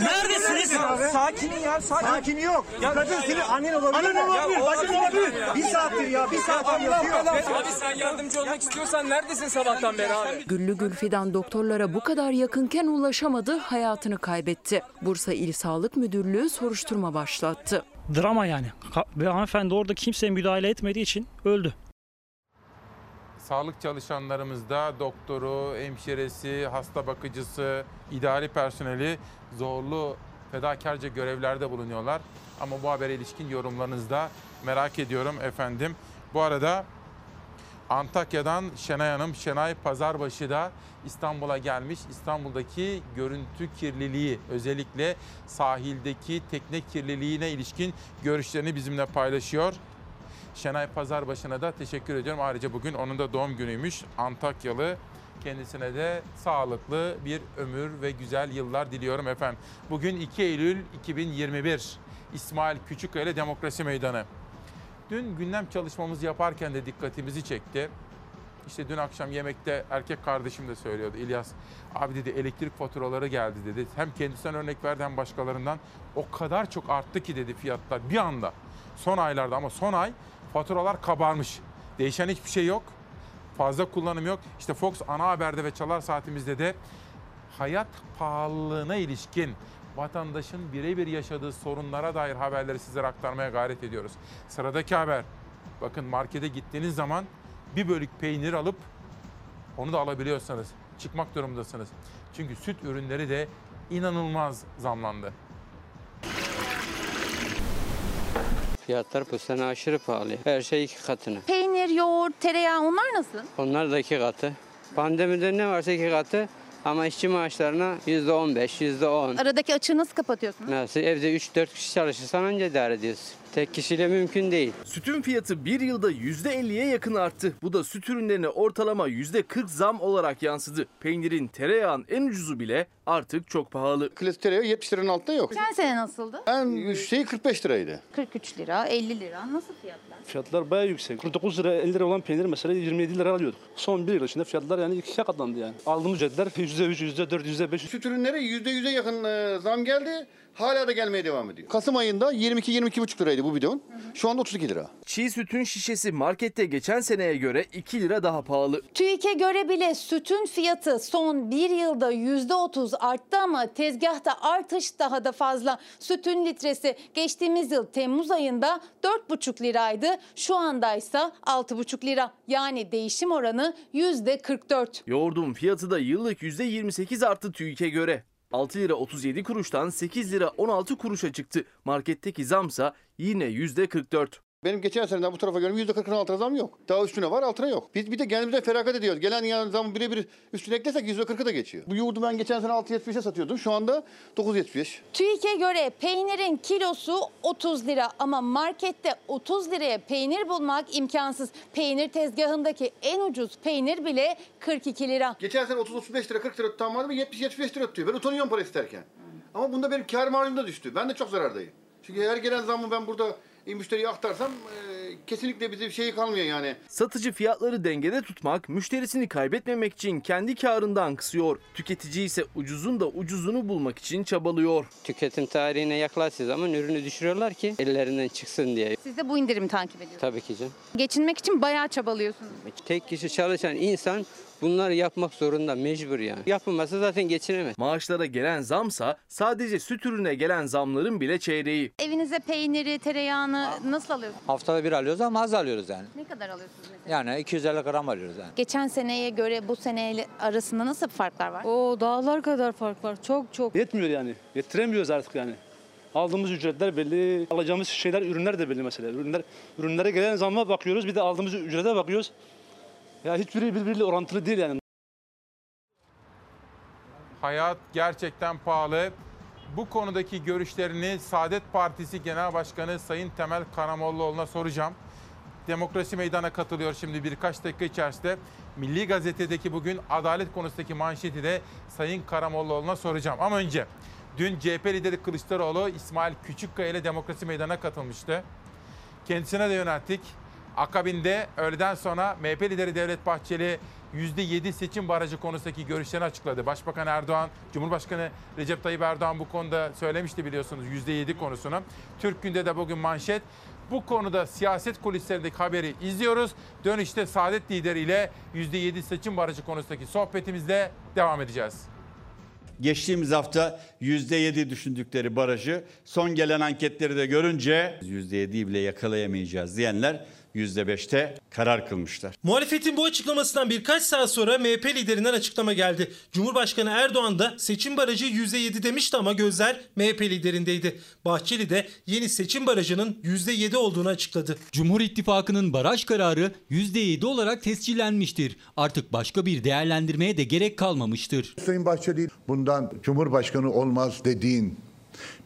Neredesiniz? Sakinin ya. Sakini yok. Ya kadın senin annen olabilir. Annen olabilir. Bacın olabilir. Bir saattir ya. Bir saattir yatıyor. Abi sen yardımcı olmak istiyorsan neredesin sabahtan beri abi? Güllü Gülfidan doktorlara bu kadar yakınken ulaşamadı, hayatını kaybetti. Bursa İl Sağlık Müdürlüğü soruşturma başlattı. Drama yani. Ve hanımefendi orada kimseye müdahale etmediği için öldü. Sağlık çalışanlarımızda doktoru, hemşiresi, hasta bakıcısı, idari personeli zorlu fedakarca görevlerde bulunuyorlar. Ama bu habere ilişkin yorumlarınızı da merak ediyorum efendim. Bu arada Antakya'dan Şenay Hanım, Şenay Pazarbaşı da İstanbul'a gelmiş. İstanbul'daki görüntü kirliliği, özellikle sahildeki tekne kirliliğine ilişkin görüşlerini bizimle paylaşıyor. Şenay Pazarbaşı'na da teşekkür ediyorum. Ayrıca bugün onun da doğum günüymüş. Antakyalı. Kendisine de sağlıklı bir ömür ve güzel yıllar diliyorum efendim. Bugün 2 Eylül 2021. İsmail Küçükkaya ile Demokrasi Meydanı. Dün gündem çalışmamızı yaparken de dikkatimizi çekti. İşte dün akşam yemekte erkek kardeşim de söylüyordu. İlyas abi dedi elektrik faturaları geldi dedi. Hem kendisinden örnek verdi hem başkalarından. O kadar çok arttı ki dedi fiyatlar bir anda. Son aylarda ama son ay Faturalar kabarmış. Değişen hiçbir şey yok. Fazla kullanım yok. İşte Fox ana haberde ve çalar saatimizde de hayat pahalılığına ilişkin vatandaşın birebir yaşadığı sorunlara dair haberleri sizlere aktarmaya gayret ediyoruz. Sıradaki haber. Bakın markete gittiğiniz zaman bir bölük peynir alıp onu da alabiliyorsanız çıkmak durumundasınız. Çünkü süt ürünleri de inanılmaz zamlandı. Fiyatlar bu sene aşırı pahalı. Her şey iki katına. Peynir, yoğurt, tereyağı onlar nasıl? Onlar da iki katı. Pandemide ne varsa iki katı. Ama işçi maaşlarına yüzde on beş, yüzde on. Aradaki açığı nasıl kapatıyorsunuz? Nasıl evde 3-4 kişi çalışırsan anca idare ediyorsun. Tek kişiyle mümkün değil. Sütün fiyatı bir yılda %50'ye yakın arttı. Bu da süt ürünlerine ortalama %40 zam olarak yansıdı. Peynirin, tereyağın en ucuzu bile artık çok pahalı. Klasik tereyağı 70 liranın altında yok. Geçen sene nasıldı? En şey 45 liraydı. 43 lira, 50 lira. Nasıl fiyatlar? Fiyatlar bayağı yüksek. 49 lira 50 lira olan peynir mesela 27 lira alıyorduk. Son bir yıl içinde fiyatlar yani ikiye katlandı yani. Aldığımız ücretler %3, %4, %5. Süt ürünleri %100'e yakın e, zam geldi. Hala da gelmeye devam ediyor. Kasım ayında 22-22,5 liraydı bu bidon. Şu anda 32 lira. Çiğ sütün şişesi markette geçen seneye göre 2 lira daha pahalı. TÜİK'e göre bile sütün fiyatı son bir yılda %30 arttı ama tezgahta artış daha da fazla. Sütün litresi geçtiğimiz yıl Temmuz ayında 4,5 liraydı. Şu andaysa 6,5 lira. Yani değişim oranı %44. Yoğurdun fiyatı da yıllık %28 arttı TÜİK'e göre. 6 lira 37 kuruştan 8 lira 16 kuruşa çıktı. Marketteki zamsa yine %44. Benim geçen seneden bu tarafa göre %40'ın altına zam yok. Daha üstüne var altına yok. Biz bir de kendimize feragat ediyoruz. Gelen yani zam birebir üstüne eklesek %40'ı da geçiyor. Bu yoğurdu ben geçen sene 6.75'e satıyordum. Şu anda 9.75. TÜİK'e göre peynirin kilosu 30 lira ama markette 30 liraya peynir bulmak imkansız. Peynir tezgahındaki en ucuz peynir bile 42 lira. Geçen sene 30-35 lira 40 lira tutan vardı 70-75 lira tutuyor. Ben utanıyorum para isterken. Ama bunda benim kar marjım da düştü. Ben de çok zarardayım. Çünkü her gelen zammı ben burada e, müşteriye aktarsam e, kesinlikle bize bir şey kalmıyor yani. Satıcı fiyatları dengede tutmak, müşterisini kaybetmemek için kendi karından kısıyor. Tüketici ise ucuzun da ucuzunu bulmak için çabalıyor. Tüketim tarihine yaklaştığı zaman ürünü düşürüyorlar ki ellerinden çıksın diye. Siz de bu indirimi takip ediyorsunuz. Tabii ki canım. Geçinmek için bayağı çabalıyorsunuz. Tek kişi çalışan insan bunları yapmak zorunda mecbur yani. Yapılmasa zaten geçinemez. Maaşlara gelen zamsa sadece süt ürüne gelen zamların bile çeyreği. Evinize peyniri, tereyağını nasıl alıyorsunuz? Haftada bir alıyoruz ama az alıyoruz yani. Ne kadar alıyorsunuz mesela? Yani 250 gram alıyoruz yani. Geçen seneye göre bu sene arasında nasıl farklar var? O dağlar kadar fark var. Çok çok. Yetmiyor yani. Yetiremiyoruz artık yani. Aldığımız ücretler belli, alacağımız şeyler, ürünler de belli mesela. Ürünler, ürünlere gelen zamma bakıyoruz, bir de aldığımız ücrete bakıyoruz. Ya hiçbiri birbiriyle orantılı değil yani. Hayat gerçekten pahalı. Bu konudaki görüşlerini Saadet Partisi Genel Başkanı Sayın Temel Karamollaoğlu'na soracağım. Demokrasi Meydan'a katılıyor şimdi birkaç dakika içerisinde. Milli Gazete'deki bugün adalet konusundaki manşeti de Sayın Karamollaoğlu'na soracağım. Ama önce dün CHP lideri Kılıçdaroğlu İsmail Küçükkaya ile Demokrasi Meydan'a katılmıştı. Kendisine de yönelttik. Akabinde öğleden sonra MHP lideri Devlet Bahçeli %7 seçim barajı konusundaki görüşlerini açıkladı. Başbakan Erdoğan, Cumhurbaşkanı Recep Tayyip Erdoğan bu konuda söylemişti biliyorsunuz %7 konusunu. Türk Günde de bugün manşet. Bu konuda siyaset kulislerindeki haberi izliyoruz. Dönüşte Saadet lideriyle %7 seçim barajı konusundaki sohbetimizde devam edeceğiz. Geçtiğimiz hafta %7 düşündükleri barajı son gelen anketleri de görünce %7'yi bile yakalayamayacağız diyenler %5'te karar kılmışlar. Muhalefetin bu açıklamasından birkaç saat sonra MHP liderinden açıklama geldi. Cumhurbaşkanı Erdoğan da seçim barajı %7 demişti ama gözler MHP liderindeydi. Bahçeli de yeni seçim barajının %7 olduğunu açıkladı. Cumhur İttifakı'nın baraj kararı %7 olarak tescillenmiştir. Artık başka bir değerlendirmeye de gerek kalmamıştır. Sayın Bahçeli bundan Cumhurbaşkanı olmaz dediğin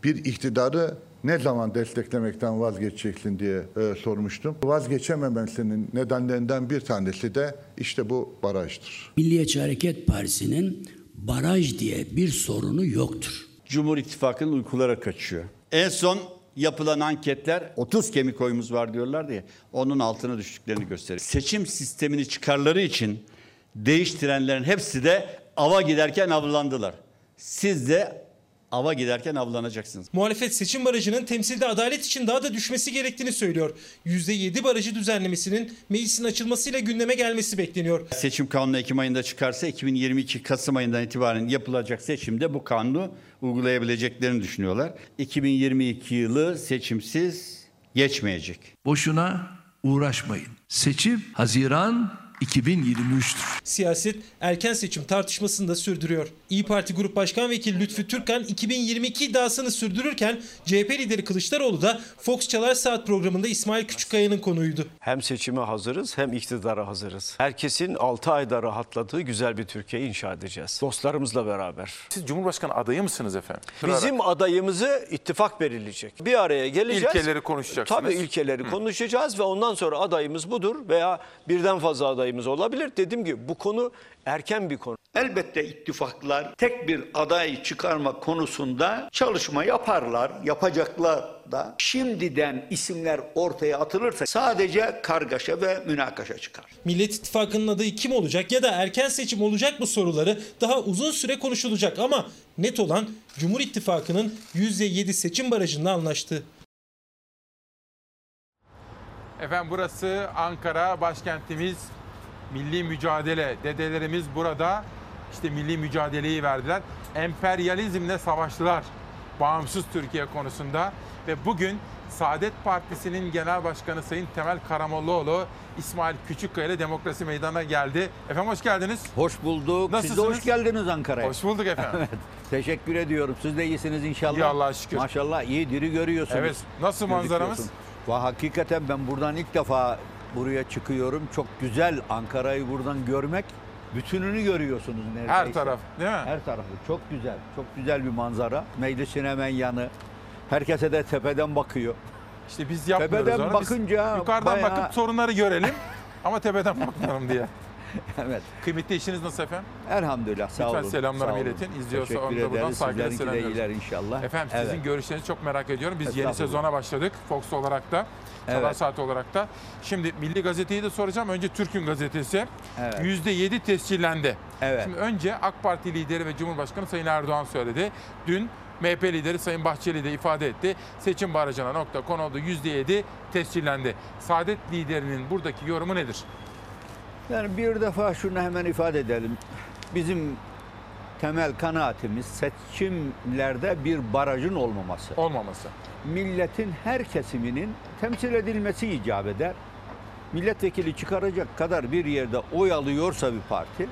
bir iktidarı ne zaman desteklemekten vazgeçeceksin diye e, sormuştum. Vazgeçememesinin nedenlerinden bir tanesi de işte bu barajdır. Milliyetçi Hareket Partisi'nin baraj diye bir sorunu yoktur. Cumhur İttifakı'nın uykulara kaçıyor. En son yapılan anketler 30 kemik oyumuz var diyorlar diye onun altına düştüklerini gösteriyor. Seçim sistemini çıkarları için değiştirenlerin hepsi de ava giderken avlandılar. Siz de ava giderken avlanacaksınız. Muhalefet seçim barajının temsilde adalet için daha da düşmesi gerektiğini söylüyor. %7 barajı düzenlemesinin meclisin açılmasıyla gündeme gelmesi bekleniyor. Seçim kanunu Ekim ayında çıkarsa 2022 Kasım ayından itibaren yapılacak seçimde bu kanunu uygulayabileceklerini düşünüyorlar. 2022 yılı seçimsiz geçmeyecek. Boşuna uğraşmayın. Seçim Haziran 2023'tür. Siyaset erken seçim tartışmasını da sürdürüyor. İyi Parti Grup Başkan Vekili Lütfü Türkan 2022 iddiasını sürdürürken CHP lideri Kılıçdaroğlu da Fox Çalar Saat programında İsmail Küçükkaya'nın konuydu. Hem seçime hazırız hem iktidara hazırız. Herkesin 6 ayda rahatladığı güzel bir Türkiye inşa edeceğiz. Dostlarımızla beraber. Siz Cumhurbaşkanı adayı mısınız efendim? Bizim adayımızı ittifak belirleyecek. Bir araya geleceğiz. İlkeleri konuşacaksınız. Tabii ilkeleri konuşacağız ve ondan sonra adayımız budur veya birden fazla adayımız olabilir. Dediğim gibi bu konu erken bir konu. Elbette ittifaklar tek bir aday çıkarma konusunda çalışma yaparlar, yapacaklar da. Şimdiden isimler ortaya atılırsa sadece kargaşa ve münakaşa çıkar. Millet İttifakı'nın adayı kim olacak ya da erken seçim olacak mı soruları daha uzun süre konuşulacak ama net olan Cumhur İttifakı'nın %7 seçim barajında anlaştığı. Efendim burası Ankara başkentimiz. Milli mücadele. Dedelerimiz burada işte milli mücadeleyi verdiler. Emperyalizmle savaştılar. Bağımsız Türkiye konusunda ve bugün Saadet Partisi'nin Genel Başkanı Sayın Temel Karamollaoğlu İsmail Küçükkaya ile Demokrasi Meydanı'na geldi. Efendim hoş geldiniz. Hoş bulduk. Nasılsınız? Siz de hoş geldiniz Ankara'ya. Hoş bulduk efendim. evet. Teşekkür ediyorum. Siz de iyisiniz inşallah. İyi Allah'a şükür. Maşallah iyi diri görüyorsunuz. Evet. Nasıl manzaramız? Gözüküyorsun. Va hakikaten ben buradan ilk defa buraya çıkıyorum. Çok güzel Ankara'yı buradan görmek. Bütününü görüyorsunuz neredeyse. Her taraf değil mi? Her tarafı. Çok güzel. Çok güzel bir manzara. Meclisin hemen yanı. Herkese de tepeden bakıyor. İşte biz yapmıyoruz Tepeden onu. Biz bakınca yukarıdan bayağı- bakıp sorunları görelim ama tepeden bakmayalım diye. evet. Kıymetli işiniz nasıl efendim? Elhamdülillah sağ Lütfen olun. selamlarımı sağ olun. iletin. İzliyorsa Teşekkür onu da buradan saygıyla selamlıyoruz. iyiler inşallah. Efendim sizin Evet. görüşlerinizi çok merak ediyorum. Biz yeni sezona başladık. Fox olarak da. Çalar Evet. Saat olarak da. Şimdi Milli Gazete'yi de soracağım. Önce Türk'ün gazetesi. Evet. %7 tescillendi. Evet. Şimdi önce AK Parti lideri ve Cumhurbaşkanı Sayın Erdoğan söyledi. Dün MHP lideri Sayın Bahçeli de ifade etti. Seçim barajına nokta konuldu. %7 tescillendi. Saadet liderinin buradaki yorumu nedir? Yani bir defa şunu hemen ifade edelim. Bizim temel kanaatimiz seçimlerde bir barajın olmaması. Olmaması. Milletin her kesiminin temsil edilmesi icap eder. Milletvekili çıkaracak kadar bir yerde oy alıyorsa bir parti,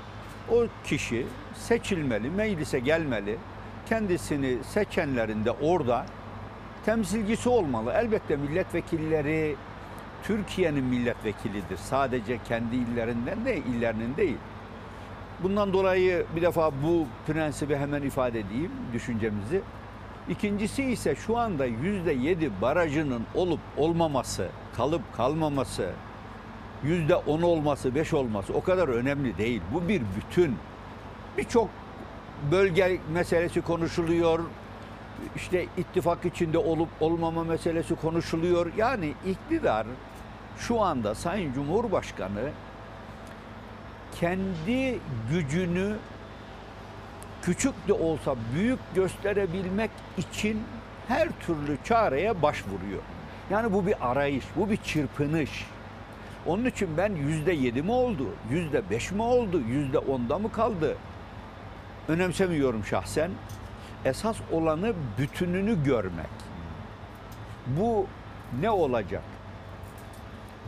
o kişi seçilmeli, meclise gelmeli. Kendisini seçenlerin de orada temsilcisi olmalı. Elbette milletvekilleri Türkiye'nin milletvekilidir. Sadece kendi illerinden de illerinin değil. Bundan dolayı bir defa bu prensibi hemen ifade edeyim düşüncemizi. İkincisi ise şu anda yüzde yedi barajının olup olmaması, kalıp kalmaması, yüzde on olması, beş olması o kadar önemli değil. Bu bir bütün. Birçok bölge meselesi konuşuluyor. İşte ittifak içinde olup olmama meselesi konuşuluyor. Yani iktidar şu anda Sayın Cumhurbaşkanı kendi gücünü küçük de olsa büyük gösterebilmek için her türlü çareye başvuruyor. Yani bu bir arayış, bu bir çırpınış. Onun için ben yüzde yedi mi oldu, yüzde beş mi oldu, yüzde onda mı kaldı? Önemsemiyorum şahsen. Esas olanı bütününü görmek. Bu ne olacak?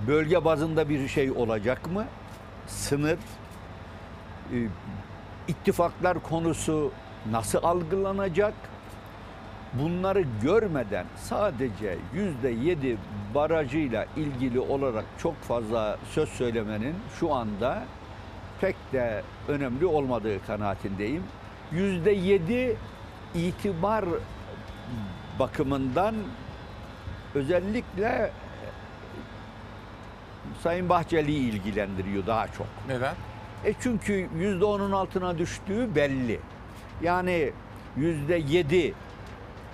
Bölge bazında bir şey olacak mı? Sınır, e, ittifaklar konusu nasıl algılanacak? Bunları görmeden sadece yüzde yedi barajıyla ilgili olarak çok fazla söz söylemenin şu anda pek de önemli olmadığı kanaatindeyim. Yüzde yedi itibar bakımından özellikle Sayın Bahçeli'yi ilgilendiriyor daha çok. Neden? E çünkü yüzde onun altına düştüğü belli. Yani yüzde yedi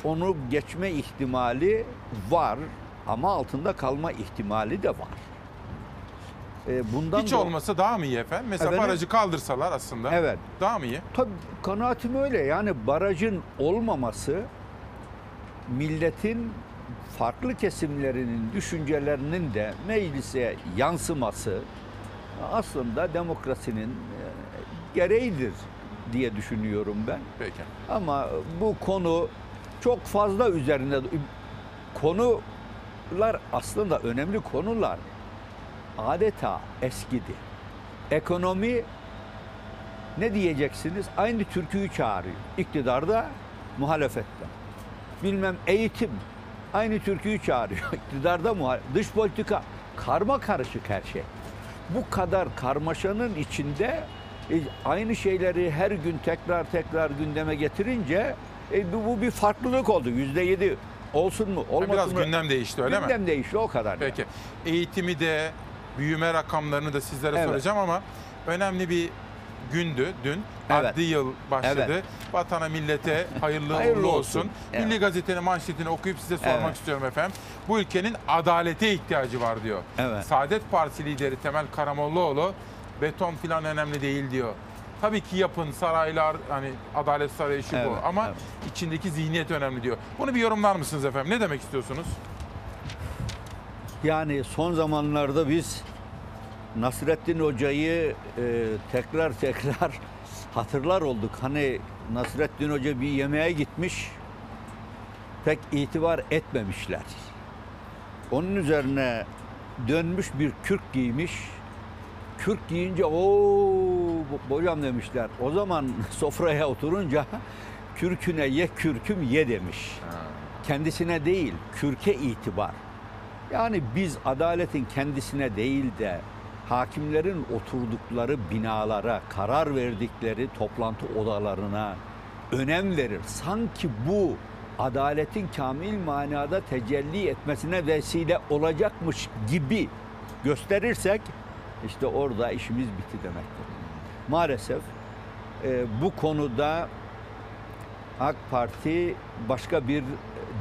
onu geçme ihtimali var ama altında kalma ihtimali de var. E, bundan Hiç da- olmasa daha mı iyi efendim? Mesela Efendim? barajı kaldırsalar aslında. Evet. Daha mı iyi? Tabii kanaatim öyle. Yani barajın olmaması milletin farklı kesimlerinin düşüncelerinin de meclise yansıması aslında demokrasinin e, gereğidir diye düşünüyorum ben. Peki. Ama bu konu çok fazla üzerine konular aslında önemli konular adeta eskidi. Ekonomi ne diyeceksiniz? Aynı türküyü çağırıyor. İktidarda, muhalefette. Bilmem eğitim aynı türküyü çağırıyor. İktidarda muhal dış politika karma karışık her şey. Bu kadar karmaşanın içinde e, aynı şeyleri her gün tekrar tekrar gündeme getirince e, bu, bu bir farklılık oldu. Yüzde yedi olsun mu olmasın biraz mı? gündem değişti öyle mi? Gündem değişti o kadar. Peki. Eğitimi de, büyüme rakamlarını da sizlere Evet. soracağım ama önemli bir gündü dün. Evet. Adli yıl başladı. Evet. Vatana, millete hayırlı, Hayırlı uğurlu olsun. olsun. Evet. Milli Gazete'nin manşetini okuyup size sormak Evet. istiyorum efendim. Bu ülkenin adalete ihtiyacı var diyor. Evet. Saadet Partisi lideri Temel Karamollaoğlu beton filan önemli değil diyor. Tabii ki yapın, saraylar, hani Adalet Sarayı şu bu Evet, ama evet. içindeki zihniyet önemli diyor. Bunu bir yorumlar mısınız efendim? Ne demek istiyorsunuz? Yani son zamanlarda biz Nasrettin Hoca'yı e, tekrar tekrar hatırlar olduk. Hani Nasrettin Hoca bir yemeğe gitmiş, pek itibar etmemişler. Onun üzerine dönmüş bir kürk giymiş. Kürk giyince o hocam demişler. O zaman sofraya oturunca kürküne ye kürküm ye demiş. Kendisine değil, kürke itibar. Yani biz adaletin kendisine değil de hakimlerin oturdukları binalara, karar verdikleri toplantı odalarına önem verir. Sanki bu adaletin kamil manada tecelli etmesine vesile olacakmış gibi gösterirsek işte orada işimiz bitti demektir. Maalesef e, bu konuda AK Parti başka bir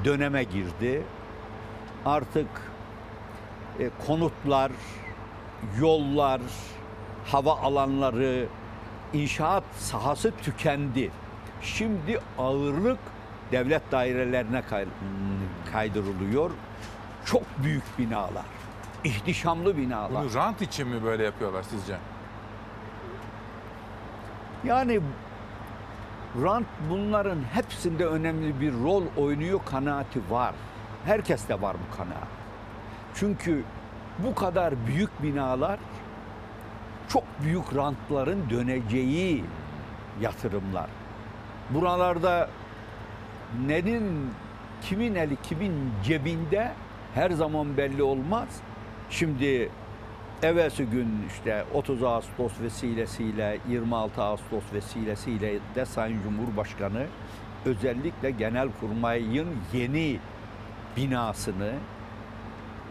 döneme girdi. Artık e, konutlar, yollar, hava alanları, inşaat sahası tükendi. Şimdi ağırlık devlet dairelerine kay- kaydırılıyor. Çok büyük binalar, ihtişamlı binalar. Bunu rant için mi böyle yapıyorlar sizce? Yani rant bunların hepsinde önemli bir rol oynuyor kanaati var. Herkeste var bu kanaat. Çünkü bu kadar büyük binalar çok büyük rantların döneceği yatırımlar. Buralarda nenin kimin eli kimin cebinde her zaman belli olmaz. Şimdi evvelsi gün işte 30 Ağustos vesilesiyle 26 Ağustos vesilesiyle de Sayın Cumhurbaşkanı özellikle Genelkurmay'ın yeni binasını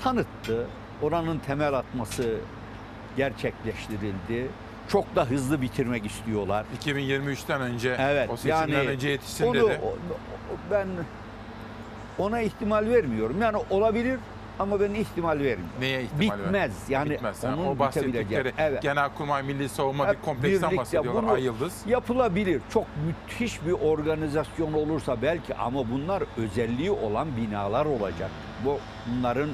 tanıttı. Oranın temel atması gerçekleştirildi. Çok da hızlı bitirmek istiyorlar. 2023'ten önce Evet. o seçimden yani önce yetişsin onu, dedi. o- ben ona ihtimal vermiyorum. Yani olabilir ama ben ihtimal vermiyorum. Neye ihtimal? Bitmez. Yani Bitmez. onun o bahsettikleri. Evet. Genelkurmay Milli Savunma Hep bir kompleksten bahsediyorlar. Ay Yıldız. Yapılabilir. Çok müthiş bir organizasyon olursa belki ama bunlar özelliği olan binalar olacak. Bu bunların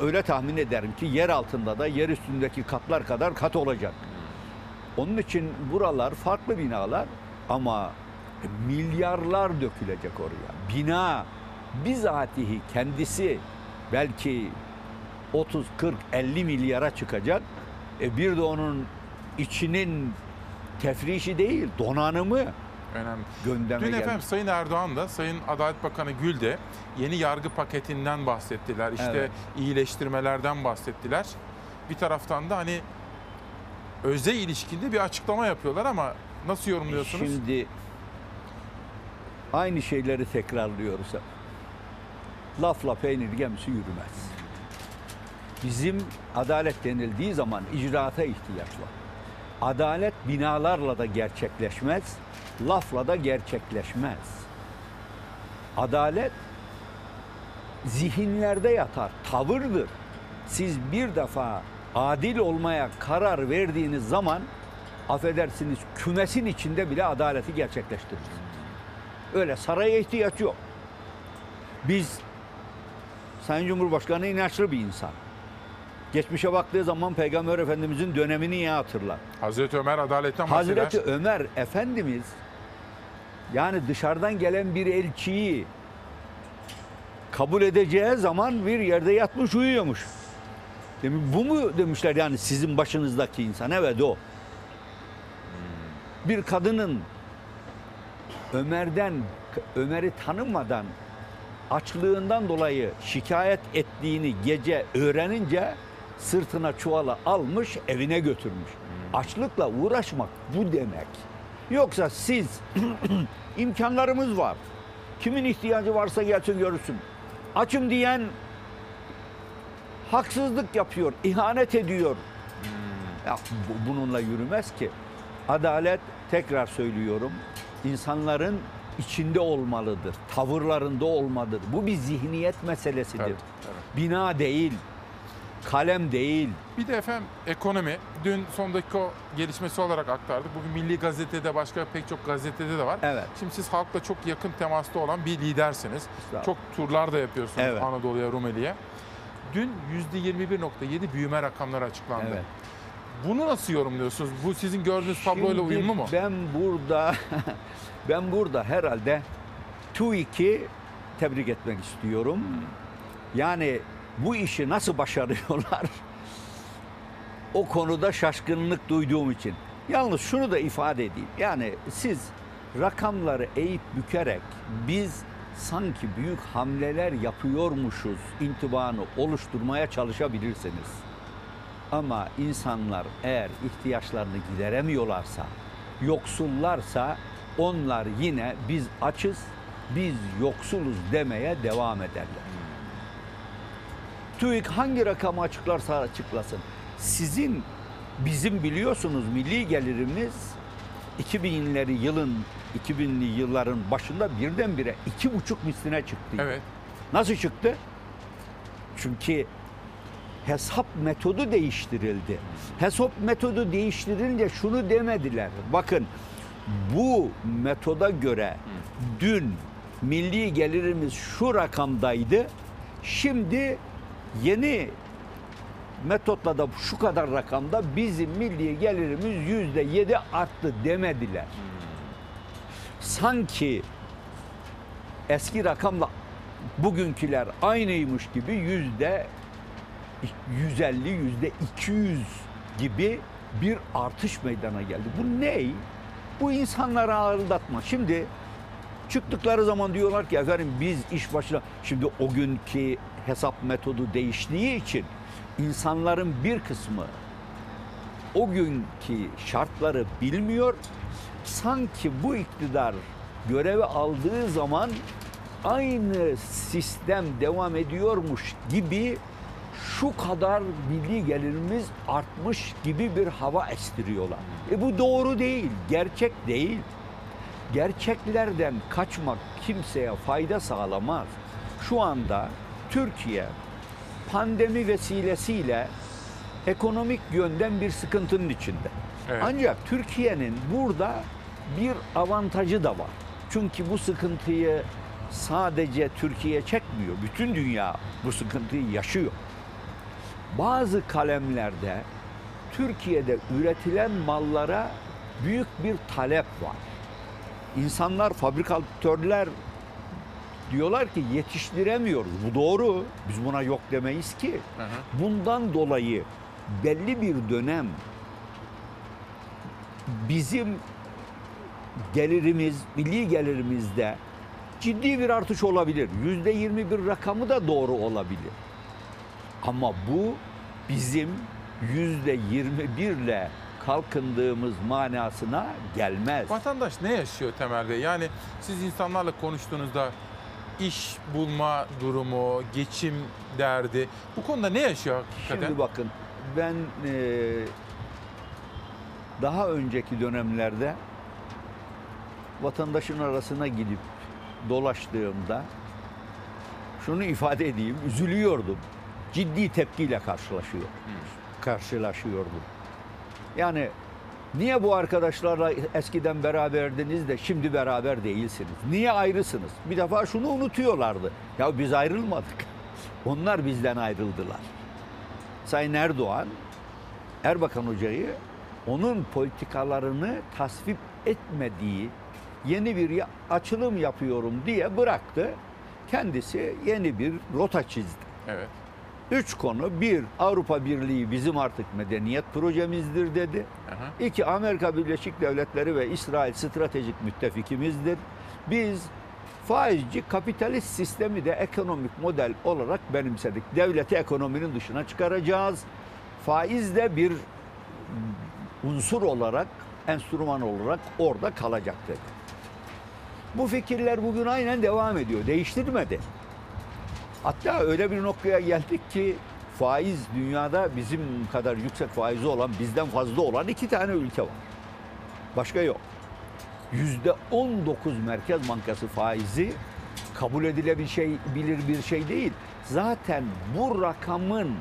öyle tahmin ederim ki yer altında da yer üstündeki katlar kadar kat olacak. Onun için buralar farklı binalar ama milyarlar dökülecek oraya. Bina bizatihi kendisi belki 30, 40, 50 milyara çıkacak. E bir de onun içinin tefrişi değil, donanımı Önemli. gündeme Dün geldi. efendim Sayın Erdoğan da Sayın Adalet Bakanı Gül de yeni yargı paketinden bahsettiler. İşte Evet. iyileştirmelerden bahsettiler. Bir taraftan da hani özel ilişkinde bir açıklama yapıyorlar ama nasıl yorumluyorsunuz? Şimdi aynı şeyleri tekrarlıyoruz. Lafla peynir gemisi yürümez. Bizim adalet denildiği zaman icraata ihtiyaç var. Adalet binalarla da gerçekleşmez, lafla da gerçekleşmez. Adalet zihinlerde yatar, tavırdır. Siz bir defa adil olmaya karar verdiğiniz zaman affedersiniz kümesin içinde bile adaleti gerçekleştiririz. Öyle saraya ihtiyaç yok. Biz Sayın Cumhurbaşkanı inançlı bir insan. Geçmişe baktığı zaman Peygamber Efendimizin dönemini iyi hatırlar. Hazreti Ömer adaletten bahseder. Hazreti Ömer Efendimiz yani dışarıdan gelen bir elçiyi kabul edeceği zaman bir yerde yatmış uyuyormuş. Demiş, bu mu demişler yani sizin başınızdaki insan? Evet o. Bir kadının Ömer'den Ömer'i tanımadan açlığından dolayı şikayet ettiğini gece öğrenince sırtına çuvala almış evine götürmüş. Açlıkla uğraşmak bu demek. Yoksa siz imkanlarımız var. Kimin ihtiyacı varsa gelsin görürsün. Açım diyen haksızlık yapıyor, ihanet ediyor. Ya bu- bununla yürümez ki. Adalet tekrar söylüyorum. insanların içinde olmalıdır. Tavırlarında olmalıdır. Bu bir zihniyet meselesidir. Bina değil. Kalem değil. Bir de efendim ekonomi. Dün son dakika gelişmesi olarak aktardık. Bugün Milli Gazete'de başka pek çok gazetede de var. Evet. Şimdi siz halkla çok yakın temasta olan bir lidersiniz. Çok turlar da yapıyorsunuz Evet. Anadolu'ya, Rumeli'ye. Dün %21.7 büyüme rakamları açıklandı. Evet. Bunu nasıl yorumluyorsunuz? Bu sizin gördüğünüz tabloyla uyumlu mu? Ben burada ben burada herhalde TÜİK'i tebrik etmek istiyorum. Yani bu işi nasıl başarıyorlar? o konuda şaşkınlık duyduğum için. Yalnız şunu da ifade edeyim. Yani siz rakamları eğip bükerek biz sanki büyük hamleler yapıyormuşuz intibanı oluşturmaya çalışabilirsiniz. Ama insanlar eğer ihtiyaçlarını gideremiyorlarsa, yoksullarsa onlar yine biz açız, biz yoksuluz demeye devam ederler. TÜİK hangi rakamı açıklarsa açıklasın. Sizin, bizim biliyorsunuz milli gelirimiz 2000'leri yılın, 2000'li yılların başında birdenbire iki buçuk misline çıktı. Evet. Nasıl çıktı? Çünkü hesap metodu değiştirildi. Hesap metodu değiştirilince şunu demediler. Bakın bu metoda göre dün milli gelirimiz şu rakamdaydı. Şimdi yeni metotla da şu kadar rakamda bizim milli gelirimiz yüzde yedi arttı demediler. Sanki eski rakamla bugünküler aynıymış gibi yüzde 150, yüzde 200 gibi bir artış meydana geldi. Bu ne? Bu insanları ağırdatma. Şimdi çıktıkları zaman diyorlar ki efendim biz iş başına... Şimdi o günkü hesap metodu değiştiği için insanların bir kısmı o günkü şartları bilmiyor. Sanki bu iktidar görevi aldığı zaman aynı sistem devam ediyormuş gibi şu kadar milli gelirimiz artmış gibi bir hava estiriyorlar. E bu doğru değil, gerçek değil. Gerçeklerden kaçmak kimseye fayda sağlamaz. Şu anda Türkiye pandemi vesilesiyle ekonomik yönden bir sıkıntının içinde. Evet. Ancak Türkiye'nin burada bir avantajı da var. Çünkü bu sıkıntıyı sadece Türkiye çekmiyor. Bütün dünya bu sıkıntıyı yaşıyor. Bazı kalemlerde Türkiye'de üretilen mallara büyük bir talep var. İnsanlar, fabrikatörler diyorlar ki yetiştiremiyoruz. Bu doğru. Biz buna yok demeyiz ki. Bundan dolayı belli bir dönem bizim gelirimiz, milli gelirimizde ciddi bir artış olabilir. Yüzde yirmi bir rakamı da doğru olabilir. Ama bu bizim yüzde yirmi birle kalkındığımız manasına gelmez. Vatandaş ne yaşıyor temelde? Yani siz insanlarla konuştuğunuzda iş bulma durumu, geçim derdi bu konuda ne yaşıyor hakikaten? Şimdi bakın ben e, daha önceki dönemlerde vatandaşın arasına gidip dolaştığımda şunu ifade edeyim, üzülüyordum. Ciddi tepkiyle karşılaşıyor. karşılaşıyor bu. Yani niye bu arkadaşlarla eskiden beraberdiniz de şimdi beraber değilsiniz? Niye ayrısınız? Bir defa şunu unutuyorlardı. Ya biz ayrılmadık. Onlar bizden ayrıldılar. Sayın Erdoğan Erbakan Hoca'yı onun politikalarını tasvip etmediği yeni bir açılım yapıyorum diye bıraktı. Kendisi yeni bir rota çizdi. Evet. Üç konu. Bir, Avrupa Birliği bizim artık medeniyet projemizdir dedi. İki, Amerika Birleşik Devletleri ve İsrail stratejik müttefikimizdir. Biz faizci kapitalist sistemi de ekonomik model olarak benimsedik. Devleti ekonominin dışına çıkaracağız. Faiz de bir unsur olarak, enstrüman olarak orada kalacak dedi. Bu fikirler bugün aynen devam ediyor. Değiştirmedi. Hatta öyle bir noktaya geldik ki faiz dünyada bizim kadar yüksek faizi olan, bizden fazla olan iki tane ülke var. Başka yok. Yüzde 19 Merkez Bankası faizi kabul edilebilir şey, bir şey değil. Zaten bu rakamın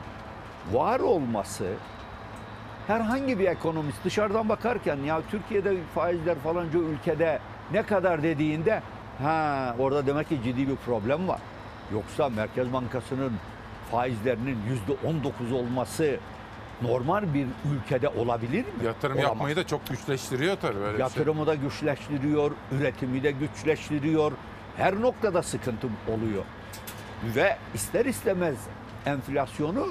var olması herhangi bir ekonomist dışarıdan bakarken ya Türkiye'de faizler falanca ülkede ne kadar dediğinde ha orada demek ki ciddi bir problem var. Yoksa Merkez Bankası'nın faizlerinin yüzde 19 olması normal bir ülkede olabilir mi? Yatırım Olamaz. yapmayı da çok güçleştiriyor tabii böyle şey. Yatırımı da güçleştiriyor, üretimi de güçleştiriyor. Her noktada sıkıntı oluyor. Ve ister istemez enflasyonu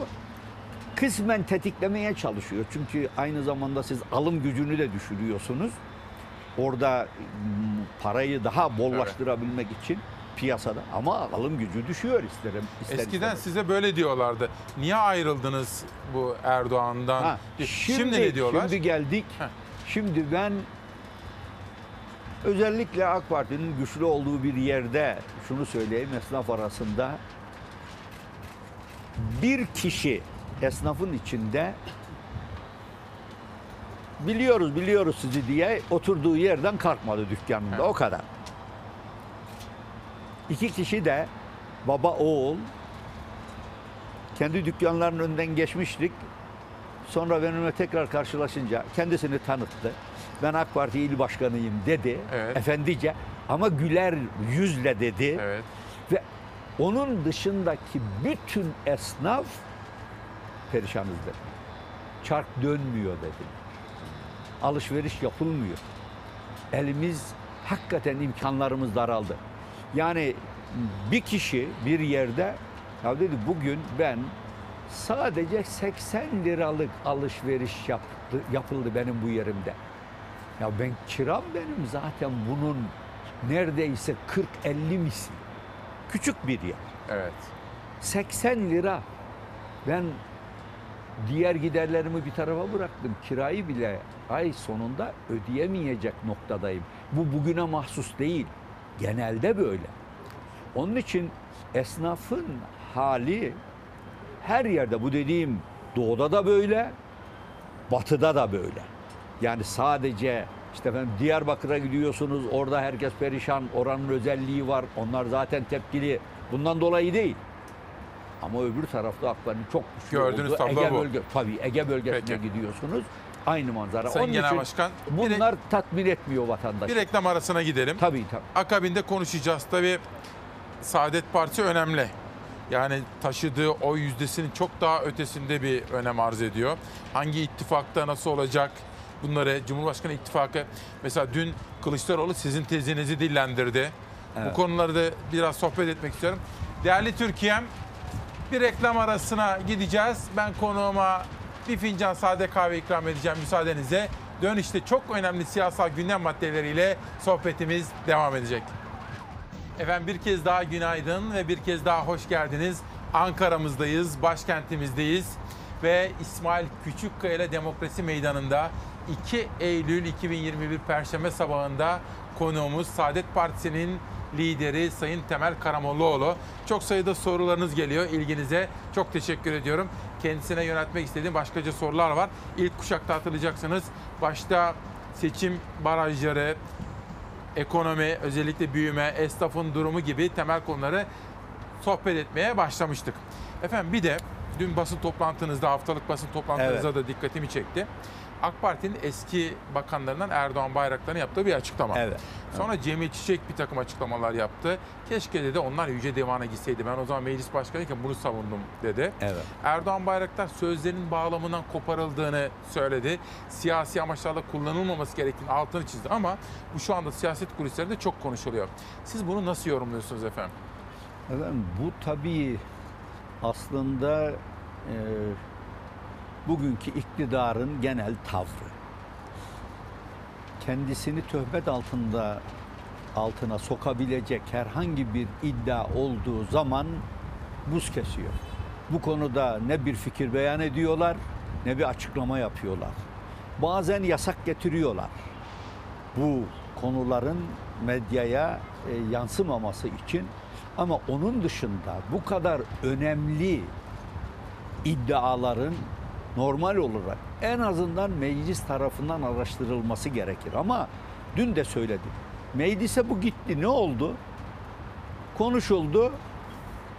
kısmen tetiklemeye çalışıyor. Çünkü aynı zamanda siz alım gücünü de düşürüyorsunuz. Orada m, parayı daha bollaştırabilmek için piyasada ama alım gücü düşüyor isterim. ister Eskiden istemez. size böyle diyorlardı. Niye ayrıldınız bu Erdoğan'dan? Ha, şimdi, ne diyorlar? Şimdi geldik. Şimdi ben özellikle AK Parti'nin güçlü olduğu bir yerde şunu söyleyeyim esnaf arasında bir kişi esnafın içinde biliyoruz biliyoruz sizi diye oturduğu yerden kalkmadı dükkanında o kadar. İki kişi de baba oğul kendi dükkanlarının önünden geçmiştik. Sonra benimle tekrar karşılaşınca kendisini tanıttı. Ben AK Parti il başkanıyım dedi. Efendice ama güler yüzle dedi. Ve onun dışındaki bütün esnaf perişanız dedi. Çark dönmüyor dedi. Alışveriş yapılmıyor. Elimiz hakikaten imkanlarımız daraldı. Yani bir kişi bir yerde ya dedi bugün ben sadece 80 liralık alışveriş yaptı, yapıldı benim bu yerimde. Ya ben kiram benim zaten bunun neredeyse 40-50 misli. Küçük bir yer. Evet. 80 lira. Ben diğer giderlerimi bir tarafa bıraktım. Kirayı bile ay sonunda ödeyemeyecek noktadayım. Bu bugüne mahsus değil. Genelde böyle. Onun için esnafın hali her yerde bu dediğim doğuda da böyle, batıda da böyle. Yani sadece işte efendim Diyarbakır'a gidiyorsunuz orada herkes perişan, oranın özelliği var. Onlar zaten tepkili. Bundan dolayı değil. Ama öbür tarafta haklarının çok güçlü Gördüğünüz olduğu tablo Ege bu. bölge, tabii Ege bölgesine Peki. gidiyorsunuz. Aynı manzara. Sayın Onun Genel için Başkan, bunlar tatmin etmiyor vatandaşı. Bir reklam arasına gidelim. Tabii tabii. Akabinde konuşacağız. Tabii Saadet Partisi önemli. Yani taşıdığı oy yüzdesinin çok daha ötesinde bir önem arz ediyor. Hangi ittifakta nasıl olacak? Bunları Cumhurbaşkanı ittifakı mesela dün Kılıçdaroğlu sizin tezinizi dillendirdi. Bu Evet. konuları da biraz sohbet etmek istiyorum. Değerli Türkiye'm bir reklam arasına gideceğiz. Ben konuğuma bir fincan sade kahve ikram edeceğim müsaadenizle. Dönüşte çok önemli siyasal gündem maddeleriyle sohbetimiz devam edecek. Efendim bir kez daha günaydın ve bir kez daha hoş geldiniz. Ankara'mızdayız, başkentimizdeyiz ve İsmail Küçükkaya ile Demokrasi Meydanı'nda 2 Eylül 2021 Perşembe sabahında konuğumuz Saadet Partisi'nin lideri Sayın Temel Karamollaoğlu. Çok sayıda sorularınız geliyor ilginize. Çok teşekkür ediyorum. Kendisine yöneltmek istediğim başkaca sorular var. İlk kuşakta hatırlayacaksınız. Başta seçim barajları, ekonomi, özellikle büyüme, esnafın durumu gibi temel konuları sohbet etmeye başlamıştık. Efendim bir de dün basın toplantınızda, haftalık basın toplantınızda da dikkatimi çekti. AK Parti'nin eski bakanlarından Erdoğan Bayraktar'ın yaptığı bir açıklama. Evet. Sonra Cemil Çiçek bir takım açıklamalar yaptı. Keşke dedi onlar Yüce Divan'a gitseydi. Ben o zaman meclis başkanıyken bunu savundum dedi. Evet. Erdoğan Bayraktar sözlerinin bağlamından koparıldığını söyledi. Siyasi amaçlarla kullanılmaması gerektiğini altını çizdi ama bu şu anda siyaset kulislerinde çok konuşuluyor. Siz bunu nasıl yorumluyorsunuz efendim? Efendim bu tabii aslında e, bugünkü iktidarın genel tavrı. Kendisini töhmet altında altına sokabilecek herhangi bir iddia olduğu zaman buz kesiyor. Bu konuda ne bir fikir beyan ediyorlar ne bir açıklama yapıyorlar. Bazen yasak getiriyorlar. Bu konuların medyaya e, yansımaması için ama onun dışında bu kadar önemli iddiaların normal olarak en azından meclis tarafından araştırılması gerekir. Ama dün de söyledim. Meclise bu gitti. Ne oldu? Konuşuldu.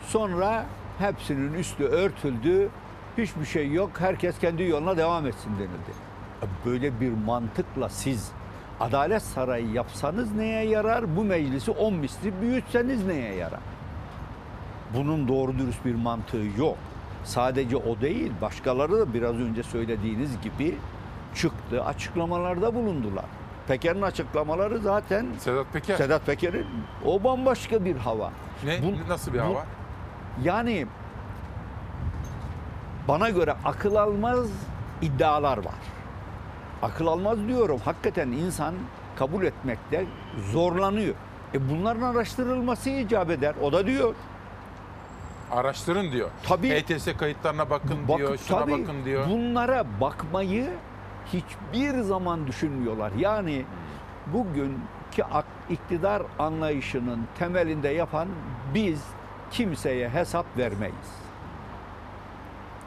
Sonra hepsinin üstü örtüldü. Hiçbir şey yok. Herkes kendi yoluna devam etsin denildi. Böyle bir mantıkla siz Adalet Sarayı yapsanız neye yarar? Bu meclisi on misli büyütseniz neye yarar? Bunun doğru dürüst bir mantığı yok. Sadece o değil, başkaları da biraz önce söylediğiniz gibi çıktı, açıklamalarda bulundular. Peker'in açıklamaları zaten Sedat Peker. Sedat Peker'in o bambaşka bir hava. Ne? Nasıl bir hava? Yani bana göre akıl almaz iddialar var. Akıl almaz diyorum. Hakikaten insan kabul etmekte zorlanıyor. E bunların araştırılması icap eder. O da diyor. Araştırın diyor. Tabii. ETS kayıtlarına bakın Bak- diyor, şuna tabii bakın diyor. Bunlara bakmayı hiçbir zaman düşünmüyorlar. Yani bugünkü iktidar anlayışının temelinde yapan biz kimseye hesap vermeyiz.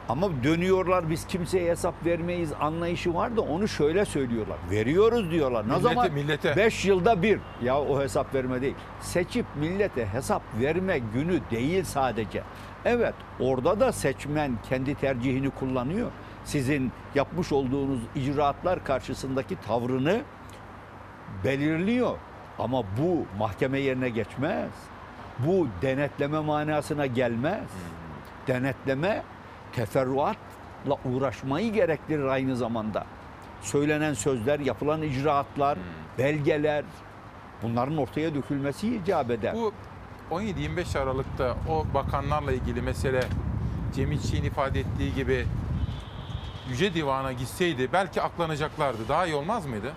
Ama dönüyorlar biz kimseye hesap vermeyiz anlayışı var da onu şöyle söylüyorlar. Veriyoruz diyorlar. Ne Millete, zaman? millete. 5 yılda bir. Ya o hesap verme değil. Seçip millete hesap verme günü değil sadece. Evet orada da seçmen kendi tercihini kullanıyor. Sizin yapmış olduğunuz icraatlar karşısındaki tavrını belirliyor. Ama bu mahkeme yerine geçmez. Bu denetleme manasına gelmez. Denetleme teferruatla uğraşmayı gerektirir aynı zamanda. Söylenen sözler, yapılan icraatlar, belgeler bunların ortaya dökülmesi icap eder. Bu 17-25 Aralık'ta o bakanlarla ilgili mesele Çiğ'in ifade ettiği gibi Yüce Divan'a gitseydi belki aklanacaklardı. Daha iyi olmaz mıydı?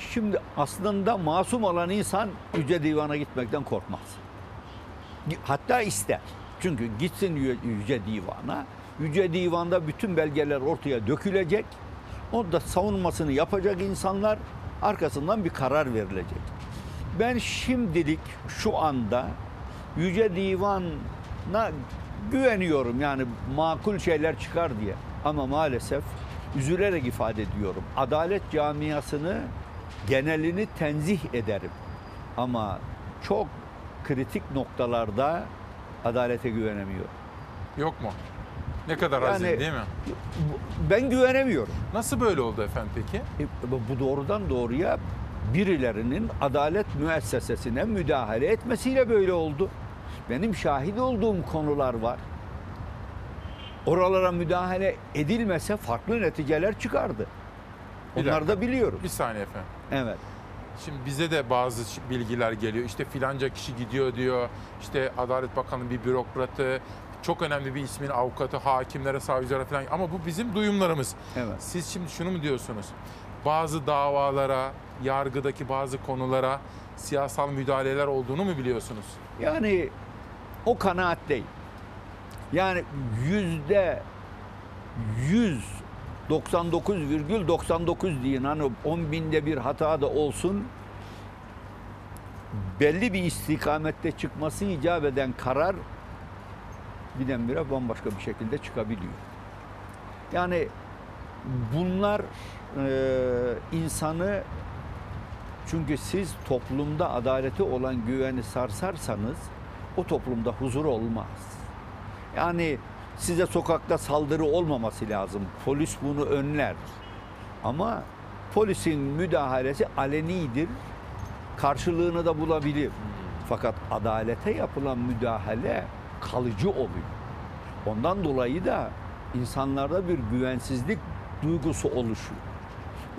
Şimdi aslında masum olan insan Yüce Divan'a gitmekten korkmaz. Hatta ister. Çünkü gitsin Yüce Divan'a. Yüce Divan'da bütün belgeler ortaya dökülecek. Orada savunmasını yapacak insanlar arkasından bir karar verilecek. Ben şimdilik şu anda Yüce Divan'a güveniyorum yani makul şeyler çıkar diye. Ama maalesef üzülerek ifade ediyorum. Adalet camiasını genelini tenzih ederim. Ama çok kritik noktalarda adalete güvenemiyorum. Yok mu? Ne kadar Yani- hazin değil mi? Ben güvenemiyorum. Nasıl böyle oldu efendim peki? E, bu doğrudan doğruya birilerinin adalet müessesesine müdahale etmesiyle böyle oldu. Benim şahit olduğum konular var. Oralara müdahale edilmese farklı neticeler çıkardı. Bir Onları da biliyoruz. Bir saniye efendim. Evet. Şimdi bize de bazı bilgiler geliyor. İşte filanca kişi gidiyor diyor. İşte Adalet Bakanı bir bürokratı, çok önemli bir ismin avukatı, hakimlere, savcılara falan. Ama bu bizim duyumlarımız. Evet. Siz şimdi şunu mu diyorsunuz? Bazı davalara, yargıdaki bazı konulara siyasal müdahaleler olduğunu mu biliyorsunuz? Yani o kanaat değil. Yani yüzde yüz 99,99 deyin hani 10 binde bir hata da olsun belli bir istikamette çıkması icap eden karar birdenbire bambaşka bir şekilde çıkabiliyor. Yani bunlar e, insanı çünkü siz toplumda adaleti olan güveni sarsarsanız o toplumda huzur olmaz. Yani Size sokakta saldırı olmaması lazım. Polis bunu önler. Ama polisin müdahalesi alenidir. Karşılığını da bulabilir. Fakat adalete yapılan müdahale kalıcı oluyor. Ondan dolayı da insanlarda bir güvensizlik duygusu oluşuyor.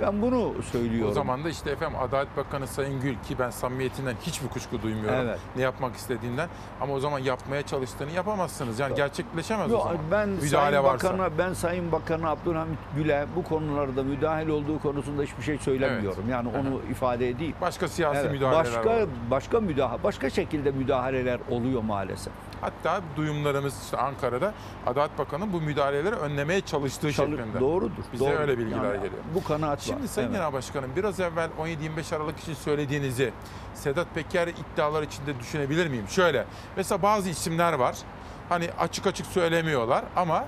Ben bunu söylüyorum. O zaman da işte efendim Adalet Bakanı Sayın Gül ki ben samimiyetinden hiçbir kuşku duymuyorum. Evet. Ne yapmak istediğinden. Ama o zaman yapmaya çalıştığını yapamazsınız. Yani gerçekleşemez o Yok, zaman. ben Müdahale Sayın varsa. Bakan'a, ben Sayın Bakan'a Abdülhamit Gül'e bu konularda müdahil olduğu konusunda hiçbir şey söylemiyorum. Evet. Yani onu ifade edeyim. Başka siyasi Evet, müdahaleler başka, var. Başka müdahale, başka şekilde müdahaleler oluyor maalesef. Hatta duyumlarımız işte Ankara'da Adalet Bakanı bu müdahaleleri önlemeye çalıştığı Çalı- şeklinde. Doğrudur. Bize doğrudur. öyle bilgiler Yani geliyor. Bu kanaat Şimdi var. Sayın Evet. Genel Başkanım biraz evvel 17-25 Aralık için söylediğinizi Sedat Peker iddialar içinde düşünebilir miyim? Şöyle mesela bazı isimler var hani açık açık söylemiyorlar ama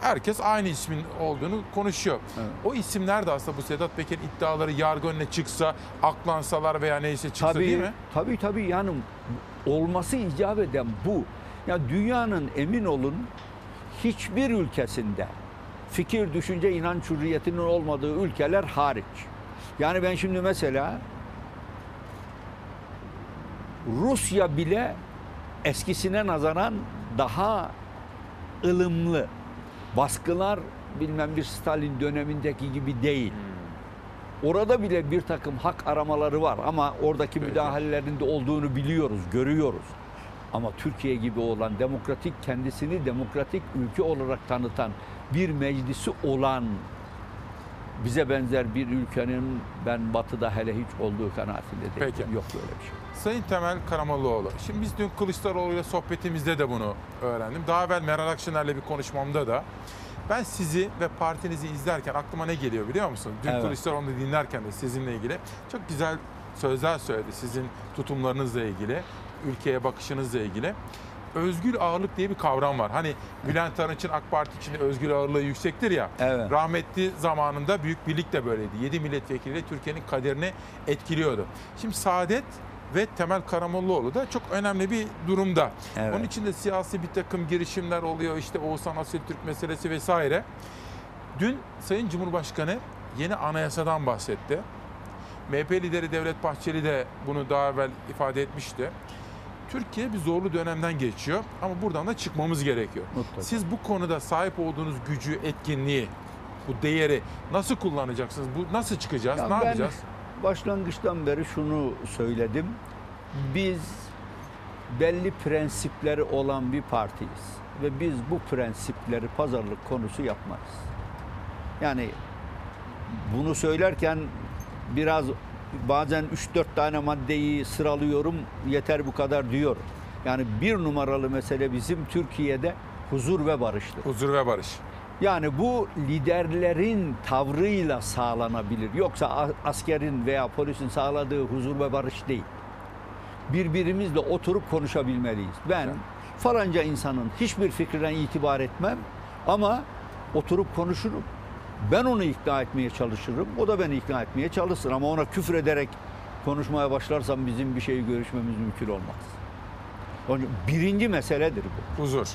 herkes aynı ismin olduğunu konuşuyor. O isimler de aslında bu Sedat Peker iddiaları yargı önüne çıksa, aklansalar veya neyse çıksa tabii, değil mi? Tabii tabii yani olması icap eden bu. Ya dünyanın emin olun hiçbir ülkesinde fikir, düşünce, inanç hürriyetinin olmadığı ülkeler hariç. Yani ben şimdi mesela Rusya bile eskisine nazaran daha ılımlı. Baskılar bilmem bir Stalin dönemindeki gibi değil. Orada bile bir takım hak aramaları var ama oradaki müdahalelerin de olduğunu biliyoruz, görüyoruz. Ama Türkiye gibi olan demokratik kendisini demokratik ülke olarak tanıtan bir meclisi olan bize benzer bir ülkenin ben batıda hele hiç olduğu kanaatinde değilim. Peki. Yok böyle bir şey. Sayın Temel Karamollaoğlu. Şimdi biz dün Kılıçdaroğlu ile sohbetimizde de bunu öğrendim. Daha evvel Meral Akşener'le bir konuşmamda da ben sizi ve partinizi izlerken aklıma ne geliyor biliyor musunuz? Dün Evet. Kılıçdaroğlu'nu dinlerken de sizinle ilgili çok güzel sözler söyledi. Sizin tutumlarınızla ilgili, ülkeye bakışınızla ilgili. Özgür ağırlık diye bir kavram var. Hani Bülent Arınç'ın AK Parti içinde özgür ağırlığı yüksektir ya. Evet. Rahmetli zamanında Büyük Birlik de böyleydi. 7 milletvekiliyle Türkiye'nin kaderini etkiliyordu. Şimdi Saadet ve Temel Karamollaoğlu da çok önemli bir durumda. Evet. Onun için de siyasi bir takım girişimler oluyor. İşte Oğuzhan Asiltürk meselesi vesaire. Dün Sayın Cumhurbaşkanı yeni anayasadan bahsetti. MHP lideri Devlet Bahçeli de bunu daha evvel ifade etmişti. Türkiye bir zorlu dönemden geçiyor ama buradan da çıkmamız gerekiyor. Mutlaka. Siz bu konuda sahip olduğunuz gücü, etkinliği, bu değeri nasıl kullanacaksınız? Bu nasıl çıkacağız? Ya ne ben yapacağız? başlangıçtan beri şunu söyledim. Biz belli prensipleri olan bir partiyiz. Ve biz bu prensipleri pazarlık konusu yapmayız. Yani bunu söylerken biraz bazen 3-4 tane maddeyi sıralıyorum yeter bu kadar diyorum. Yani bir numaralı mesele bizim Türkiye'de huzur ve barıştır. Huzur ve barış. Yani bu liderlerin tavrıyla sağlanabilir. Yoksa askerin veya polisin sağladığı huzur ve barış değil. Birbirimizle oturup konuşabilmeliyiz. Ben falanca insanın hiçbir fikrine itibar etmem ama oturup konuşurum. Ben onu ikna etmeye çalışırım. O da beni ikna etmeye çalışsın ama ona küfür ederek konuşmaya başlarsam bizim bir şeyi görüşmemiz mümkün olmaz. Onun birinci meseledir bu. Huzur.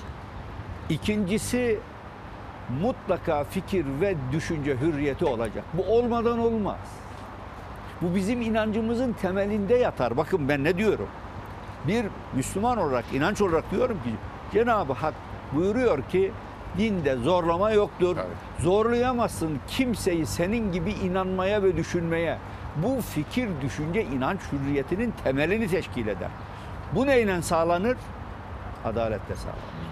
İkincisi mutlaka fikir ve düşünce hürriyeti olacak. Bu olmadan olmaz. Bu bizim inancımızın temelinde yatar. Bakın ben ne diyorum? Bir Müslüman olarak, inanç olarak diyorum ki Cenab-ı Hak buyuruyor ki dinde zorlama yoktur. Zorlayamazsın kimseyi senin gibi inanmaya ve düşünmeye. Bu fikir, düşünce, inanç hürriyetinin temelini teşkil eder. Bu neyle sağlanır? Adaletle sağlanır.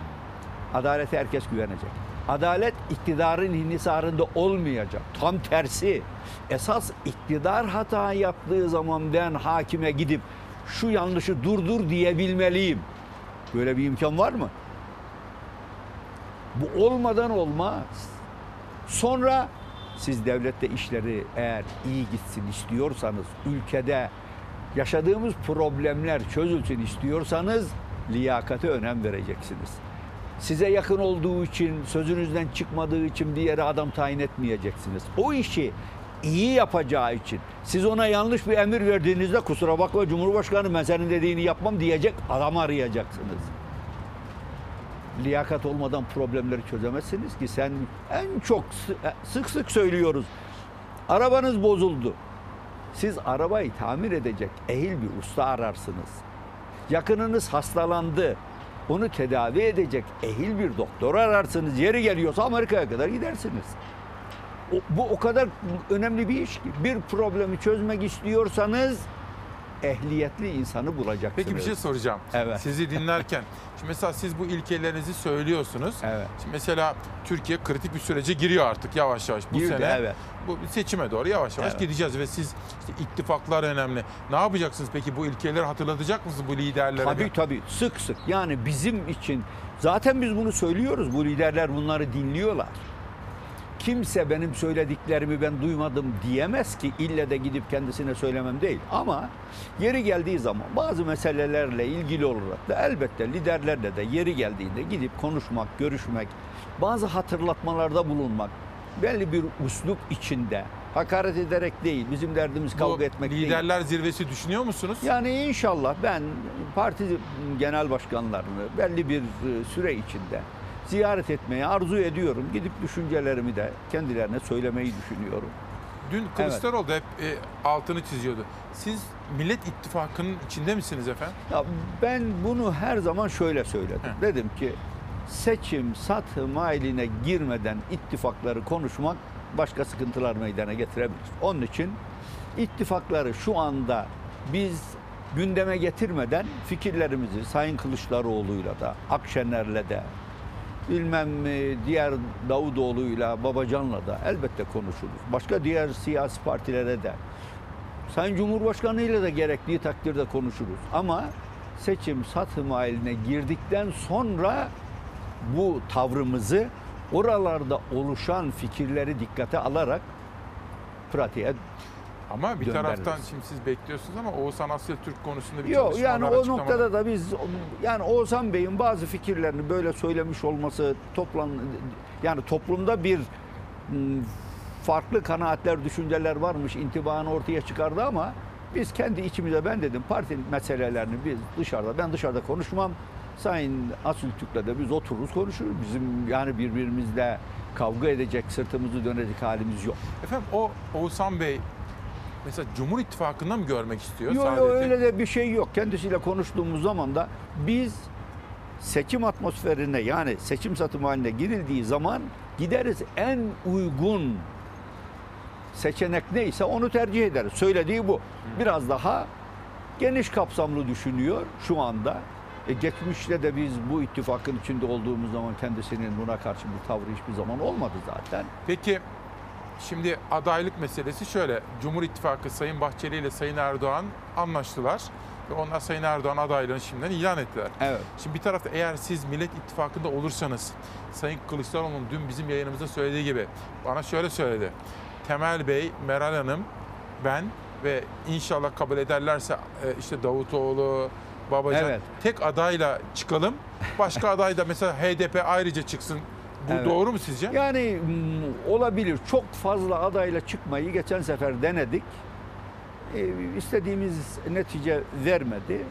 Adalete herkes güvenecek. Adalet iktidarın inhisarında olmayacak. Tam tersi. Esas iktidar hata yaptığı zaman ben hakime gidip şu yanlışı durdur diyebilmeliyim. Böyle bir imkan var mı? Bu olmadan olmaz. Sonra siz devlette işleri eğer iyi gitsin istiyorsanız, ülkede yaşadığımız problemler çözülsün istiyorsanız liyakate önem vereceksiniz. Size yakın olduğu için, sözünüzden çıkmadığı için bir yere adam tayin etmeyeceksiniz. O işi iyi yapacağı için siz ona yanlış bir emir verdiğinizde kusura bakma Cumhurbaşkanı ben senin dediğini yapmam diyecek adam arayacaksınız. Liyakat olmadan problemleri çözemezsiniz ki. Sen en çok sı- sık sık söylüyoruz. Arabanız bozuldu. Siz arabayı tamir edecek ehil bir usta ararsınız. Yakınınız hastalandı. Onu tedavi edecek ehil bir doktor ararsınız. Yeri geliyorsa Amerika'ya kadar gidersiniz. O- bu o kadar önemli bir iş ki. Bir problemi çözmek istiyorsanız ehliyetli insanı bulacaksınız. Peki bir şey soracağım. Evet. Sizi dinlerken. Şimdi mesela siz bu ilkelerinizi söylüyorsunuz. Evet. Şimdi mesela Türkiye kritik bir sürece giriyor artık yavaş yavaş. Bu Girdi, sene evet. bu seçime doğru yavaş yavaş Evet. gideceğiz ve siz işte ittifaklar önemli. Ne yapacaksınız peki bu ilkeleri hatırlatacak mısınız bu liderlere? Tabii tabii sık sık. Yani bizim için zaten biz bunu söylüyoruz. Bu liderler bunları dinliyorlar. Kimse benim söylediklerimi ben duymadım diyemez ki ille de gidip kendisine söylemem değil. Ama yeri geldiği zaman bazı meselelerle ilgili olarak da elbette liderlerle de yeri geldiğinde gidip konuşmak, görüşmek, bazı hatırlatmalarda bulunmak, belli bir uslup içinde hakaret ederek değil, bizim derdimiz kavga etmek değil. Liderler zirvesi düşünüyor musunuz? Yani inşallah ben parti genel başkanlarını belli bir e, süre içinde ziyaret etmeyi arzu ediyorum. Gidip düşüncelerimi de kendilerine söylemeyi düşünüyorum. Dün Kılıçdaroğlu da hep e, altını çiziyordu. Siz Millet İttifakı'nın içinde misiniz efendim? Ya ben bunu her zaman şöyle söyledim. Dedim ki seçim satım hailine girmeden ittifakları konuşmak başka sıkıntılar meydana getirebilir. Onun için ittifakları şu anda biz gündeme getirmeden fikirlerimizi Sayın Kılıçdaroğlu'yla da Akşener'le de bilmem diğer Davutoğlu'yla Babacan'la da elbette konuşuruz. Başka diğer siyasi partilere de Sayın Cumhurbaşkanı ile de gerektiği takdirde konuşuruz. Ama seçim satım haline girdikten sonra bu tavrımızı oralarda oluşan fikirleri dikkate alarak pratiğe Ama bir Göndeririz. taraftan şimdi siz bekliyorsunuz ama Oğuzhan Asya Türk konusunda bir Yok yani o noktada da biz yani Oğuzhan Bey'in bazı fikirlerini böyle söylemiş olması toplam yani toplumda bir farklı kanaatler, düşünceler varmış intibanı ortaya çıkardı ama biz kendi içimize ben dedim parti meselelerini biz dışarıda ben dışarıda konuşmam. Sayın Asültürk'le de biz otururuz konuşuruz. Bizim yani birbirimizle kavga edecek, sırtımızı dönecek halimiz yok. Efendim o Oğuzhan Bey mesela Cumhur İttifakı'nda mı görmek istiyor Yok sadece? yok öyle de bir şey yok. Kendisiyle konuştuğumuz zaman da biz seçim atmosferine yani seçim satım haline girildiği zaman gideriz en uygun seçenek neyse onu tercih ederiz. Söylediği bu. Biraz daha geniş kapsamlı düşünüyor şu anda. E geçmişte de biz bu ittifakın içinde olduğumuz zaman kendisinin buna karşı bir tavrı hiçbir zaman olmadı zaten. Peki şimdi adaylık meselesi şöyle. Cumhur İttifakı Sayın Bahçeli ile Sayın Erdoğan anlaştılar. Ve onlar Sayın Erdoğan adaylığını şimdiden ilan ettiler. Evet. Şimdi bir tarafta eğer siz Millet İttifakı'nda olursanız Sayın Kılıçdaroğlu'nun dün bizim yayınımızda söylediği gibi bana şöyle söyledi. Temel Bey, Meral Hanım, ben ve inşallah kabul ederlerse e, işte Davutoğlu, Babacan Evet. tek adayla çıkalım. Başka aday da mesela HDP ayrıca çıksın. Bu Evet. doğru mu sizce? Yani mm, olabilir. Çok fazla adayla çıkmayı geçen sefer denedik. Ee, istediğimiz netice vermedi.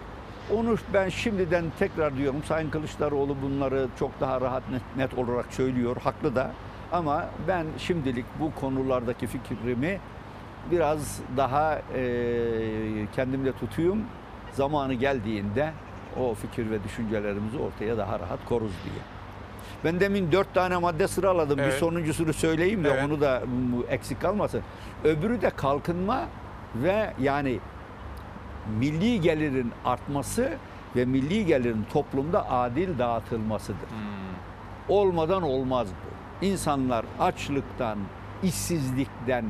Onu ben şimdiden tekrar diyorum. Sayın Kılıçdaroğlu bunları çok daha rahat net, net olarak söylüyor. Haklı da. Ama ben şimdilik bu konulardaki fikrimi biraz daha e, kendimde tutuyum. Zamanı geldiğinde o fikir ve düşüncelerimizi ortaya daha rahat koruz diye. Ben demin dört tane madde sıraladım. Evet. Bir sonuncusunu söyleyeyim de Evet. onu da mm, eksik kalmasın. Öbürü de kalkınma ve yani milli gelirin artması ve milli gelirin toplumda adil dağıtılmasıdır. Hmm. Olmadan olmaz bu. İnsanlar açlıktan, işsizlikten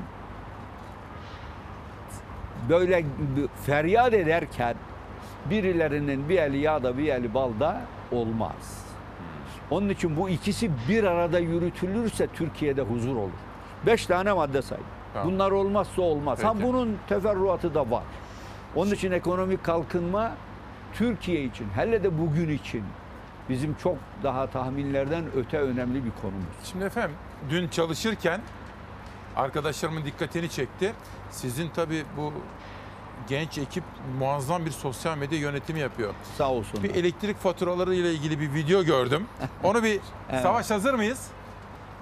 böyle feryat ederken birilerinin bir eli yağda bir eli balda olmaz. Onun için bu ikisi bir arada yürütülürse Türkiye'de huzur olur. Beş tane madde saydım. Tamam. Bunlar olmazsa olmaz. Ha Peki. bunun teferruatı da var. Onun için ekonomik kalkınma Türkiye için, hele de bugün için bizim çok daha tahminlerden öte önemli bir konumuz. Şimdi efendim dün çalışırken arkadaşlarımın dikkatini çekti. Sizin tabii bu genç ekip muazzam bir sosyal medya yönetimi yapıyor. Sağ olsun. Bir elektrik faturaları ile ilgili bir video gördüm. Onu bir Evet. savaş hazır mıyız?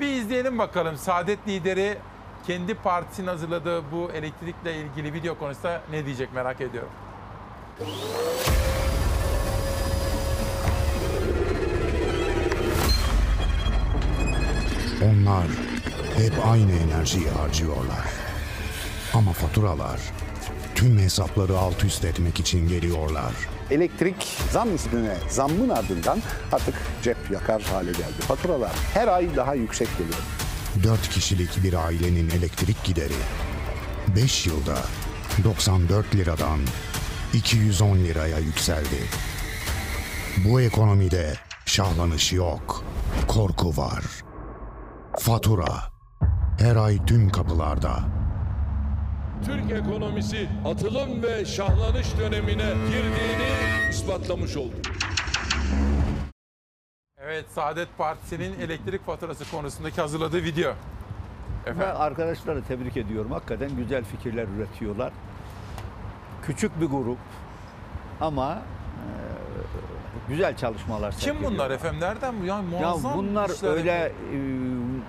Bir izleyelim bakalım. Saadet lideri kendi partisinin hazırladığı bu elektrikle ilgili video konusunda ne diyecek merak ediyorum. Onlar hep aynı enerjiyi harcıyorlar. Ama faturalar tüm hesapları alt üst etmek için geliyorlar. Elektrik zam üstüne zammın ardından artık cep yakar hale geldi. Faturalar her ay daha yüksek geliyor. 4 kişilik bir ailenin elektrik gideri 5 yılda 94 liradan 210 liraya yükseldi. Bu ekonomide şahlanış yok, korku var. Fatura her ay tüm kapılarda. Türk ekonomisi atılım ve şahlanış dönemine girdiğini ispatlamış oldu. Evet Saadet Partisi'nin elektrik faturası konusundaki hazırladığı video. Ben arkadaşları tebrik ediyorum. Hakikaten güzel fikirler üretiyorlar. Küçük bir grup ama e, güzel çalışmalar Kim bunlar efendim? Nereden bu? Yani Ya muazzam bunlar işler öyle e,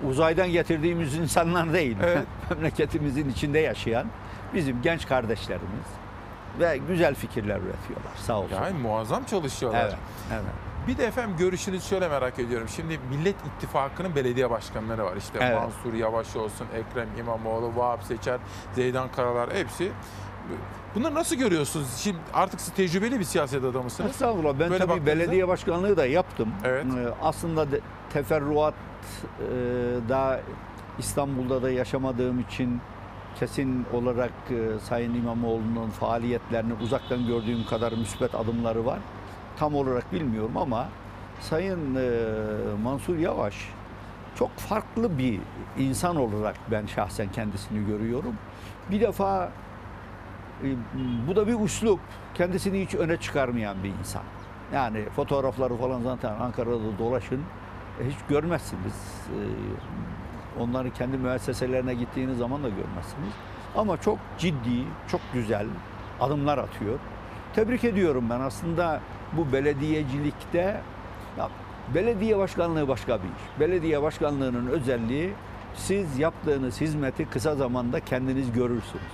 uzaydan getirdiğimiz insanlar değil. Evet. Memleketimizin içinde yaşayan bizim genç kardeşlerimiz ve güzel fikirler üretiyorlar. Sağ olsun. Yani muazzam çalışıyorlar. Evet, evet. Bir de efendim görüşünüzü şöyle merak ediyorum. Şimdi Millet İttifakı'nın belediye başkanları var. İşte Evet. Mansur Yavaş olsun, Ekrem İmamoğlu, Vahap Seçer, Zeydan Karalar hepsi. Bunları nasıl görüyorsunuz? Şimdi artık siz tecrübeli bir siyaset adamısınız. Estağfurullah. Ben Böyle tabii baktığınızda- belediye başkanlığı da yaptım. Evet. Ee, Aslında teferruat e, da İstanbul'da da yaşamadığım için kesin olarak e, Sayın İmamoğlu'nun faaliyetlerini uzaktan gördüğüm kadar müspet adımları var. Tam olarak bilmiyorum ama Sayın e, Mansur Yavaş çok farklı bir insan olarak ben şahsen kendisini görüyorum. Bir defa e, bu da bir üslup. Kendisini hiç öne çıkarmayan bir insan. Yani fotoğrafları falan zaten Ankara'da dolaşın. Hiç görmezsiniz. Onların kendi müesseselerine gittiğiniz zaman da görmezsiniz. Ama çok ciddi, çok güzel adımlar atıyor. Tebrik ediyorum ben. Aslında bu belediyecilikte ya, belediye başkanlığı başka bir iş. Belediye başkanlığının özelliği siz yaptığınız hizmeti kısa zamanda kendiniz görürsünüz.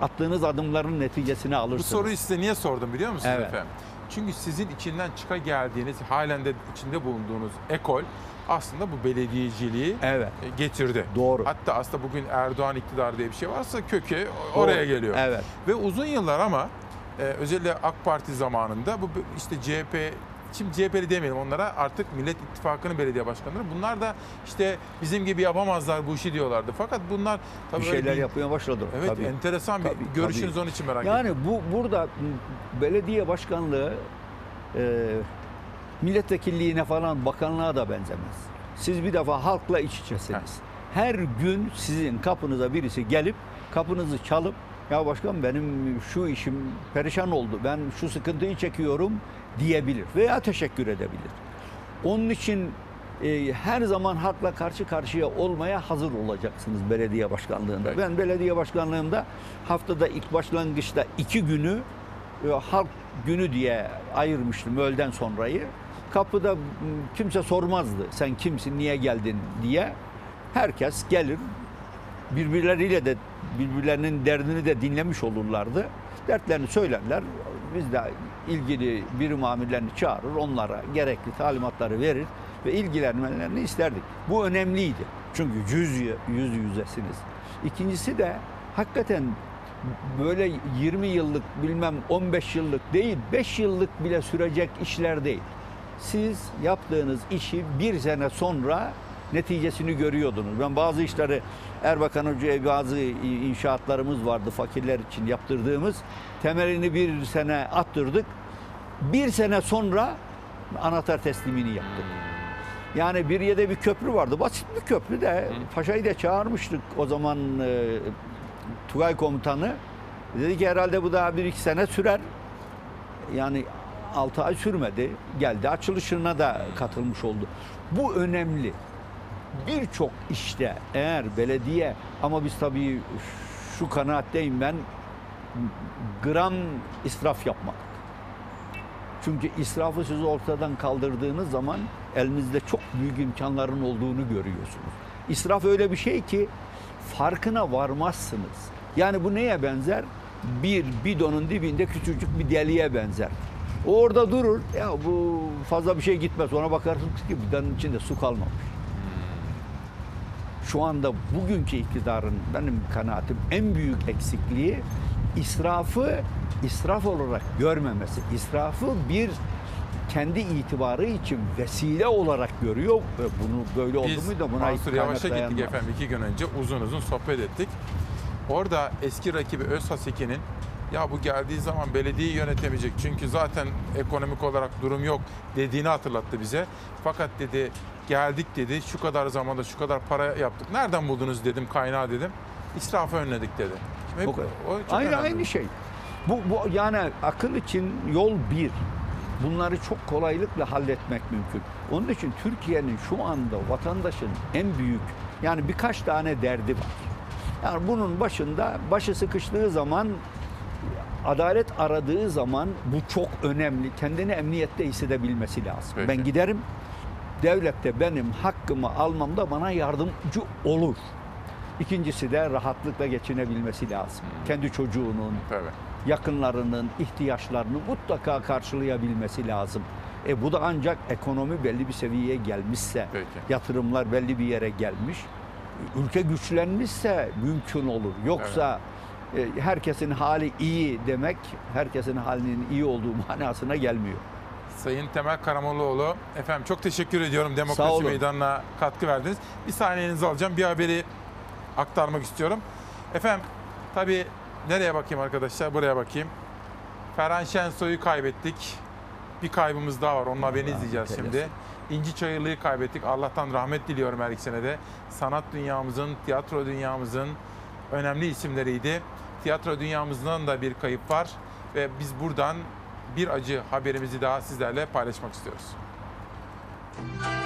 Attığınız adımların neticesini Bu alırsınız. soruyu size niye sordum biliyor musunuz Evet. efendim? Çünkü sizin içinden çıka geldiğiniz, halen de içinde bulunduğunuz ekol aslında bu belediyeciliği evet. getirdi. Doğru. Hatta aslında bugün Erdoğan iktidar diye bir şey varsa kökü Doğru. oraya geliyor. Evet. Ve uzun yıllar ama e, özellikle AK Parti zamanında bu işte CHP Şimdi CHP'li demeyelim onlara artık Millet İttifakı'nın belediye başkanları. Bunlar da işte bizim gibi yapamazlar bu işi diyorlardı. Fakat bunlar tabii bir şeyler yapmaya başladı. Evet Tabii. enteresan bir Tabii, görüşünüz tabii. onun için merak Yani ettim. bu burada belediye başkanlığı e, milletvekilliğine falan bakanlığa da benzemez. Siz bir defa halkla iç içesiniz. Her gün sizin kapınıza birisi gelip kapınızı çalıp ya başkan benim şu işim perişan oldu. Ben şu sıkıntıyı çekiyorum diyebilir veya teşekkür edebilir. Onun için e, her zaman halkla karşı karşıya olmaya hazır olacaksınız belediye başkanlığında. Ben belediye başkanlığımda haftada ilk başlangıçta iki günü e, halk günü diye ayırmıştım öğleden sonrayı. Kapıda kimse sormazdı sen kimsin niye geldin diye. Herkes gelir birbirleriyle de birbirlerinin derdini de dinlemiş olurlardı. Dertlerini söylerler. Biz de ilgili birim amirlerini çağırır, onlara gerekli talimatları verir ve ilgilenmelerini isterdik. Bu önemliydi. Çünkü yüz, yüz yüzesiniz. İkincisi de hakikaten böyle 20 yıllık bilmem 15 yıllık değil 5 yıllık bile sürecek işler değil. Siz yaptığınız işi bir sene sonra neticesini görüyordunuz. Ben bazı işleri Erbakan Hoca'ya bazı inşaatlarımız vardı fakirler için yaptırdığımız. Temelini bir sene attırdık. Bir sene sonra anahtar teslimini yaptık. Yani bir yerde bir köprü vardı. Basit bir köprü de Paşa'yı da çağırmıştık o zaman e, Tugay komutanı. Dedi ki herhalde bu daha bir iki sene sürer. Yani 6 ay sürmedi. Geldi açılışına da katılmış oldu. Bu önemli. Birçok işte eğer belediye ama biz tabii şu kanaatteyim ben gram israf yapmadık. Çünkü israfı siz ortadan kaldırdığınız zaman elinizde çok büyük imkanların olduğunu görüyorsunuz. İsraf öyle bir şey ki farkına varmazsınız. Yani bu neye benzer? Bir bidonun dibinde küçücük bir deliğe benzer. O orada durur. Ya bu fazla bir şey gitmez. Ona bakarsınız ki bidonun içinde su kalmamış. Şu anda bugünkü iktidarın benim kanaatim en büyük eksikliği israfı israf olarak görmemesi. İsrafı bir kendi itibarı için vesile olarak görüyor ve bunu böyle oldu Biz muydu buna Mansur Yavaş'a gittik efendim iki gün önce uzun uzun sohbet ettik. Orada eski rakibi Özhaseki'nin ya bu geldiği zaman belediyeyi yönetemeyecek çünkü zaten ekonomik olarak durum yok dediğini hatırlattı bize. Fakat dedi geldik dedi şu kadar zamanda şu kadar para yaptık. Nereden buldunuz dedim kaynağı dedim. İsrafı önledik dedi. Şimdi O hep- kadar. o çok aynı önemli. aynı şey. Bu, bu yani akıl için yol bir. Bunları çok kolaylıkla halletmek mümkün. Onun için Türkiye'nin şu anda vatandaşın en büyük yani birkaç tane derdi var. Yani bunun başında başı sıkıştığı zaman adalet aradığı zaman bu çok önemli. Kendini emniyette hissedebilmesi lazım. Peki. Ben giderim devlet de benim hakkımı almamda bana yardımcı olur. İkincisi de rahatlıkla geçinebilmesi lazım. Kendi çocuğunun, yakınlarının ihtiyaçlarını mutlaka karşılayabilmesi lazım. E bu da ancak ekonomi belli bir seviyeye gelmişse, yatırımlar belli bir yere gelmiş, ülke güçlenmişse mümkün olur. Yoksa e, herkesin hali iyi demek, herkesin halinin iyi olduğu manasına gelmiyor. Sayın Temel Karamollaoğlu, efendim çok teşekkür ediyorum Demokrasi. Meydanı'na katkı verdiniz. Bir saniyenizi alacağım, bir haberi aktarmak istiyorum. Efendim, tabii nereye bakayım arkadaşlar? Buraya bakayım. Ferhan Şensoy'u kaybettik. Bir kaybımız daha var, onun haberini izleyeceğiz şimdi. İnci Çayırlı'yı kaybettik. Allah'tan rahmet diliyorum her ikisine de. Sanat dünyamızın, tiyatro dünyamızın önemli isimleriydi. Tiyatro dünyamızdan da bir kayıp var. Ve biz buradan bir acı haberimizi daha sizlerle paylaşmak istiyoruz. Yağmur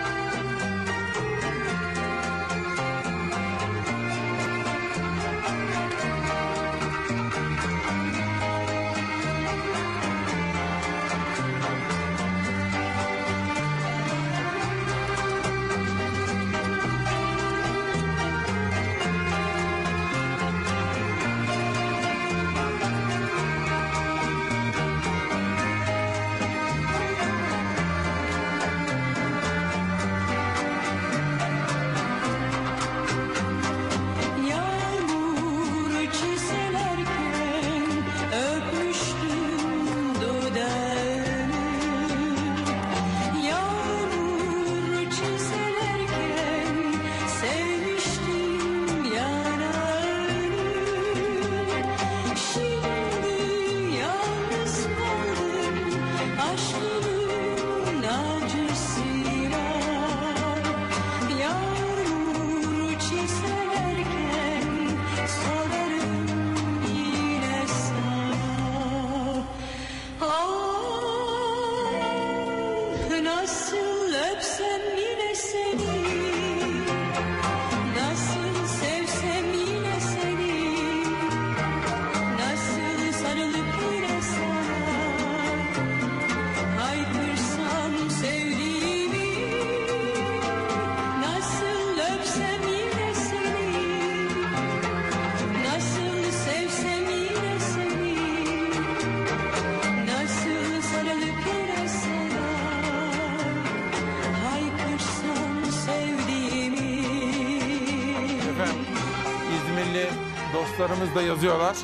dostlarımız da yazıyorlar.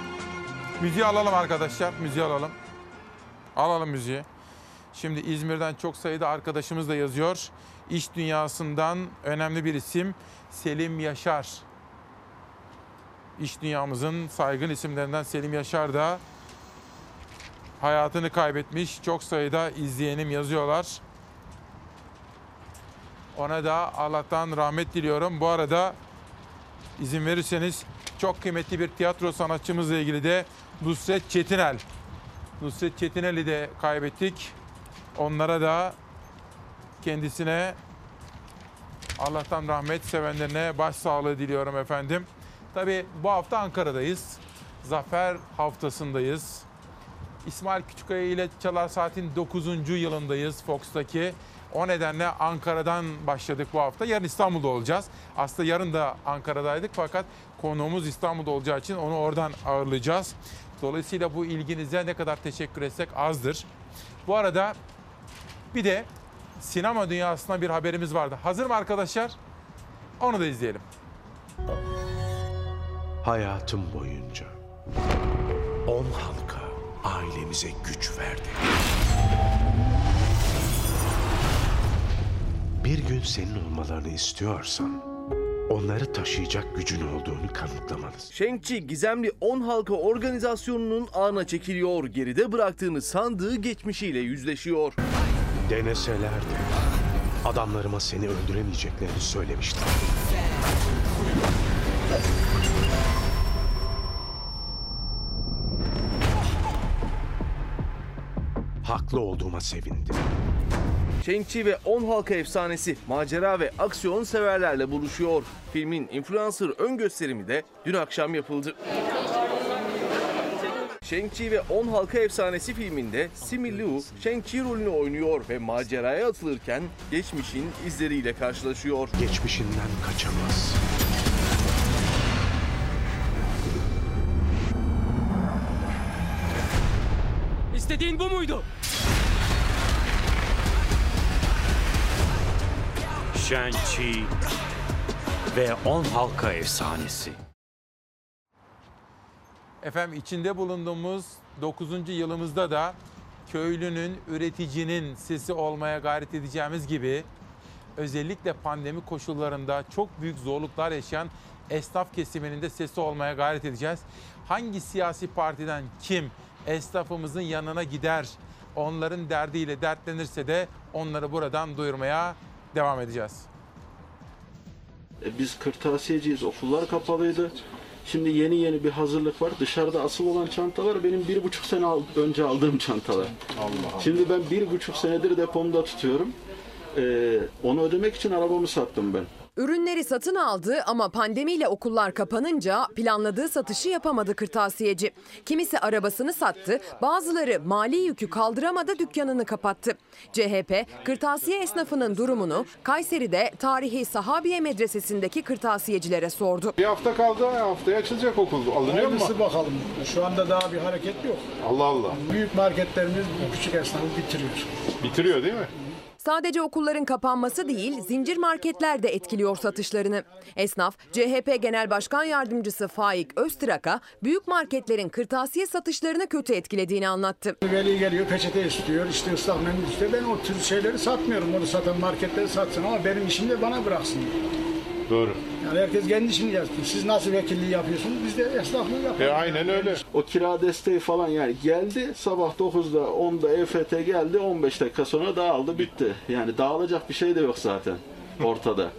Müziği alalım arkadaşlar, müziği alalım. Alalım müziği. Şimdi İzmir'den çok sayıda arkadaşımız da yazıyor. İş dünyasından önemli bir isim Selim Yaşar. İş dünyamızın saygın isimlerinden Selim Yaşar da hayatını kaybetmiş. Çok sayıda izleyenim yazıyorlar. Ona da Allah'tan rahmet diliyorum. Bu arada izin verirseniz çok kıymetli bir tiyatro sanatçımızla ilgili de Nusret Çetinel. Nusret Çetinel'i de kaybettik. Onlara da kendisine Allah'tan rahmet sevenlerine başsağlığı diliyorum efendim. Tabii bu hafta Ankara'dayız. zafer haftasındayız. İsmail Küçükkaya ile Çalar Saat'in 9. yılındayız Fox'taki. O nedenle Ankara'dan başladık bu hafta. Yarın İstanbul'da olacağız. Aslında yarın da Ankara'daydık fakat konuğumuz İstanbul'da olacağı için onu oradan ağırlayacağız. Dolayısıyla bu ilginize ne kadar teşekkür etsek azdır. Bu arada bir de sinema dünyasına bir haberimiz vardı. Hazır mı arkadaşlar? Onu da izleyelim. Hayatım boyunca on halka ailemize güç verdi. Bir gün senin olmalarını istiyorsan onları taşıyacak gücün olduğunu kanıtlamalısın. Shang-Chi gizemli 10 halka organizasyonunun ağına çekiliyor. Geride bıraktığını sandığı geçmişiyle yüzleşiyor. Deneselerdi adamlarıma seni öldüremeyeceklerini söylemiştim. Haklı olduğuma sevindim. Shang-Chi ve 10 halka efsanesi macera ve aksiyon severlerle buluşuyor. Filmin influencer ön gösterimi de dün akşam yapıldı. Shang-Chi ve 10 halka efsanesi filminde Simu Liu Shang-Chi rolünü oynuyor ve maceraya atılırken geçmişin izleriyle karşılaşıyor. Geçmişinden kaçamaz. İstediğin bu muydu? Shang-Chi ve 10 halka efsanesi. Efendim içinde bulunduğumuz 9. yılımızda da köylünün, üreticinin sesi olmaya gayret edeceğimiz gibi özellikle pandemi koşullarında çok büyük zorluklar yaşayan esnaf kesiminin de sesi olmaya gayret edeceğiz. Hangi siyasi partiden kim esnafımızın yanına gider, onların derdiyle dertlenirse de onları buradan duyurmaya devam edeceğiz. E, Biz kırtasiyeciyiz, okullar kapalıydı. Şimdi yeni yeni bir hazırlık var. Dışarıda asıl olan çantalar benim bir buçuk sene al- önce aldığım çantalar. Allah. Şimdi ben bir buçuk senedir depomda tutuyorum. Ee, onu ödemek için arabamı sattım ben. Ürünleri satın aldı ama pandemiyle okullar kapanınca planladığı satışı yapamadı kırtasiyeci. Kimisi arabasını sattı, bazıları mali yükü kaldıramadı dükkanını kapattı. CHP, kırtasiye esnafının durumunu Kayseri'de tarihi Sahabiye Medresesi'ndeki kırtasiyecilere sordu. Bir hafta kaldı, haftaya açılacak okul. Alınıyor mu? Hayırlısı bakalım. Şu anda daha bir hareket yok. Allah Allah. Büyük marketlerimiz bu küçük esnafı bitiriyor. Bitiriyor değil mi? Sadece okulların kapanması değil, zincir marketler de etkiliyor satışlarını. Esnaf, CHP Genel Başkan Yardımcısı Faik Öztrak'a büyük marketlerin kırtasiye satışlarını kötü etkilediğini anlattı. Veli geliyor peçete istiyor, işte ıslak mendil istiyor. Ben o tür şeyleri satmıyorum. Onu satan marketleri satsın ama benim işimi de bana bıraksın. Doğru. Yani herkes kendi işini yapsın. Siz nasıl vekilliği yapıyorsunuz? Biz de esnaflığı yapıyoruz. O kira desteği falan yani geldi sabah 9'da 10'da EFT geldi 15 dakika sonra dağıldı bitti. Yani dağılacak bir şey de yok zaten ortada.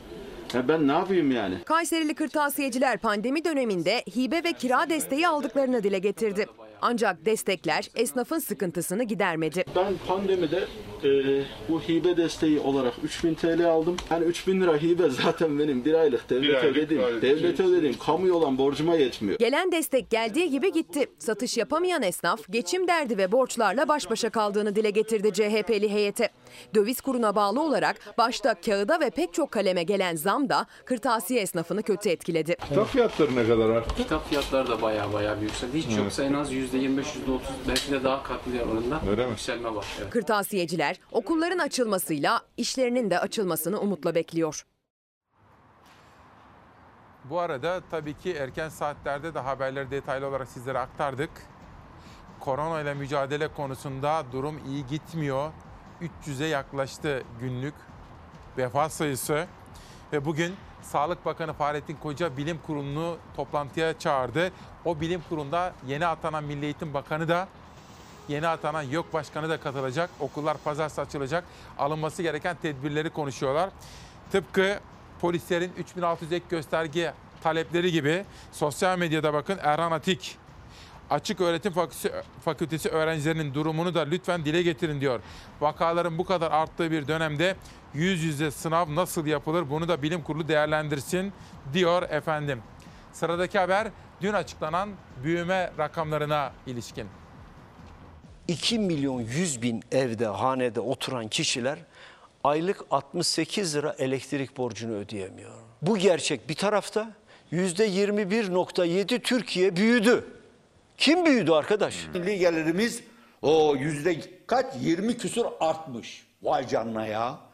Ya ben ne yapayım yani? Kayserili kırtasiyeciler pandemi döneminde hibe ve kira desteği aldıklarını dile getirdi. Ancak destekler esnafın sıkıntısını gidermedi. Ben pandemide e, bu hibe desteği olarak 3000 TL aldım. Yani 3000 lira hibe zaten benim bir aylık devlete aylık ödediğim, gayet devlete şey. ödediğim kamuya olan borcuma yetmiyor. Gelen destek geldiği gibi gitti. Satış yapamayan esnaf geçim derdi ve borçlarla baş başa kaldığını dile getirdi CHP'li heyete. Döviz kuruna bağlı olarak başta kağıda ve pek çok kaleme gelen zam da kırtasiye esnafını kötü etkiledi. Kitap fiyatları ne kadar arttı? Kitap fiyatları da bayağı bayağı bir yükseldi. Hiç Evet. yoksa en az %25, %30 belki de daha katlı oranında Öyle mi? yükselme var. Evet. Kırtasiyeciler okulların açılmasıyla işlerinin de açılmasını umutla bekliyor. Bu arada tabii ki erken saatlerde de haberleri detaylı olarak sizlere aktardık. Korona ile mücadele konusunda durum iyi gitmiyor. 300'e yaklaştı günlük vefat sayısı. Ve bugün Sağlık Bakanı Fahrettin Koca bilim kurulunu toplantıya çağırdı. O bilim kurulunda yeni atanan Milli Eğitim Bakanı da yeni atanan YÖK Başkanı da katılacak. Okullar pazartesi açılacak. Alınması gereken tedbirleri konuşuyorlar. Tıpkı polislerin 3600 ek gösterge talepleri gibi sosyal medyada bakın Erhan Atik Açık Öğretim Fakültesi, Fakültesi öğrencilerinin durumunu da lütfen dile getirin diyor. Vakaların bu kadar arttığı bir dönemde yüz yüze sınav nasıl yapılır bunu da bilim kurulu değerlendirsin diyor efendim. Sıradaki haber dün açıklanan büyüme rakamlarına ilişkin. 2 milyon 100 bin evde, hanede oturan kişiler aylık 68 lira elektrik borcunu ödeyemiyor. Bu gerçek bir tarafta %21.7 Türkiye büyüdü. Kim büyüdü arkadaş? Milli gelirimiz o yüzde kaç? 20 küsur artmış. Vay canına ya.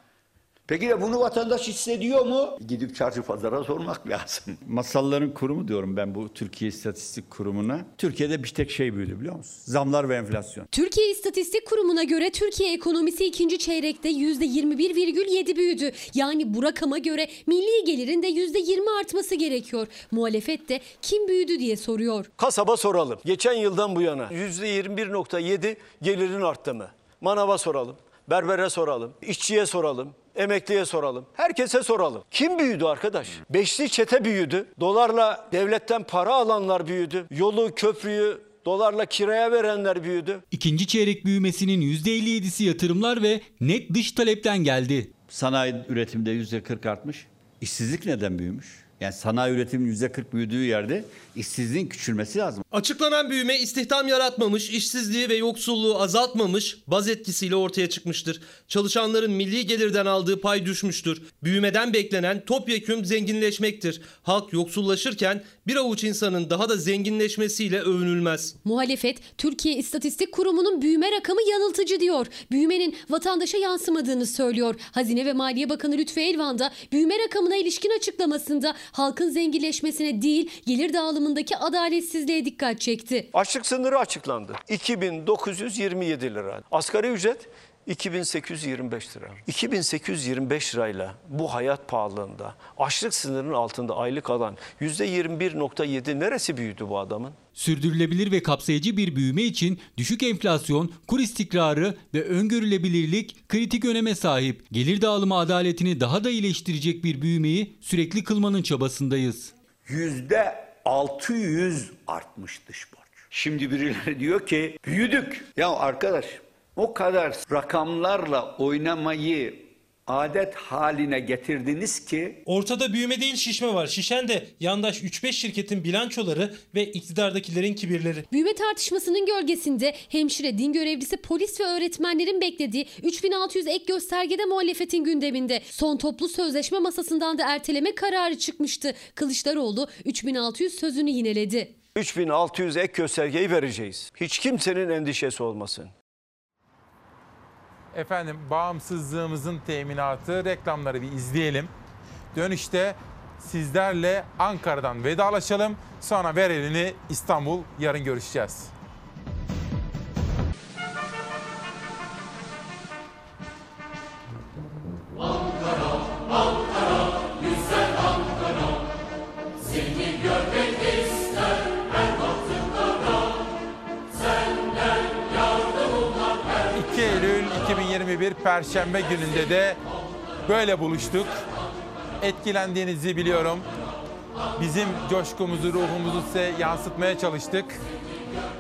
Peki de bunu vatandaş hissediyor mu? Gidip çarşı pazara sormak lazım. Masalların kurumu diyorum ben bu Türkiye İstatistik Kurumu'na. Türkiye'de bir tek şey büyüdü biliyor musun? Zamlar ve enflasyon. Türkiye İstatistik Kurumu'na göre Türkiye ekonomisi ikinci çeyrekte %21,7 büyüdü. Yani bu rakama göre milli gelirin de %20 artması gerekiyor. Muhalefet de kim büyüdü diye soruyor. Kasaba soralım. Geçen yıldan bu yana %21.7 gelirin arttı mı? Manava soralım, berbere soralım, işçiye soralım, emekliye soralım. Herkese soralım. Kim büyüdü arkadaş? Beşli çete büyüdü. Dolarla devletten para alanlar büyüdü. Yolu, köprüyü dolarla kiraya verenler büyüdü. İkinci çeyrek büyümesinin %57'si yatırımlar ve net dış talepten geldi. Sanayi üretimde %40 artmış. İşsizlik neden büyümüş? Yani sanayi üretiminin %40 büyüdüğü yerde işsizliğin küçülmesi lazım. Açıklanan büyüme istihdam yaratmamış, işsizliği ve yoksulluğu azaltmamış, baz etkisiyle ortaya çıkmıştır. Çalışanların milli gelirden aldığı pay düşmüştür. Büyümeden beklenen topyekün zenginleşmektir. Halk yoksullaşırken bir avuç insanın daha da zenginleşmesiyle övünülmez. Muhalefet, Türkiye İstatistik Kurumu'nun büyüme rakamı yanıltıcı diyor. Büyümenin vatandaşa yansımadığını söylüyor. Hazine ve Maliye Bakanı Lütfü Elvan da büyüme rakamına ilişkin açıklamasında halkın zenginleşmesine değil, gelir dağılımındaki adaletsizliğe dikkat çekti. Açlık sınırı açıklandı. 2927 lira. Asgari ücret 2825 lira. 2825 lirayla bu hayat pahalılığında açlık sınırının altında aylık alan %21.7 neresi büyüdü bu adamın? Sürdürülebilir ve kapsayıcı bir büyüme için düşük enflasyon, kur istikrarı ve öngörülebilirlik kritik öneme sahip. Gelir dağılımı adaletini daha da iyileştirecek bir büyümeyi sürekli kılmanın çabasındayız. Yüzde 600 artmış dış borç. Şimdi birileri diyor ki büyüdük. Ya arkadaş o kadar rakamlarla oynamayı adet haline getirdiniz ki Ortada büyüme değil şişme var. Şişen de yandaş 3-5 şirketin bilançoları ve iktidardakilerin kibirleri. Büyüme tartışmasının gölgesinde hemşire, din görevlisi, polis ve öğretmenlerin beklediği 3600 ek göstergede muhalefetin gündeminde. Son toplu sözleşme masasından da erteleme kararı çıkmıştı. Kılıçdaroğlu 3600 sözünü yineledi. 3600 ek göstergeyi vereceğiz. Hiç kimsenin endişesi olmasın. Efendim bağımsızlığımızın teminatı reklamları bir izleyelim. Dönüşte sizlerle Ankara'dan vedalaşalım. Sonra ver elini İstanbul yarın görüşeceğiz. Ankara, 2021 Perşembe gününde de böyle buluştuk. Etkilendiğinizi biliyorum. Bizim coşkumuzu, ruhumuzu size yansıtmaya çalıştık.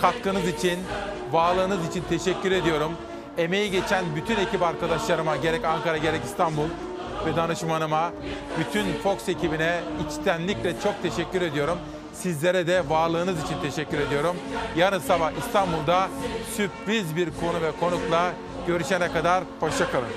Katkınız için, varlığınız için teşekkür ediyorum. Emeği geçen bütün ekip arkadaşlarıma, gerek Ankara gerek İstanbul ve danışmanıma, bütün Fox ekibine içtenlikle çok teşekkür ediyorum. Sizlere de varlığınız için teşekkür ediyorum. Yarın sabah İstanbul'da sürpriz bir konu ve konukla Görüşene kadar hoşçakalın.